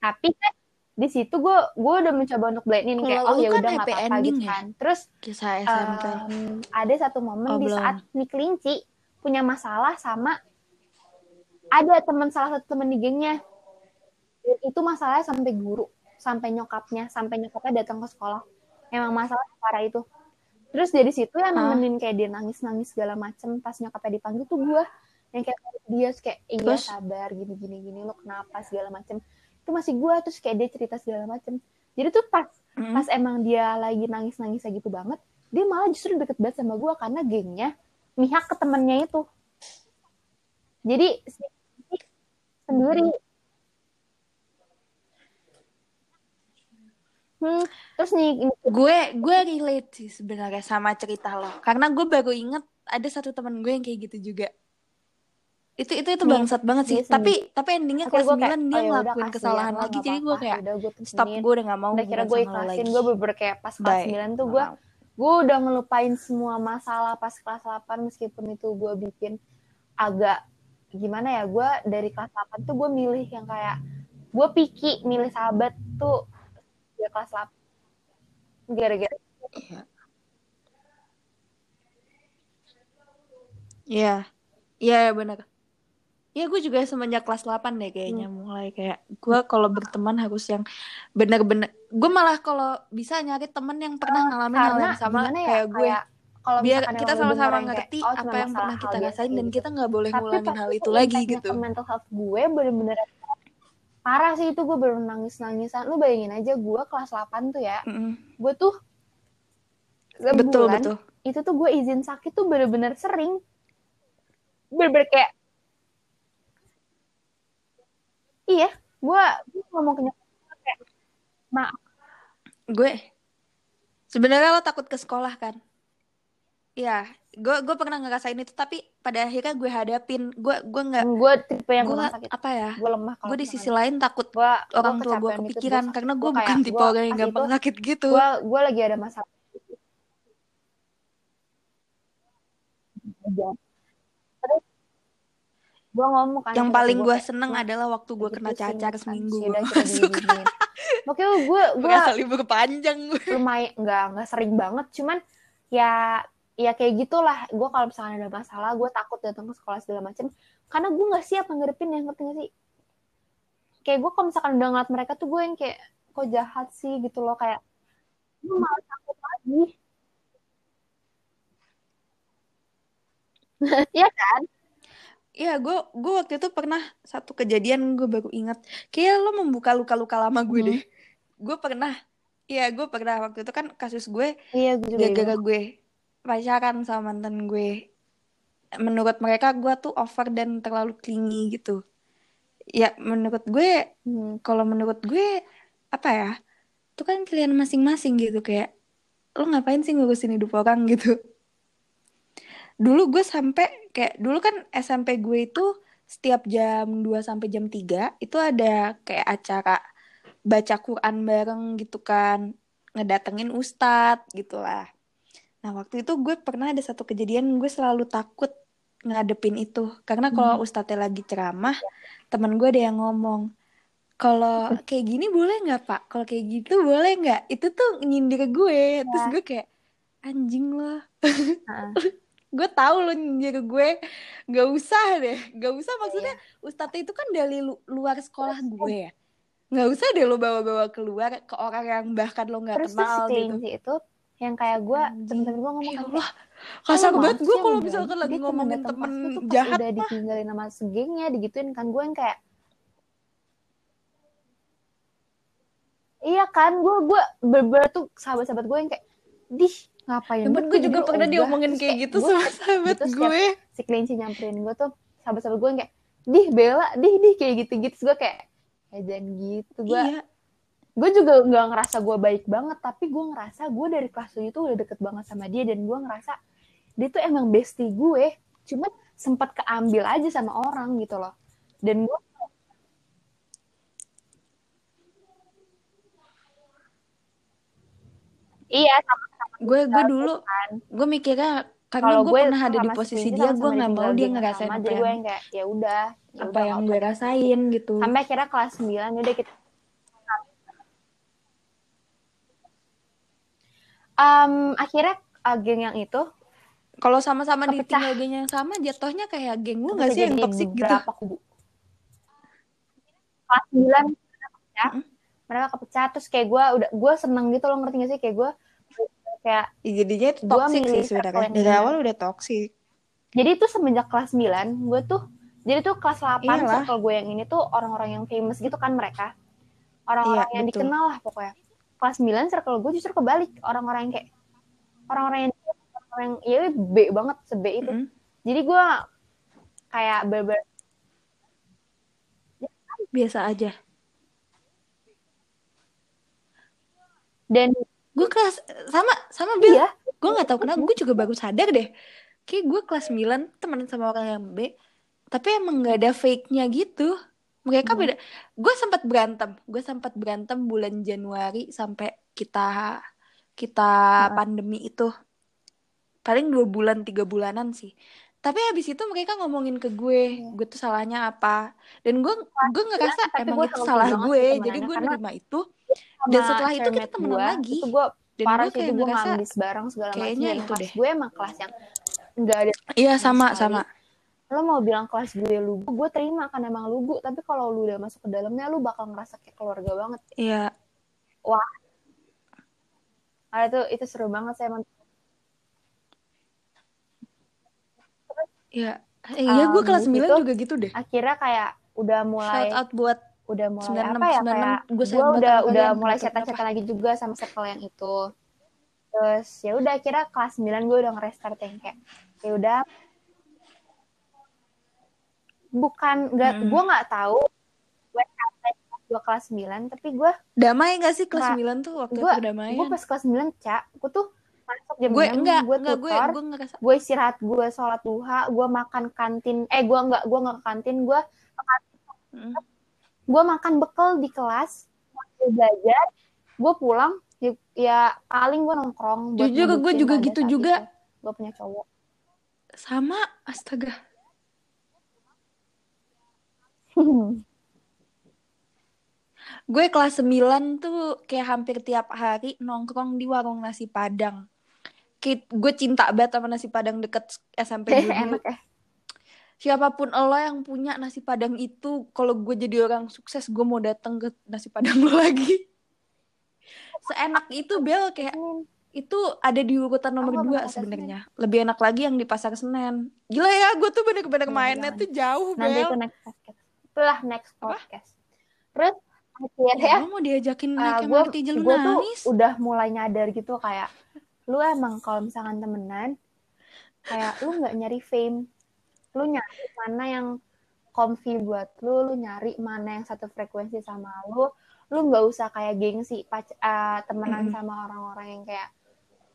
Tapi kan di situ gue gue udah mencoba untuk blendin kayak oh ya kan udah nggak apa-apa gitu ya? kan. Terus kisah SMP um, ada satu momen oh, di saat nih kelinci punya masalah sama ada teman salah satu teman di gengnya. Itu masalahnya sampai guru sampai nyokapnya sampai nyokapnya datang ke sekolah. Emang masalah parah itu. Terus dari situ yang nemenin kayak dia nangis nangis segala macem pas nyokapnya dipanggil tuh gue yang kayak dia kayak iya sabar gini gini gini lo kenapa? segala macem itu masih gue terus kayak dia cerita segala macem. Jadi tuh pas mm. pas emang dia lagi nangis nangis gitu banget dia malah justru deket banget sama gue karena gengnya mihak ke temennya itu. Jadi sendiri. Hmm, terus nih gue gue relate sih sebenarnya sama cerita lo. Karena gue baru inget ada satu teman gue yang kayak gitu juga itu itu itu bangsat banget sih. tapi tapi endingnya kelas sembilan dia oh, ya ngelakuin kesalahan lagi jadi gue kayak stop gue udah gak mau udah kira gue ikhlasin. gue bener kayak pas kelas sembilan tuh gue gue udah ngelupain semua masalah pas kelas 8 meskipun itu gue bikin agak gimana ya gue dari kelas 8 tuh gue milih yang kayak gue piki milih sahabat tuh di kelas 8 gara-gara iya. Iya. Iya benar Ya gue juga semenjak kelas 8 deh kayaknya hmm. mulai kayak gue kalau berteman harus yang benar-benar gue malah kalau bisa nyari temen yang pernah ngalamin hal yang sama ya, kayak gue kayak kalau biar kita sama-sama ngerti kayak, oh, apa yang pernah kita rasain dan gitu. kita nggak boleh Tapi ngulangin hal itu lagi gitu. Mental health gue bener-bener parah sih itu gue baru nangis nangisan lu bayangin aja gue kelas 8 tuh ya mm -hmm. gue tuh sebulan betul, betul. itu tuh gue izin sakit tuh bener-bener sering bener-bener kayak iya gue ngomong ke nyokap kayak ma gue sebenarnya lo takut ke sekolah kan? Iya, gue gue pernah ngerasain itu tapi pada akhirnya gue hadapin. Gue gue nggak gue tipe yang gue sakit. apa ya? Gue lemah gue di sisi lain takut gua, orang tua gue kepikiran gitu. karena gue bukan tipe orang yang gampang itu, sakit gitu. gue gue lagi ada masalah gue ngomong kan yang paling gue seneng adalah waktu gue kena cacar seminggu Oke, gue gue libur panjang gue. Lumayan nggak nggak sering banget, cuman ya ya kayak gitulah. Gue kalau misalnya ada masalah, gue takut datang ke sekolah segala macem, karena gue nggak siap ngadepin yang ngerti gak sih? Kayak gue kalau misalkan udah ngeliat mereka tuh gue yang kayak kok jahat sih gitu loh kayak gue malah takut lagi. Iya kan? Iya, gue gue waktu itu pernah satu kejadian gue baru ingat. Kayak lo membuka luka-luka lama gue hmm. deh. Gue pernah, iya gue pernah waktu itu kan kasus gue. Iya, gue gara-gara gue pacaran sama mantan gue. Menurut mereka gue tuh over dan terlalu clingy gitu. Ya menurut gue, hmm. kalau menurut gue apa ya? Itu kan pilihan masing-masing gitu kayak lo ngapain sih ngurusin hidup orang gitu dulu gue sampai kayak dulu kan SMP gue itu setiap jam 2 sampai jam 3 itu ada kayak acara baca Quran bareng gitu kan ngedatengin ustadz gitu lah. Nah waktu itu gue pernah ada satu kejadian gue selalu takut ngadepin itu. Karena kalau hmm. ustadznya lagi ceramah teman gue ada yang ngomong kalau kayak gini boleh nggak pak? Kalau kayak gitu boleh nggak? Itu tuh nyindir gue. Ya. terus gue kayak anjing loh gue tahu lo nyindir gue. Nggak usah deh. Nggak usah. Maksudnya yeah. ustadz itu kan dari lu, luar sekolah gue ya? Nggak usah deh lo bawa-bawa keluar ke orang yang bahkan lo nggak kenal terus gitu. itu yang kayak gue temen-temen gue ngomong ya Allah kasar banget gue kalau misalkan lagi ngomongin temen jahat udah ditinggalin sama segengnya digituin kan gue yang kayak iya kan gue gue beber tuh sahabat-sahabat gue yang kayak dih ngapain Temen gue juga pernah diomongin kayak gitu sama sahabat gitu, gue. si kelinci nyamperin gue tuh sahabat-sahabat gue kayak dih Bella dih dih kayak gitu-gitu. Gue kayak ya jangan gitu gue iya. gue juga nggak ngerasa gue baik banget tapi gue ngerasa gue dari kelas tujuh tuh udah deket banget sama dia dan gue ngerasa dia tuh emang bestie gue. Cuma sempat keambil aja sama orang gitu loh. Dan gue iya sama gue gue dulu kan. gue mikirnya karena gue pernah ada di posisi dia gue nggak mau dia ngerasain apa yang, gue yang kayak ya udah ya apa yang gue rasain gitu. Sampai akhirnya kelas 9 udah kita um, akhirnya uh, geng yang itu kalau sama-sama di tinggal geng yang sama jatuhnya kayak geng lu nggak sih yang toksik gitu? kubu? Kelas 9 ya hmm? mereka kepecah terus kayak gue udah gue seneng gitu loh ngerti gak sih? Kayak gue kayak ya, jadinya itu toxic sih sebenarnya. dari awal udah toxic. Jadi itu semenjak kelas 9 gue tuh jadi tuh kelas 8 Iyalah. circle gue yang ini tuh orang-orang yang famous gitu kan mereka. Orang-orang iya, yang betul. dikenal lah pokoknya. Kelas 9 circle gue justru kebalik. Orang-orang yang kayak orang-orang yang orang yang ya B banget sebe itu. Mm -hmm. jadi gue kayak berber biasa aja. Dan gue kelas sama sama Bill iya. gue nggak tahu kenapa gue juga baru sadar deh. Kayak gue kelas 9 temenan sama orang yang B tapi emang nggak ada fake nya gitu. Mereka hmm. beda. Gue sempat berantem. Gue sempat berantem bulan Januari sampai kita kita uh. pandemi itu. Paling dua bulan tiga bulanan sih. Tapi habis itu mereka ngomongin ke gue yeah. gue tuh salahnya apa? Dan gue gue ngerasa ya, emang itu salah gue jadi gue nerima itu dan setelah itu kita temenan gue, lagi. itu gue dan parah kayak gue ngambis bareng segala macam kayaknya itu deh. gue emang kelas yang nggak ada iya sama sama lo mau bilang kelas gue lugu gue terima kan emang lugu. Tapi kalau lu udah masuk ke dalamnya lu bakal ngerasa kayak keluarga banget. Iya. Wah. Ada tuh itu seru banget saya emang. Iya. Iya gue kelas 9 itu, juga gitu deh. Akhirnya kayak udah mulai shout out buat udah mulai 96, apa ya 96, kayak gue udah udah mulai cetak-cetak lagi juga sama circle yang itu. Terus ya udah kira kelas 9 gue udah ngerestart yang kayak ya udah bukan nggak hmm. gue nggak tahu gue sampai gue kelas 9 tapi gue damai gak sih kelas nah, 9 tuh waktu gua, itu damai gue pas kelas 9 cak gue tuh masuk jam gue 6, enggak, gue enggak, tutor, gue, gue, gue istirahat, gue sholat duha, gue makan kantin, eh gue enggak, gue enggak ke kantin, gue hmm. Gue makan bekal di kelas, gue belajar, gue pulang, ya, ya paling gue nongkrong. Jujur gue juga gitu juga. Gue punya cowok. Sama, astaga. gue kelas 9 tuh kayak hampir tiap hari nongkrong di warung nasi padang. Gue cinta banget sama nasi padang deket SMP dulu. Enak ya. Siapa pun lo yang punya nasi padang itu, kalau gue jadi orang sukses, gue mau datang ke nasi padang lo lagi. Seenak itu Bel kayak itu ada di urutan nomor dua sebenarnya. Lebih enak lagi yang di pasar Senen. Gila ya, gue tuh bener-bener iya, mainnya tuh jauh Nanti Bel. Nanti itu next podcast. Itulah next podcast. Apa? Terus akhirnya ya, mau diajakin naik uh, MRT gue tuh udah mulai nyadar gitu kayak lu emang kalau misalkan temenan kayak lu nggak nyari fame lu nyari mana yang comfy buat lu lu nyari mana yang satu frekuensi sama lu lu nggak usah kayak gengsi pac uh, temenan mm. sama orang-orang yang kayak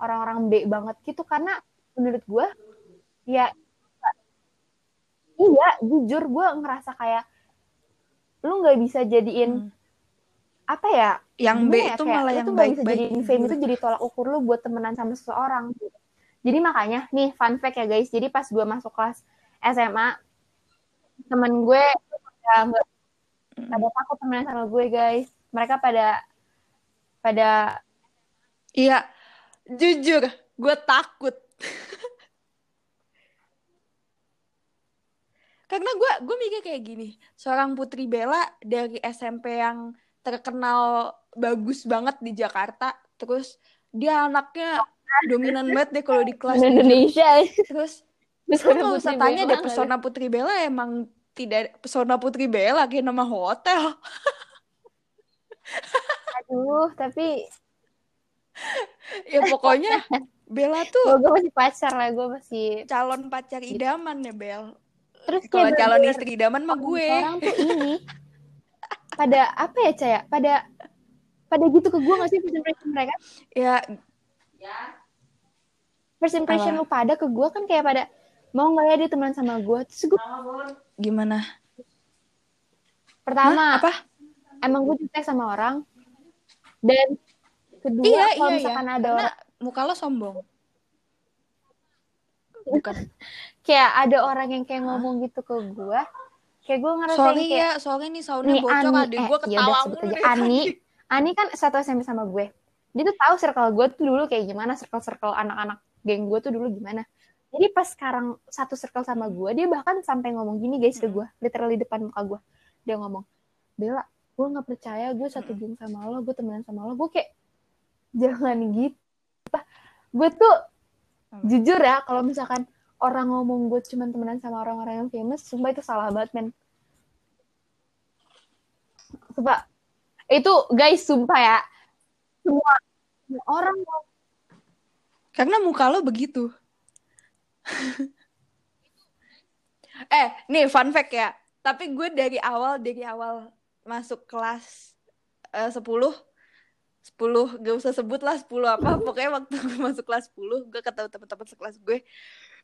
orang-orang B banget gitu. Karena menurut gue ya iya jujur gue ngerasa kayak lu nggak bisa jadiin mm apa ya yang B ya, itu malah yang baik baik jadi fame itu jadi tolak ukur lu buat temenan sama seseorang jadi makanya nih fun fact ya guys. Jadi pas gue masuk kelas SMA temen gue pada takut temenan sama gue guys. Mereka pada pada iya jujur gue takut. Karena gue gue mikir kayak gini seorang putri Bella dari SMP yang terkenal bagus banget di Jakarta terus dia anaknya dominan banget deh kalau di kelas Indonesia. Terus terus nggak usah tanya deh pesona Putri Bella emang tidak pesona Putri Bella kayak nama hotel. Aduh tapi ya pokoknya Bella tuh gue masih pacar lah gue masih calon pacar idaman ya Bel. Terus kalau calon istri idaman mah gue. orang tuh ini pada apa ya Caya pada pada gitu ke gue gak sih first impression mereka? Ya. Ya first impression apa? lu pada ke gue kan kayak pada mau nggak ya dia teman sama gue terus gue gimana? Pertama Hah? apa? emang gue cinta sama orang. Dan kedua iya, kalau iya, misalkan iya. ada orang muka lo sombong. Bukan. Kayak ada orang yang kayak ngomong gitu ke gue kayak gue ngerasa sorry kayak, ya soalnya nih soundnya bocor Ani, adik eh, gue ketawa mulu deh. Ani Ani kan satu SMP sama gue dia tuh tahu circle gue tuh dulu kayak gimana circle circle anak-anak geng gue tuh dulu gimana jadi pas sekarang satu circle sama gue dia bahkan sampai ngomong gini guys ke hmm. gue literally depan muka gue dia ngomong Bella gue nggak percaya gue satu hmm. geng sama lo gue temenan sama lo gue kayak jangan gitu gue tuh hmm. jujur ya kalau misalkan orang ngomong gue cuma temenan sama orang-orang yang famous, sumpah itu salah banget, men. Sumpah. Itu, guys, sumpah ya. Semua orang Karena muka lo begitu. eh, nih fun fact ya. Tapi gue dari awal, dari awal masuk kelas uh, 10, 10 gak usah sebut lah 10 apa. Pokoknya waktu gue masuk kelas 10 gue ketemu teman-teman sekelas gue.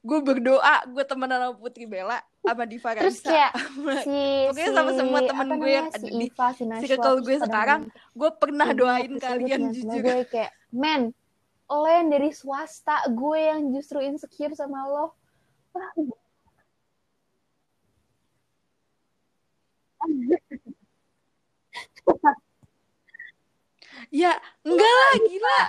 Gue berdoa gue temenan sama Putri Bella sama Diva Raisa terus kayak si, pokoknya si, sama semua temen gue yang ada di Iva, si circle gue sekarang gue pernah doain kalian jujur. gue kayak men lo yang dari swasta gue yang justru insecure sama lo. Ya enggak lah gila.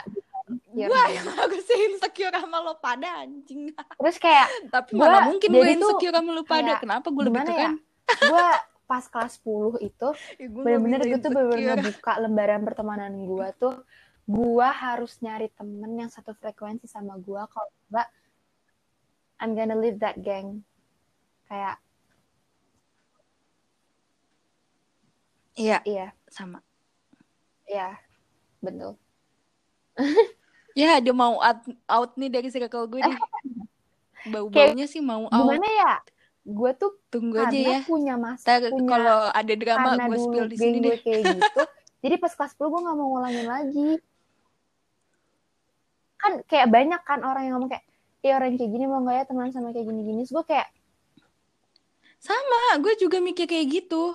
Gue yang harus insecure sama lo pada anjing. Terus kayak tapi mana mungkin gue insecure sama lo pada? kenapa gue lebih keren? ya? gue pas kelas 10 itu ya, bener-bener gue tuh bener-bener buka lembaran pertemanan gue tuh gue harus nyari temen yang satu frekuensi sama gue kalau enggak I'm gonna leave that gang. Kayak iya iya. sama. Iya betul. Ya dia mau out, out nih dari circle gue nih. Bau-baunya sih mau out. Gimana ya? Gue tuh tunggu aja ya. punya mas kalau ada drama gue spill di sini deh. kayak gitu. Jadi pas kelas 10 gue gak mau ngulangin lagi kan kayak banyak kan orang yang ngomong kayak iya orang kayak gini mau gak ya teman sama kayak gini-gini? Gue kayak sama gue juga mikir kayak gitu.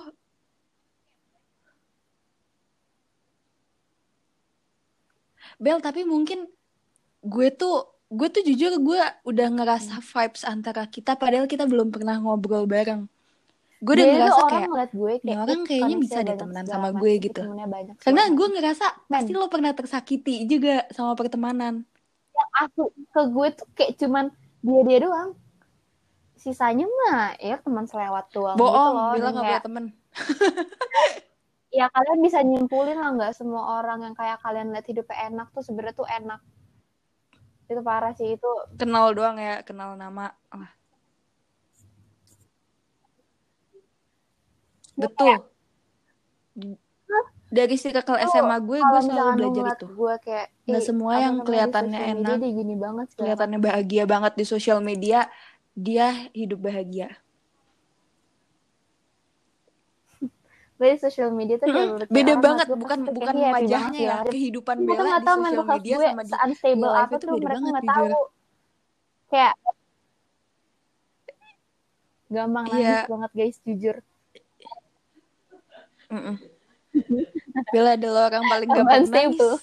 Bel tapi mungkin gue tuh gue tuh jujur gue udah ngerasa vibes antara kita padahal kita belum pernah ngobrol bareng. Gue udah ngerasa kayak ngeliat gue kayak orang kayaknya bisa deh temenan sama gue gitu karena gue ngerasa pasti lo pernah tersakiti juga sama pertemanan yang aku ke gue tuh kayak cuman dia dia doang. Sisanya mah ya teman selewat doang gitu bohong gitu loh, bilang gak punya temen. Ya kalian bisa nyimpulin lah nggak semua orang yang kayak kalian lihat hidupnya enak tuh sebenarnya tuh enak. Itu parah sih itu. Kenal doang ya kenal nama ah. betul dari si kakak SMA gue gue selalu belajar itu. gue kayak nggak semua yang kelihatannya enak gini banget kelihatannya bahagia banget di sosial media dia hidup bahagia. Dari sosial media tuh kayak mm, beda banget bukan bukan wajahnya ya kehidupan Bella di sosial media gue sama di unstable apa tuh mereka nggak tahu. Kayak gampang nangis yeah. banget guys jujur. Mm -mm. Bella adalah orang paling gampang nangis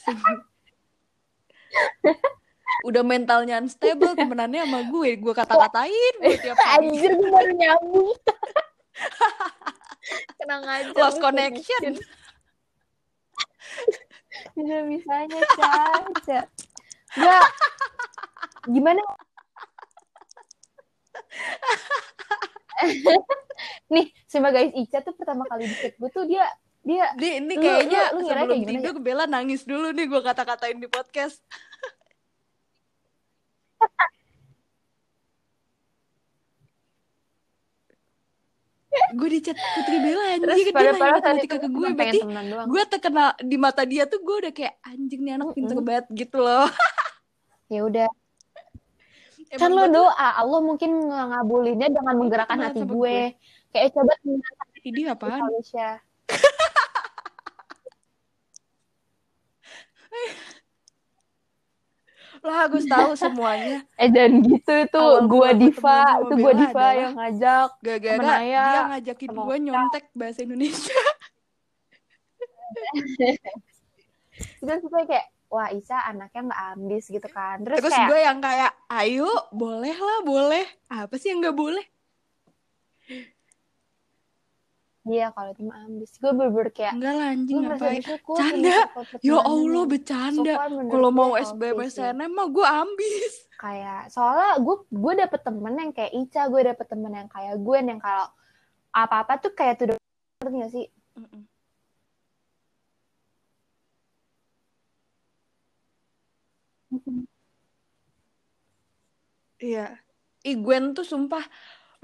udah mentalnya unstable temenannya sama gue gue kata-katain gue tiap hari anjir gue baru nyambung Tenang aja. Lost connection. Tidak bisanya, Caca. Enggak. Gimana? Nih, guys Ica tuh pertama kali di gue tuh dia dia di, ini kayaknya lu, lu, lu sebelum kayak tidur ya? Bella nangis dulu nih gue kata-katain di podcast. gue di chat Putri Bella anjing Terus dia nanya matematika ke gue berarti gue terkenal di mata dia tuh gue udah kayak anjing nih anak pinter mm-hmm. banget gitu loh ya udah kan lo doa Allah mungkin ngabulinnya dengan menggerakkan hati gue. gue kayak coba ini apaan lah Agus tahu semuanya. Eh dan gitu itu gua diva itu gua diva yang ngajak gara-gara dia ngajakin gua nyontek bahasa Indonesia. Terus gue kayak wah Isa anaknya nggak ambis gitu kan. Terus, terus kayak, gue yang kayak ayo boleh lah boleh. Apa sih yang nggak boleh Iya kalau tim ambis gue berber kayak enggak lah anjing apa canda! ya Allah bercanda. Kalau mau SBMPTN mah gue ambis. Kayak soalnya gue gue dapet temen yang kayak Ica gue dapet temen yang kayak gue yang kalau apa apa tuh kayak tuh ngerti gak sih? Iya. Ih, Gwen tuh sumpah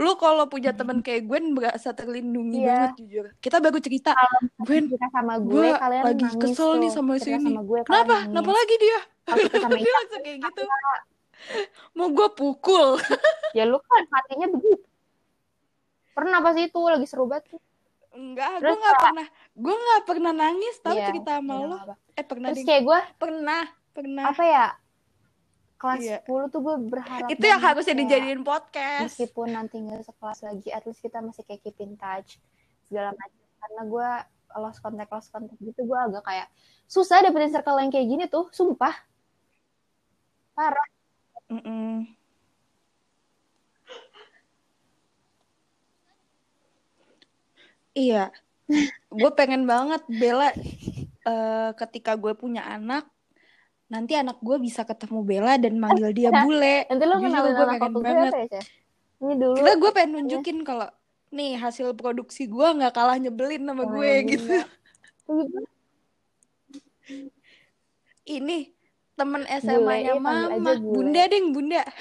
lu kalau punya temen kayak Gwen berasa terlindungi yeah. banget jujur. Kita baru cerita Gwen sama gue, gue kalian lagi kesel tuh. nih sama si ini sama gue, kenapa? nangis. kenapa lagi dia? Dia langsung kayak gitu. Mau gue pukul. Ya lu kan hatinya begitu. Pernah pas itu lagi seru banget. Enggak, gue gak pernah. Gue gak pernah nangis tau yeah, cerita sama lo eh pernah terus kayak gue pernah pernah. Apa ya kelas iya. 10 tuh gue berharap itu yang harusnya ya, dijadiin podcast. meskipun nanti nggak sekelas lagi at least kita masih kayak keep in touch segala macam. Karena gue lost contact lost contact gitu gue agak kayak susah dapetin circle yang kayak gini tuh sumpah. Parah. Mm -mm. iya. Gue pengen banget Bella uh, ketika gue punya anak nanti anak gue bisa ketemu Bella dan manggil dia bule. nanti lo kenalin gue pengen banget. Ya, Ini dulu. Kita gue pengen nunjukin ya. kalau nih hasil produksi gue nggak kalah nyebelin sama oh, gue gitu. Ini temen SMA-nya iya, mama, bunda deh bunda.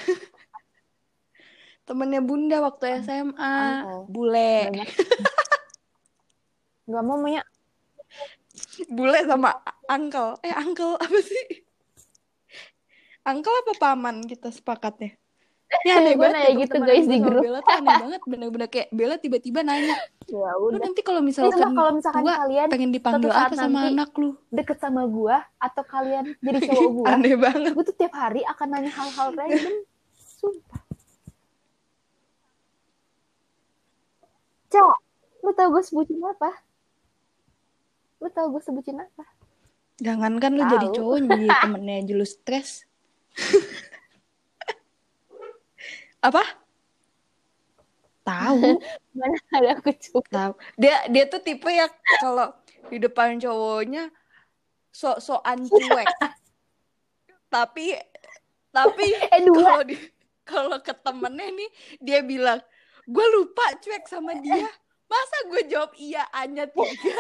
Temennya bunda waktu SMA, oh, bule. Gak mau punya bule sama uncle. Eh uncle apa sih? Uncle apa paman kita sepakatnya? Ya aneh banget ya, gitu guys di grup. Bella tuh aneh banget bener-bener kayak Bella tiba-tiba nanya. Ya udah. Lu nanti kalau misalkan, kalau misalkan gua kalian pengen dipanggil apa sama anak lu? Deket sama gua atau kalian jadi cowok gua. aneh banget. Gua tuh tiap hari akan nanya hal-hal random. Sumpah. Cak, lu tau gue sebutin apa? Lu tau gue sebutin apa? Jangan kan lu Tau. jadi cowok jadi temennya aja lu stres. Apa? Tahu. Mana ada kecuali tahu. Dia dia tuh tipe ya kalau di depan cowoknya sok-sokan cuek. Tapi tapi eh, kalau di kalau ke temennya nih dia bilang gue lupa cuek sama dia. Masa gue jawab iya hanya tiga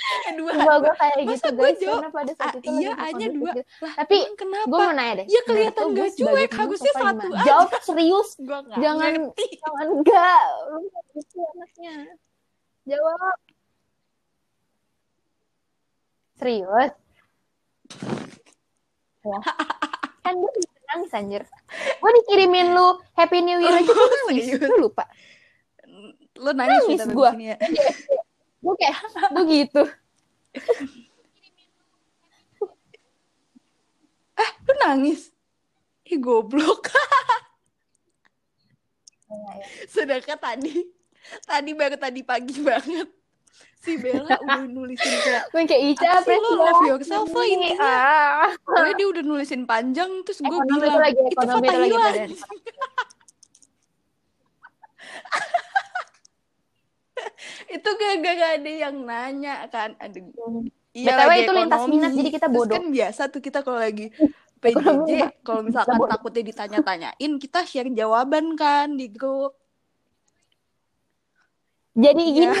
dua. Dua gue kayak gitu guys. jawab, karena pada saat itu iya aja dua. gitu. lah, tapi kenapa? gue mau nanya deh. Ya kelihatan nah, gak cuek harusnya satu aja. Jawab serius. Jangan ngerti. jangan enggak. Lu gitu anaknya. Jawab. Serius? Ya. kan gue nangis anjir. Gue dikirimin lu happy new year aja gue nangis. Lu lupa. Lu nangis, nangis gue ya. Gue kayak gue gitu. Eh lu nangis? Ih goblok. Sedangkan tadi tadi baru tadi pagi banget si Bella udah nulisin kayak kayak Ica apa sih lo love yourself lo intinya. Ah. Pokoknya dia udah nulisin panjang terus gue bilang itu, itu Fatahila itu gak, gak, gak ada yang nanya kan. Hmm. iya BTW itu lintas minat jadi kita bodoh. Terus kan biasa tuh kita kalau lagi PJJ kalau misalkan takutnya ditanya-tanyain kita share jawaban kan di grup. Jadi ya. gini.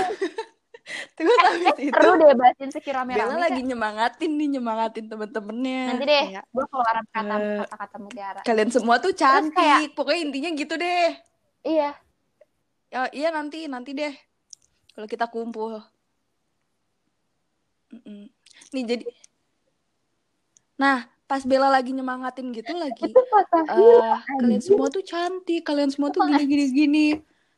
Terus habis itu. Seru deh bahasin sekira merah Bella lagi nyemangatin nih Nyemangatin temen-temennya. Nanti deh ya. Gue keluaran kata, uh, kata-kata mutiara. Kalian semua tuh cantik kayak, Pokoknya intinya gitu deh. Iya. Ya, iya nanti nanti deh kalau kita kumpul. Mm-mm. nih jadi nah pas Bella lagi nyemangatin gitu lagi uh, kalian semua tuh cantik kalian semua tuh gini gini gini.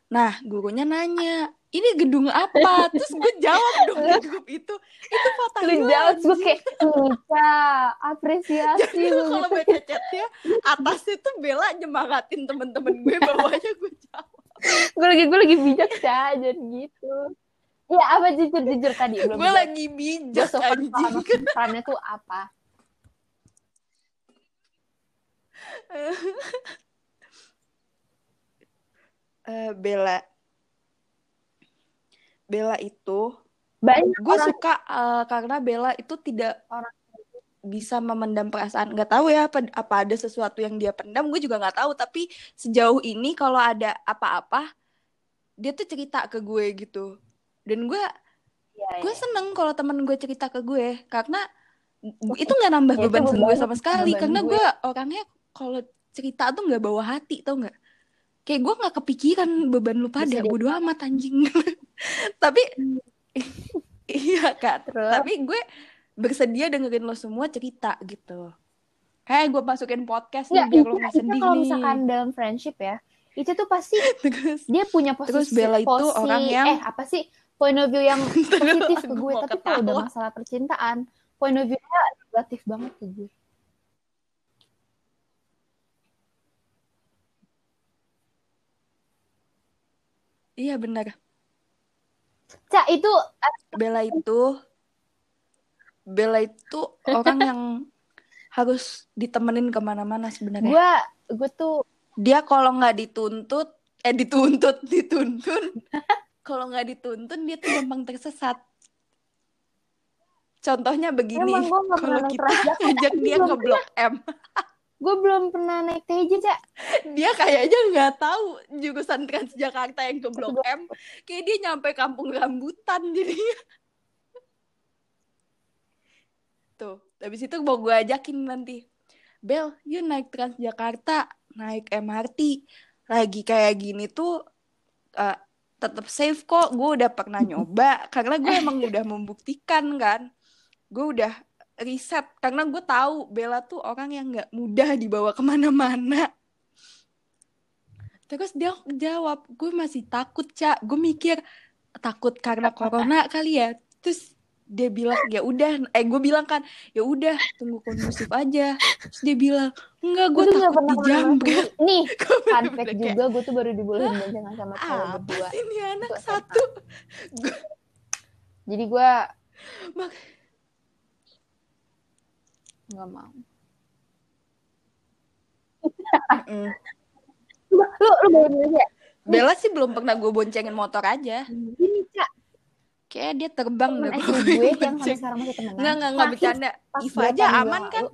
Nah gurunya nanya ini gedung apa? Terus gue jawab dong grup itu. Itu Fatah lu jawab gue kayak Nica apresiasi jadi kalau baca chatnya atasnya tuh Bella nyemangatin temen-temen gue bawahnya gue jawab gue lagi gue lagi bijak. Aja gitu. Iya apa jujur jujur tadi belum gue lagi bijak anjing. perannya tuh apa? Uh, Bella. Bella itu banyak gue suka uh, karena Bella itu tidak orang bisa memendam perasaan. Nggak tahu ya apa, apa ada sesuatu yang dia pendam gue juga nggak tahu. Tapi sejauh ini kalau ada apa-apa dia tuh cerita ke gue gitu. Dan gue ya, gue ya. seneng kalau temen gue cerita ke gue. Karena itu nggak nambah ya, beban gue sama sekali. karena gue. gue orangnya kalau cerita tuh nggak bawa hati tau nggak? Kayak gue nggak kepikiran beban lu pada bodo amat anjing. Tapi hmm. iya kan tapi gue bersedia dengerin lo semua cerita gitu. Kayak gue masukin podcast ya, nih biar lo gak sedih kalau misalkan dalam friendship ya itu tuh pasti terus, dia punya posisi terus Bella itu posi, orang yang eh apa sih point of view yang positif ke gue tapi kalau udah masalah percintaan point of view-nya negatif banget ke gue iya benar Cak itu Bella itu Bella itu orang yang harus ditemenin ke mana-mana sebenarnya. Gue gue tuh dia kalau nggak dituntut eh dituntut dituntun. Kalau nggak dituntun dia tuh gampang tersesat. Contohnya begini kalau kita ngajak dia ke blok M. gue belum pernah naik TJ cak dia kayaknya nggak tahu jurusan Transjakarta yang ke blok M. Kayak dia nyampe kampung rambutan jadinya tuh habis itu mau gue ajakin nanti Bel yuk naik Transjakarta naik MRT lagi kayak gini tuh uh, tetap safe kok. Gue udah pernah nyoba karena gue emang udah membuktikan kan. Gue udah riset karena gue tahu Bella tuh orang yang nggak mudah dibawa ke mana-mana. Terus dia jawab gue masih takut cak. Gue mikir takut karena corona kali ya. Terus dia bilang ya udah. Eh gue bilang kan ya udah tunggu kondusif aja. Terus dia bilang enggak gue takut dijamret nih fun fact juga gue tuh baru dibolehin boncengan sama cowok berdua. ini anak gua satu? Jadi gue Mak nggak mau. Mm. lu lu bayangin aja Bella sih belum pernah gue boncengin motor aja. Gini, Cak kayak dia terbang deh kalau gue yang sampai sekarang masih temenan. Nggak nggak nggak bercanda. Iva aja aman kan?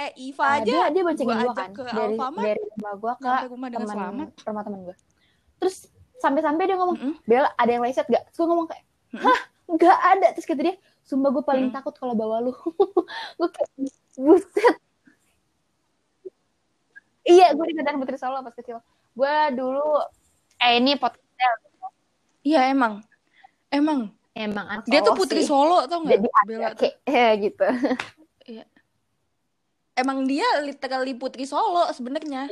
eh Iva uh, aja dia, dia boncengin gue kan. ke dari Alfamart, dari rumah gue ke rumah temen, selamat. rumah temen gue terus sampai-sampai dia ngomong mm -hmm. Bel ada yang leset gak terus gue ngomong kayak hah nggak ada. Terus kata dia sumpah gue paling mm -hmm. takut kalau bawa lu. Gue kayak buset. Iya gue di Kendaraan Putri Solo pas kecil. Gue dulu eh ini podcast iya emang. Emang emang anak dia tuh putri sih. Solo tau nggak? Jadi Bella kayak ya gitu. Iya. emang dia literally putri Solo sebenarnya.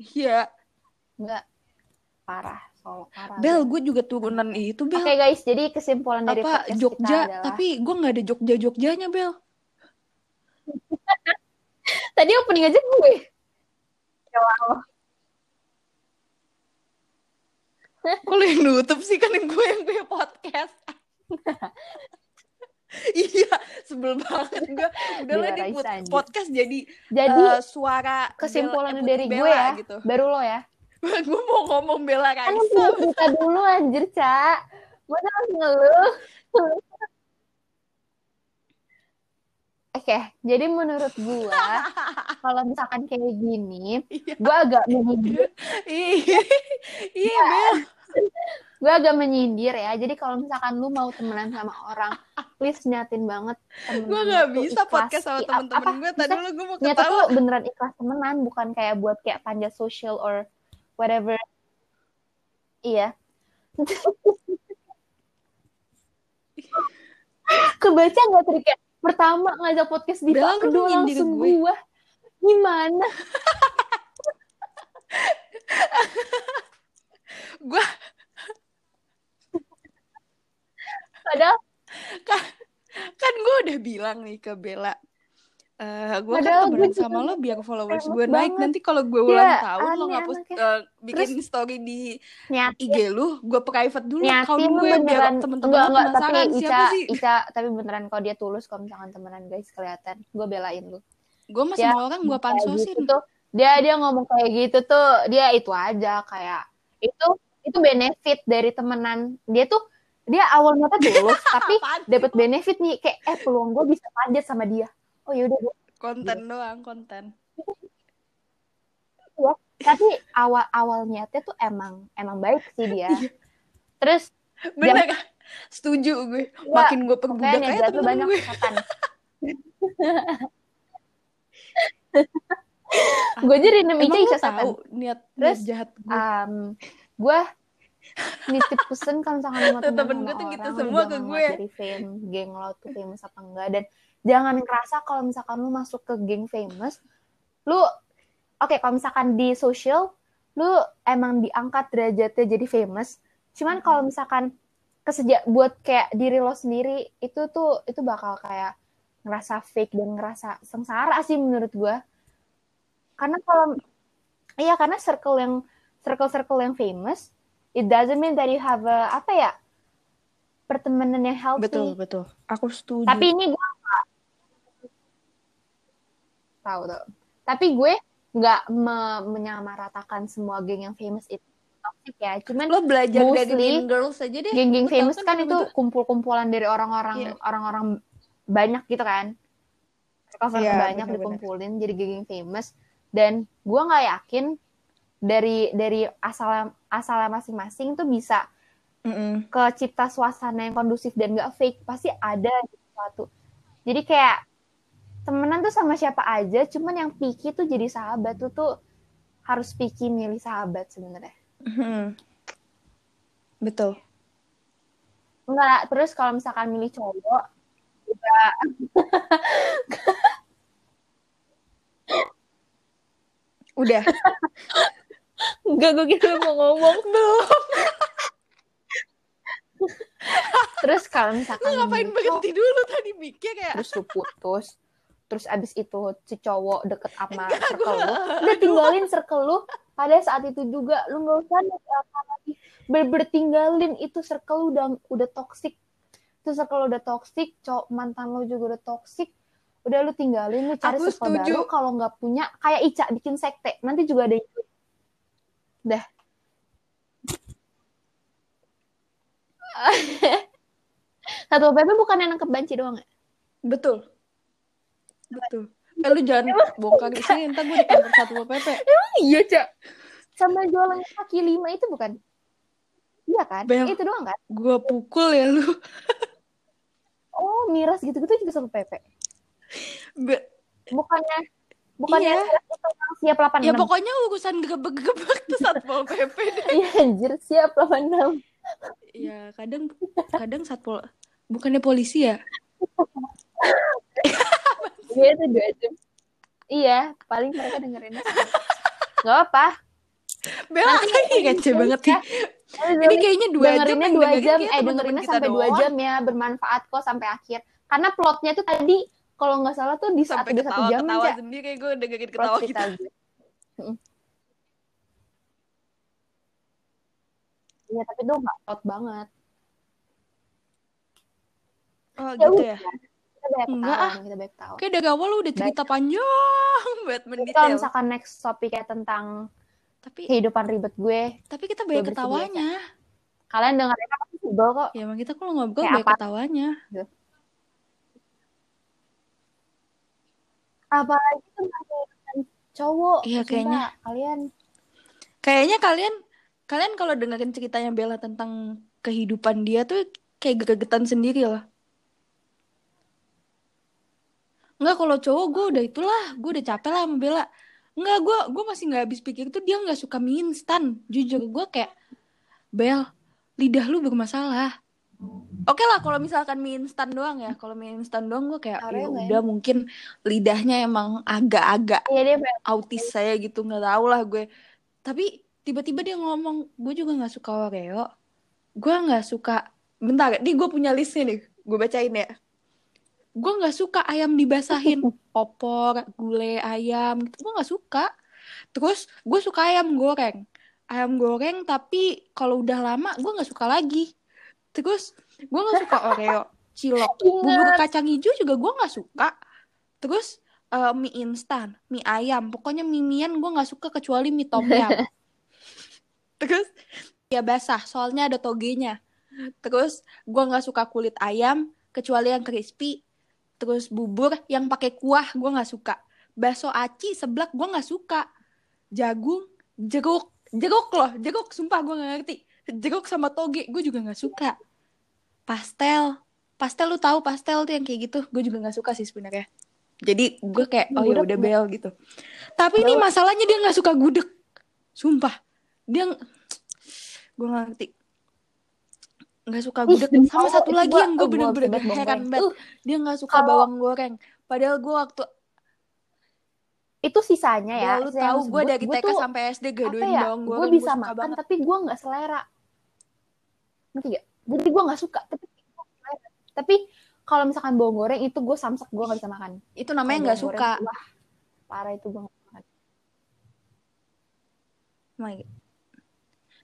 Iya. Nggak. Parah Solo parah Bel gue juga turunan itu Bel. Oke okay, guys jadi kesimpulan dari apa Jogja? adalah... tapi gue nggak ada Jogja Jogjanya Bel. Tadi opening aja gue. Ya Allah Kok lu yang nutup sih kan yang gue yang punya podcast. iya, sebel banget gue. Udah lah di podcast jadi jadi uh, suara kesimpulan Bella, dari Bella, gue ya. Gitu. Baru lo ya. gue mau ngomong Bella Raisa. Kan buka dulu anjir, Cak. Gue harus ngeluh. Oke, okay, jadi menurut gue kalau misalkan kayak gini, iya. gue agak menyindir. Iya, iya, gue agak menyindir ya. Jadi kalau misalkan lu mau temenan sama orang please niatin banget gue gak bisa ikhlas. podcast sama temen-temen gue tadi dulu gue mau ketawa tuh beneran ikhlas temenan bukan kayak buat kayak panjat social or whatever. Iya. Kebaca nggak trik kayak pertama ngajak podcast di kedua langsung gue. gimana gue padahal kan kan gue udah bilang nih ke Bella Uh, gue kan temenan sama lo biar followers gue naik. nanti kalau gue ulang ya, tahun lo ngapus uh, bikin Terus, story di nyatin, IG lu gue private dulu kalau gue biar temen-temen enggak, enggak, tapi Ica, sih? Ica tapi beneran kalau dia tulus kalau misalkan temenan guys kelihatan. Gue belain lu. Gue masih ya, orang gue pansosin gitu tuh, dia dia ngomong kayak gitu tuh. Dia itu aja kayak itu itu benefit dari temenan. Dia tuh dia awalnya tuh tulus tapi dapat benefit nih kayak eh peluang gue bisa panjat sama dia. Oh yaudah konten ya. doang konten. Ya tapi awal awalnya tuh emang emang baik sih dia. Iya. terus bener dia, setuju gue. Ya, makin gue perbudak aja tuh banyak gue. gue jadi nemu Ica tahu niat terus jahat gue. Um, gue nitip pesen kan sama temen, temen gue tuh gitu semua ke gue. dari fame geng lo tuh famous apa enggak. Dan jangan ngerasa kalau misalkan lu masuk ke geng famous lu oke okay, kalau misalkan di social lu emang diangkat derajatnya jadi famous. Cuman kalau misalkan kesejak buat kayak diri lo sendiri itu tuh itu bakal kayak ngerasa fake dan ngerasa sengsara sih menurut gue karena kalau iya karena circle yang circle circle yang famous it doesn't mean that you have a apa ya pertemanan yang healthy. Betul betul. Aku setuju. Tapi ini gue tahu tuh tapi gue nggak me menyamaratakan semua geng yang famous itu toxic ya cuman lo belajar mostly, dari Mean Girls aja deh geng-geng famous kan, kan itu kumpul-kumpulan dari orang-orang yeah. orang-orang banyak gitu kan cover yeah, banyak bener, dikumpulin bener. jadi geng famous dan gue nggak yakin dari dari asal asalnya masing-masing tuh bisa mm -mm. ke cipta suasana yang kondusif dan gak fake. Pasti ada sesuatu. Jadi kayak temenan tuh sama siapa aja cuman yang picky tuh jadi sahabat. Tuh tuh harus picky milih sahabat sebenarnya. Hmm. betul. Enggak terus kalau misalkan milih cowok juga udah enggak gue kira mau ngomong. Belum terus kalau misalkan lu ngapain berhenti dulu? Tadi mikir kayak terus lu putus. Terus abis itu si cowok deket sama Enggak, circle lu udah tinggalin circle lu. Pada saat itu juga lu nggak usah apa lagi. Ber bertinggalin itu circle lu udah udah toxic. Itu circle lu udah toxic cowok mantan lu juga udah toxic. Udah lu tinggalin lu cari Aku circle setuju. baru kalau nggak punya kayak Ica bikin sekte. Nanti juga ada itu dah satu PP bukan yang nangkep banci doang ya? Betul. Betul. Eh lu jangan bongkar di sini entar gue ditangkap satu PP. Emang iya, Cak? Sama jualan kaki lima itu bukan? Iya kan? Bel, itu doang kan? Gue pukul ya lu. oh, miras gitu-gitu juga satu PP. Be bukannya bukannya iya. itu siap 86. Ya pokoknya urusan gebek-gebek tuh satpol PP Iya anjir, siap 86. Iya, kadang kadang satpol bukannya polisi ya? Iya itu dua jam. Iya, paling mereka dengerin. Gak apa. Bella ini kece banget sih. Ini kayaknya dua jam. Dengerinnya dua jam. Eh dengerinnya sampai dua jam ya. Bermanfaat kok sampai akhir. Karena plotnya tuh tadi kalau nggak salah tuh di saat udah satu jam ketawa aja. sendiri kayak gue dengerin ketawa kita. Iya tapi tuh nggak plot banget. Oh ya gitu ya banyak Enggak ah. kita banyak tahu. Kayak dari awal lu udah cerita baik. panjang buat mendetail. Kalau misalkan next topik kayak tentang tapi kehidupan ribet gue. Tapi kita banyak ketawanya. Kalian dengerin apa sih kok? Ya emang kita kalau ngobrol banyak apa? ketawanya. Gitu. Apalagi tentang cowok. Iya kayaknya. Kalian. Kayaknya kalian kalian kalau dengerin ceritanya Bella tentang kehidupan dia tuh kayak gegetan sendiri loh. Enggak kalau cowok gue udah itulah, gue udah capek lah sama Bella. Enggak, gue gue masih nggak habis pikir tuh dia nggak suka mie instan. Jujur gue kayak Bel, lidah lu bermasalah. Oke okay lah kalau misalkan mie instan doang ya. Kalau mie instan doang gue kayak ya udah mungkin lidahnya emang agak-agak ya, autis saya gitu nggak tahu lah gue. Tapi tiba-tiba dia ngomong gue juga nggak suka Oreo. Gue nggak suka. Bentar, nih gue punya listnya nih. Gue bacain ya gue nggak suka ayam dibasahin opor gulai ayam gitu gue nggak suka terus gue suka ayam goreng ayam goreng tapi kalau udah lama gue nggak suka lagi terus gue nggak suka oreo. Cilok. Bubur kacang hijau juga gue nggak suka. Terus uh, mie instan mie ayam. Pokoknya mie mian gue nggak suka kecuali mie tom yum terus ya basah. Soalnya ada togenya. Terus gue nggak suka kulit ayam kecuali yang crispy. Terus bubur yang pakai kuah gue nggak suka. Bakso aci seblak gue nggak suka. Jagung jeruk. Jeruk loh. Jeruk sumpah gue nggak ngerti. Jeruk sama toge gue juga nggak suka pastel. Pastel lu tahu pastel tuh yang kayak gitu? Gue juga nggak suka sih sebenarnya. Jadi gue kayak oh ya udah bel gitu. Tapi ini masalahnya dia nggak suka gudeg. Sumpah. Dia gue nggak ngerti. Nggak suka gudeg. Sama satu lagi yang gue bener-bener heran banget. Dia nggak suka bawang goreng. Padahal gue waktu itu sisanya ya, ya lu tahu gue dari TK sampai SD gaduhin ya? bawang goreng gue bisa makan tapi gue nggak selera. Ngerti gak jadi gue nggak suka tapi tapi kalau misalkan bawang goreng itu gue samsak gue nggak bisa makan. Itu namanya nggak suka. goreng, wah, parah itu gue makan.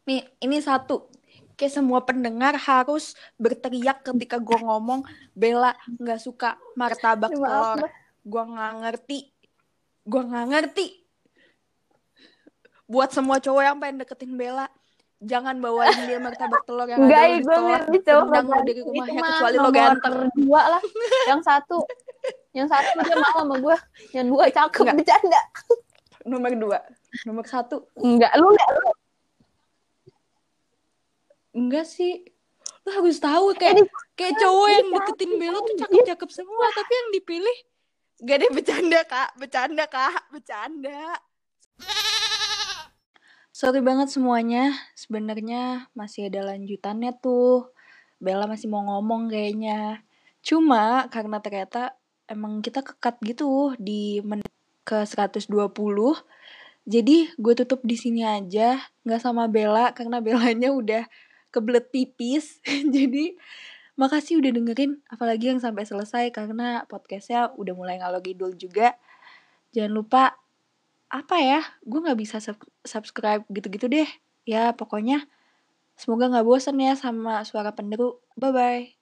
Nih ini satu. Kayak semua pendengar harus berteriak ketika gue ngomong Bella nggak suka martabak telur. Gue nggak ngerti. Gue nggak ngerti. Buat semua cowok yang pengen deketin Bella jangan bawain dia martabak telur yang Enggak, ada gue ngerti cowok dari rumahnya kecuali lo ganteng dua lah. Yang satu. Yang satu dia mau sama gue yang dua cakep Enggak. bercanda. Nomor dua. Nomor satu. Enggak lu enggak lu. Enggak sih. Lu harus tahu kayak kayak cowok yang deketin Bella tuh cakep-cakep semua tapi yang dipilih gak deh bercanda kak. Bercanda kak. Bercanda sorry banget semuanya. Sebenarnya masih ada lanjutannya tuh. Bella masih mau ngomong kayaknya. Cuma karena ternyata emang kita kekat gitu di menit ke 120 jadi gue tutup di sini aja. Nggak sama Bella karena Bellanya udah kebelet pipis. Jadi makasih udah dengerin. Apalagi yang sampai selesai karena podcastnya udah mulai ngalor idul juga. Jangan lupa apa ya gue nggak bisa subscribe gitu-gitu deh. Ya pokoknya semoga nggak bosan ya sama suara penderu. Bye bye